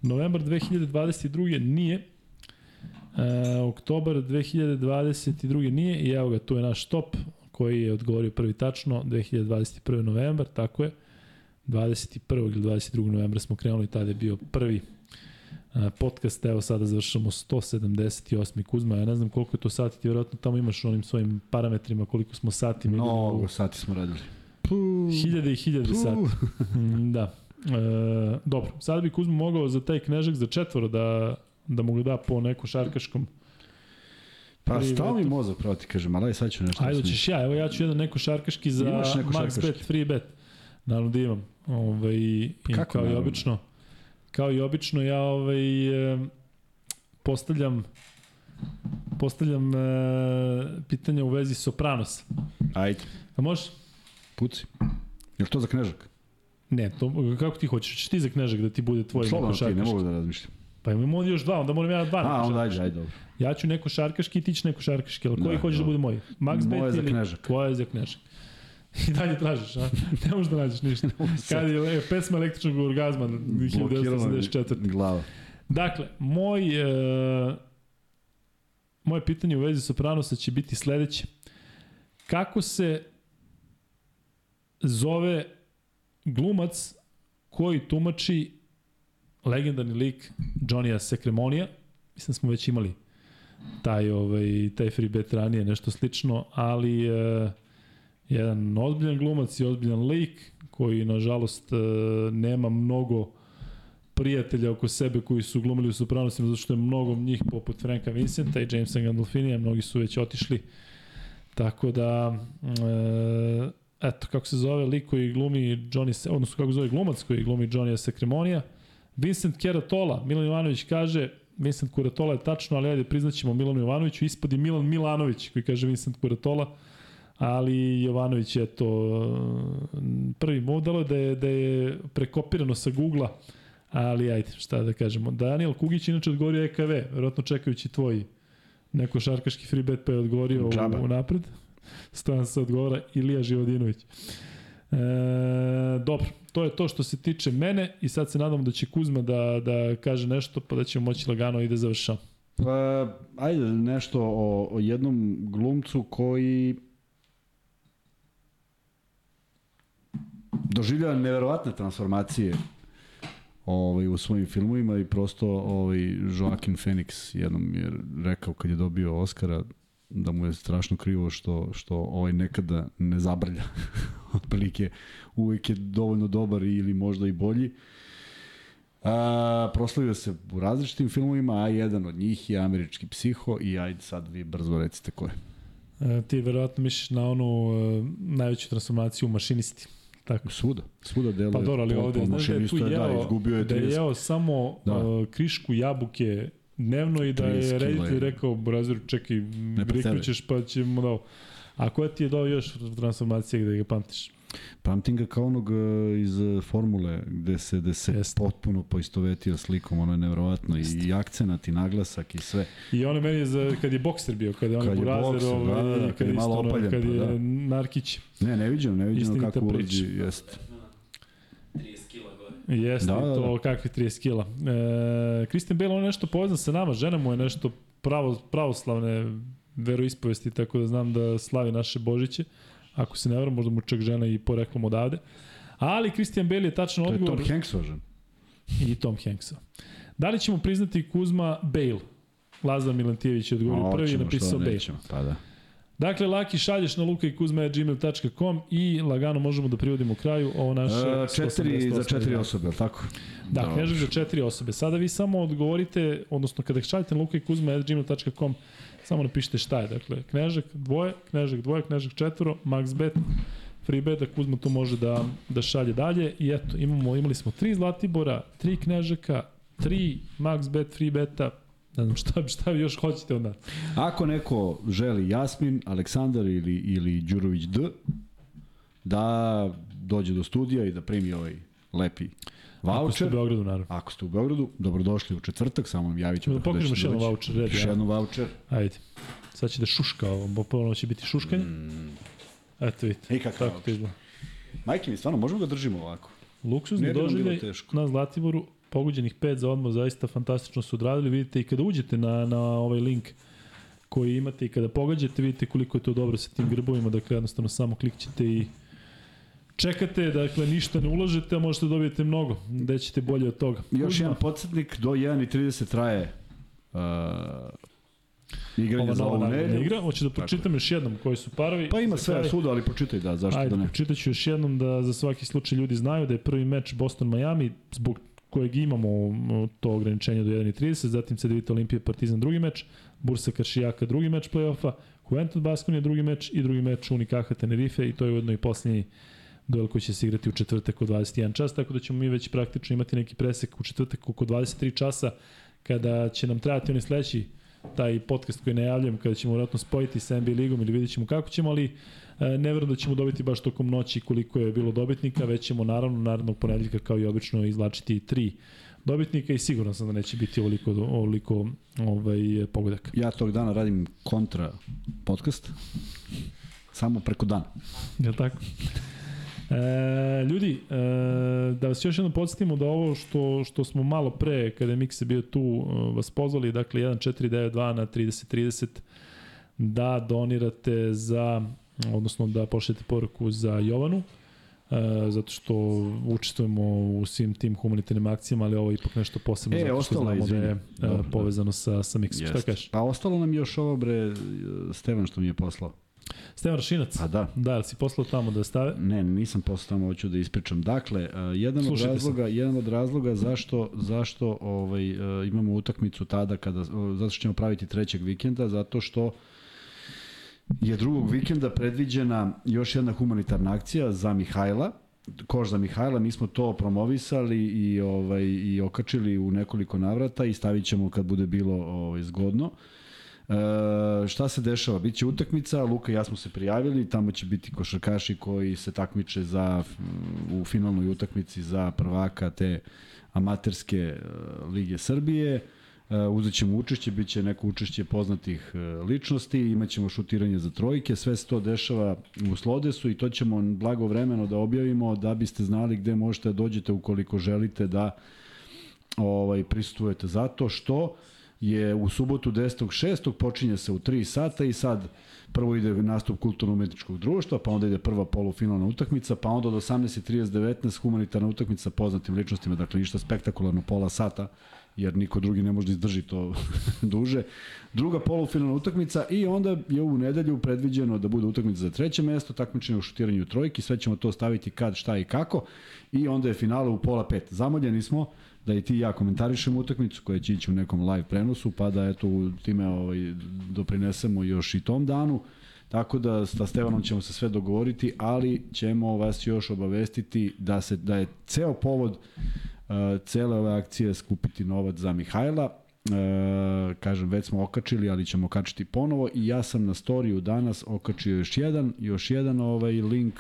[SPEAKER 1] Novembar 2022. nije. E, oktobar 2022. nije i evo ga, tu je naš top koji je odgovorio prvi tačno, 2021. novembar, tako je. 21. ili 22. novembra smo krenuli, tada je bio prvi podcast, evo sada završamo 178. Kuzma, ja ne znam koliko je to sati, ti vjerojatno tamo imaš onim svojim parametrima koliko smo sati. idemo u
[SPEAKER 2] Mnogo sati smo radili.
[SPEAKER 1] Hiljade i hiljade sati. Mm, da. dobro, sad bi Kuzma mogao za taj knežak za četvoro da, da mu ga da po nekom šarkaškom
[SPEAKER 2] Pa stao mi mozak, pravo ti kažem, ali sad ću nešto.
[SPEAKER 1] Ajde, ćeš ja, evo ja ću jedan neko šarkaški za
[SPEAKER 2] Imaš neko
[SPEAKER 1] max
[SPEAKER 2] šarkaški?
[SPEAKER 1] bet, free bet. Naravno da imam. Ovaj, i
[SPEAKER 2] Kako
[SPEAKER 1] kao i
[SPEAKER 2] naravno?
[SPEAKER 1] obično, kao i obično ja ovaj, postavljam postavljam e, pitanja u vezi Sopranos.
[SPEAKER 2] Ajde,
[SPEAKER 1] A može?
[SPEAKER 2] puci. Je to za knežak?
[SPEAKER 1] Ne, to, kako ti hoćeš? Hoćeš ti za knežak da ti bude tvoj
[SPEAKER 2] Slobodno ti, ne mogu da razmišljam.
[SPEAKER 1] Pa imamo ovdje još dva, onda moram ja dva.
[SPEAKER 2] A, onda ajde, ajde, dobro.
[SPEAKER 1] Ja ću neko šarkaški, ti ćeš neko šarkaški, ali koji
[SPEAKER 2] Da,
[SPEAKER 1] hoćeš da
[SPEAKER 2] dobro.
[SPEAKER 1] bude moj? Max
[SPEAKER 2] Moje
[SPEAKER 1] bet
[SPEAKER 2] za
[SPEAKER 1] ili...
[SPEAKER 2] knežak.
[SPEAKER 1] Tvoje je za knežak. I dalje tražiš, a? Ne možeš da nađeš ništa. Kad je e, pesma električnog orgazma
[SPEAKER 2] Blokirala mi
[SPEAKER 1] 1984.
[SPEAKER 2] glava.
[SPEAKER 1] Dakle, moj, e, moje pitanje u vezi Sopranosa će biti sledeće. Kako se zove glumac koji tumači legendarni lik Johnny Secremonija? Mislim da smo već imali taj, ovaj, taj free bet ranije, nešto slično, ali e, jedan ozbiljan glumac i ozbiljan lik koji, nažalost, e, nema mnogo prijatelja oko sebe koji su glumili u Sopranosima, zato što je mnogo njih poput Franka Vincenta i Jamesa Gandolfinija, mnogi su već otišli. Tako da, e, eto, kako se zove lik koji glumi Johnny, odnosno kako zove glumac koji glumi Johnny Secremonija, Vincent Keratola, Milan Jovanović kaže, Vincent Kuratola je tačno, ali ajde priznaćemo Milanu Jovanoviću, ispadi Milan Milanović koji kaže Vincent Kuratola, ali Jovanović je to prvi model je da je, da je prekopirano sa Google-a, ali ajde, šta da kažemo. Daniel Kugić inače odgovorio EKV, verovatno čekajući tvoj neko šarkaški free bet pa je odgovorio
[SPEAKER 2] Džaba.
[SPEAKER 1] u, u napred. Stojan se odgovora Ilija Živodinović. E, dobro, to je to što se tiče mene i sad se nadamo da će Kuzma da, da kaže nešto pa da ćemo moći lagano i da završamo.
[SPEAKER 2] Pa, ajde, nešto o, o jednom glumcu koji doživljava neverovatne transformacije ovaj, u svojim filmovima i prosto ovaj, Joaquin Phoenix jednom je rekao kad je dobio Oscara da mu je strašno krivo što, što ovaj nekada ne zabrlja. Otprilike uvijek je dovoljno dobar ili možda i bolji. A, proslavio se u različitim filmovima, a jedan od njih je Američki psiho i ajde sad vi brzo recite ko je.
[SPEAKER 1] E, ti verovatno misliš na onu e, najveću transformaciju u mašinisti. Tako.
[SPEAKER 2] Svuda, svuda deluje.
[SPEAKER 1] Pa dobro, ali ovde, znaš da je tu
[SPEAKER 2] mašinistu
[SPEAKER 1] jeo,
[SPEAKER 2] da, izgubio je
[SPEAKER 1] da je
[SPEAKER 2] 30.
[SPEAKER 1] jeo samo
[SPEAKER 2] Da.
[SPEAKER 1] uh, krišku jabuke dnevno i da
[SPEAKER 2] 30
[SPEAKER 1] je reditelj rekao, Braziru, čekaj,
[SPEAKER 2] preteraj.
[SPEAKER 1] prihvaćeš pa ćemo da... A koja ti je dao još transformacija gde ga pamtiš?
[SPEAKER 2] Pamtim ga kao onog e, iz e, formule gde se, gde se
[SPEAKER 1] Jeste.
[SPEAKER 2] potpuno poistovetio slikom, ono je nevjerovatno i, i akcenat i naglasak i sve.
[SPEAKER 1] I ono meni je za, kad je bokser bio, kad je on
[SPEAKER 2] Kad je
[SPEAKER 1] burazer,
[SPEAKER 2] bokser,
[SPEAKER 1] ovaj,
[SPEAKER 2] da, da,
[SPEAKER 1] kad,
[SPEAKER 2] kad je malo
[SPEAKER 1] isto, ono,
[SPEAKER 2] opaljen,
[SPEAKER 1] kad
[SPEAKER 2] pa
[SPEAKER 1] je
[SPEAKER 2] da.
[SPEAKER 1] Narkić.
[SPEAKER 2] Ne, ne viđam, ne viđam
[SPEAKER 1] Istinita
[SPEAKER 2] kako
[SPEAKER 1] priča.
[SPEAKER 2] ulazi, jest.
[SPEAKER 3] 30 kila gore.
[SPEAKER 1] Jeste,
[SPEAKER 2] Da,
[SPEAKER 1] da,
[SPEAKER 2] da, da.
[SPEAKER 1] to kakvi 30 kila. E, Christian Bale, on je nešto povezan sa nama, žena mu je nešto pravo, pravoslavne veroispovesti, tako da znam da slavi naše Božiće. Ako se ne varam, možda mu čak žena i poreklom odavde. Ali Christian Bale je tačno
[SPEAKER 2] To je
[SPEAKER 1] odgovor
[SPEAKER 2] Tom Hanks važan.
[SPEAKER 1] i Tom Hanksa. Da li ćemo priznati Kuzma Bale? Lazar Milantijević je odgovorio prvi i napisao Bale.
[SPEAKER 2] nećemo, Pa da.
[SPEAKER 1] Dakle, Laki šalješ na lukajkuzma.gmail.com i lagano možemo da privodimo kraju ovo naše...
[SPEAKER 2] E, četiri, za
[SPEAKER 1] 188
[SPEAKER 2] četiri osobe, ali tako?
[SPEAKER 1] Da,
[SPEAKER 2] Dobro.
[SPEAKER 1] knežak za četiri osobe. Sada vi samo odgovorite, odnosno kada šaljete na lukajkuzma.gmail.com, samo napišite šta je. Dakle, knežak dvoje, knežak dvoje, knežak četvoro, max bet, free bet, da Kuzma tu može da, da šalje dalje. I eto, imamo, imali smo tri Zlatibora, tri knežaka, tri max bet, free beta, ne znam šta, šta vi još hoćete od nas.
[SPEAKER 2] Ako neko želi Jasmin, Aleksandar ili, ili Đurović D, da dođe do studija i da primi ovaj lepi
[SPEAKER 1] Ako ste u
[SPEAKER 2] voucher.
[SPEAKER 1] Beogradu, naravno.
[SPEAKER 2] Ako ste u Beogradu, dobrodošli u četvrtak, samo nam javit ćemo.
[SPEAKER 1] Da pokažemo još jedan voucher, red,
[SPEAKER 2] Još jedan voucher.
[SPEAKER 1] Ajde. Sad će da šuška ovo, bo ponovno će biti šuškanje. Eto vidite.
[SPEAKER 2] I kakav
[SPEAKER 1] Tako
[SPEAKER 2] voucher. Majke mi, stvarno, možemo ga držimo ovako.
[SPEAKER 1] Luksuzni doživljaj na Zlatiboru, pogođenih 5 za odmor, zaista fantastično su odradili. Vidite i kada uđete na, na ovaj link koji imate i kada pogađate, vidite koliko je to dobro sa tim grbovima, dakle jednostavno samo klikćete i čekate, dakle ništa ne ulažete, a možete da dobijete mnogo, gde ćete bolje od toga.
[SPEAKER 2] Još jedan podsjetnik, do 1.30 traje uh, Igranje
[SPEAKER 1] ova
[SPEAKER 2] za ovu nedelju.
[SPEAKER 1] igra. Hoću da pročitam još jednom koji su parovi.
[SPEAKER 2] Pa ima sve svuda, ali pročitaj da, zašto
[SPEAKER 1] Ajde,
[SPEAKER 2] da ne.
[SPEAKER 1] pročitat ću još jednom da za svaki slučaj ljudi znaju da je prvi meč Boston-Miami, zbog kojeg imamo to ograničenje do 1.30, zatim CDVita Olimpija Partizan drugi meč, Bursa Karšijaka drugi meč play-offa, Juventus Baskonija drugi meč i drugi meč Unikaha Tenerife i to je ujedno i posljednji duel koji će se igrati u četvrtak od 21 čas, tako da ćemo mi već praktično imati neki presek u četvrtak oko 23 časa kada će nam trajati oni sledeći taj podcast koji najavljam, kada ćemo vjerojatno spojiti sa NBA ligom ili vidjet ćemo kako ćemo, ali e, ne verujem da ćemo dobiti baš tokom noći koliko je bilo dobitnika, već ćemo naravno narednog ponedjeljka kao i obično izvlačiti tri dobitnika i siguran sam da neće biti ovoliko, ovoliko ovaj, pogodak.
[SPEAKER 2] Ja tog dana radim kontra podcast, samo preko dana.
[SPEAKER 1] Li tako? E, ljudi, e, da vas još jednom podsjetimo da ovo što, što smo malo pre, kada je Mikse bio tu, e, vas pozvali, dakle 1492 na 3030, da donirate za, odnosno da pošljete poruku za Jovanu, e, zato što učestvujemo u svim tim humanitarnim akcijama, ali ovo je ipak nešto posebno,
[SPEAKER 2] E,
[SPEAKER 1] zato što
[SPEAKER 2] ostalo
[SPEAKER 1] znamo da je
[SPEAKER 2] izvini.
[SPEAKER 1] e,
[SPEAKER 2] Dobro, da.
[SPEAKER 1] povezano sa, sa Miksom. Šta kažeš?
[SPEAKER 2] Pa ostalo nam još ovo bre, Stevan što mi je poslao.
[SPEAKER 1] Stevan Rašinac,
[SPEAKER 2] A da,
[SPEAKER 1] da, jel si poslao tamo da stave?
[SPEAKER 2] Ne, nisam poslao tamo, hoću da ispričam. Dakle, uh, jedan od
[SPEAKER 1] Slušajte
[SPEAKER 2] razloga, jedan od razloga zašto zašto ovaj uh, imamo utakmicu tada kada uh, zato što ćemo praviti trećeg vikenda, zato što je drugog vikenda predviđena još jedna humanitarna akcija za Mihajla, koš za Mihajla, mi smo to promovisali i ovaj i okačili u nekoliko navrata i stavićemo kad bude bilo ovaj zgodno. E, šta se dešava? Biće utakmica, Luka i ja smo se prijavili, tamo će biti košarkaši koji se takmiče za, u finalnoj utakmici za prvaka te amaterske e, lige Srbije. E, uzet ćemo učešće, bit će neko učešće poznatih e, ličnosti, imat ćemo šutiranje za trojke, sve se to dešava u Slodesu i to ćemo blagovremeno da objavimo da biste znali gde možete da dođete ukoliko želite da ovaj prisustujete zato što je u subotu 10.6. počinje se u 3 sata i sad prvo ide nastup kulturno-umetničkog društva, pa onda ide prva polufinalna utakmica, pa onda od 18.30-19 humanitarna utakmica poznatim ličnostima, dakle ništa spektakularno, pola sata, jer niko drugi ne može da izdrži to duže. Druga polufinalna utakmica i onda je u nedelju predviđeno da bude utakmica za treće mesto, takmičenje u šutiranju trojki, sve ćemo to staviti kad, šta i kako i onda je finale u pola pet. Zamoljeni smo da i ti ja komentarišemo utakmicu koja će ići u nekom live prenosu, pa da eto time ovaj, doprinesemo još i tom danu. Tako da sa Stevanom ćemo se sve dogovoriti, ali ćemo vas još obavestiti da se da je ceo povod uh, cele ove akcije skupiti novac za Mihajla. E, kažem, već smo okačili, ali ćemo okačiti ponovo i ja sam na storiju danas okačio još jedan, još jedan ovaj link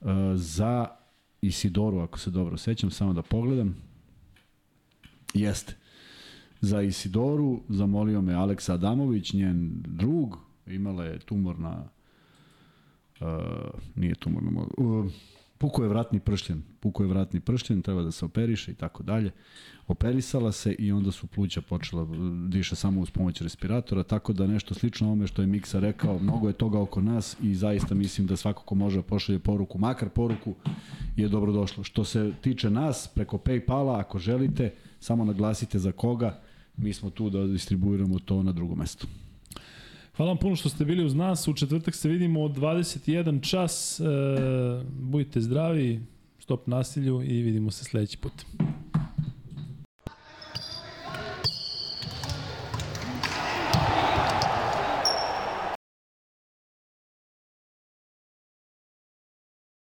[SPEAKER 2] uh, za Isidoru, ako se dobro sećam, samo da pogledam. Jeste. Za Isidoru zamolio me Aleksa Adamović, njen drug, imala je tumor na uh, nije tumor na uh, puko je vratni pršljen, puko je vratni pršljen, treba da se operiše i tako dalje. Operisala se i onda su pluća počela uh, diše samo uz pomoć respiratora, tako da nešto slično ovome što je Miksa rekao, mnogo je toga oko nas i zaista mislim da svako ko može pošalje poruku, makar poruku, je dobro došlo. Što se tiče nas, preko Paypala, ako želite, samo naglasite za koga, mi smo tu da distribuiramo to na drugo mesto.
[SPEAKER 1] Hvala vam puno što ste bili uz nas. U četvrtak se vidimo od 21 čas. E, budite zdravi, stop nasilju i vidimo se sledeći put.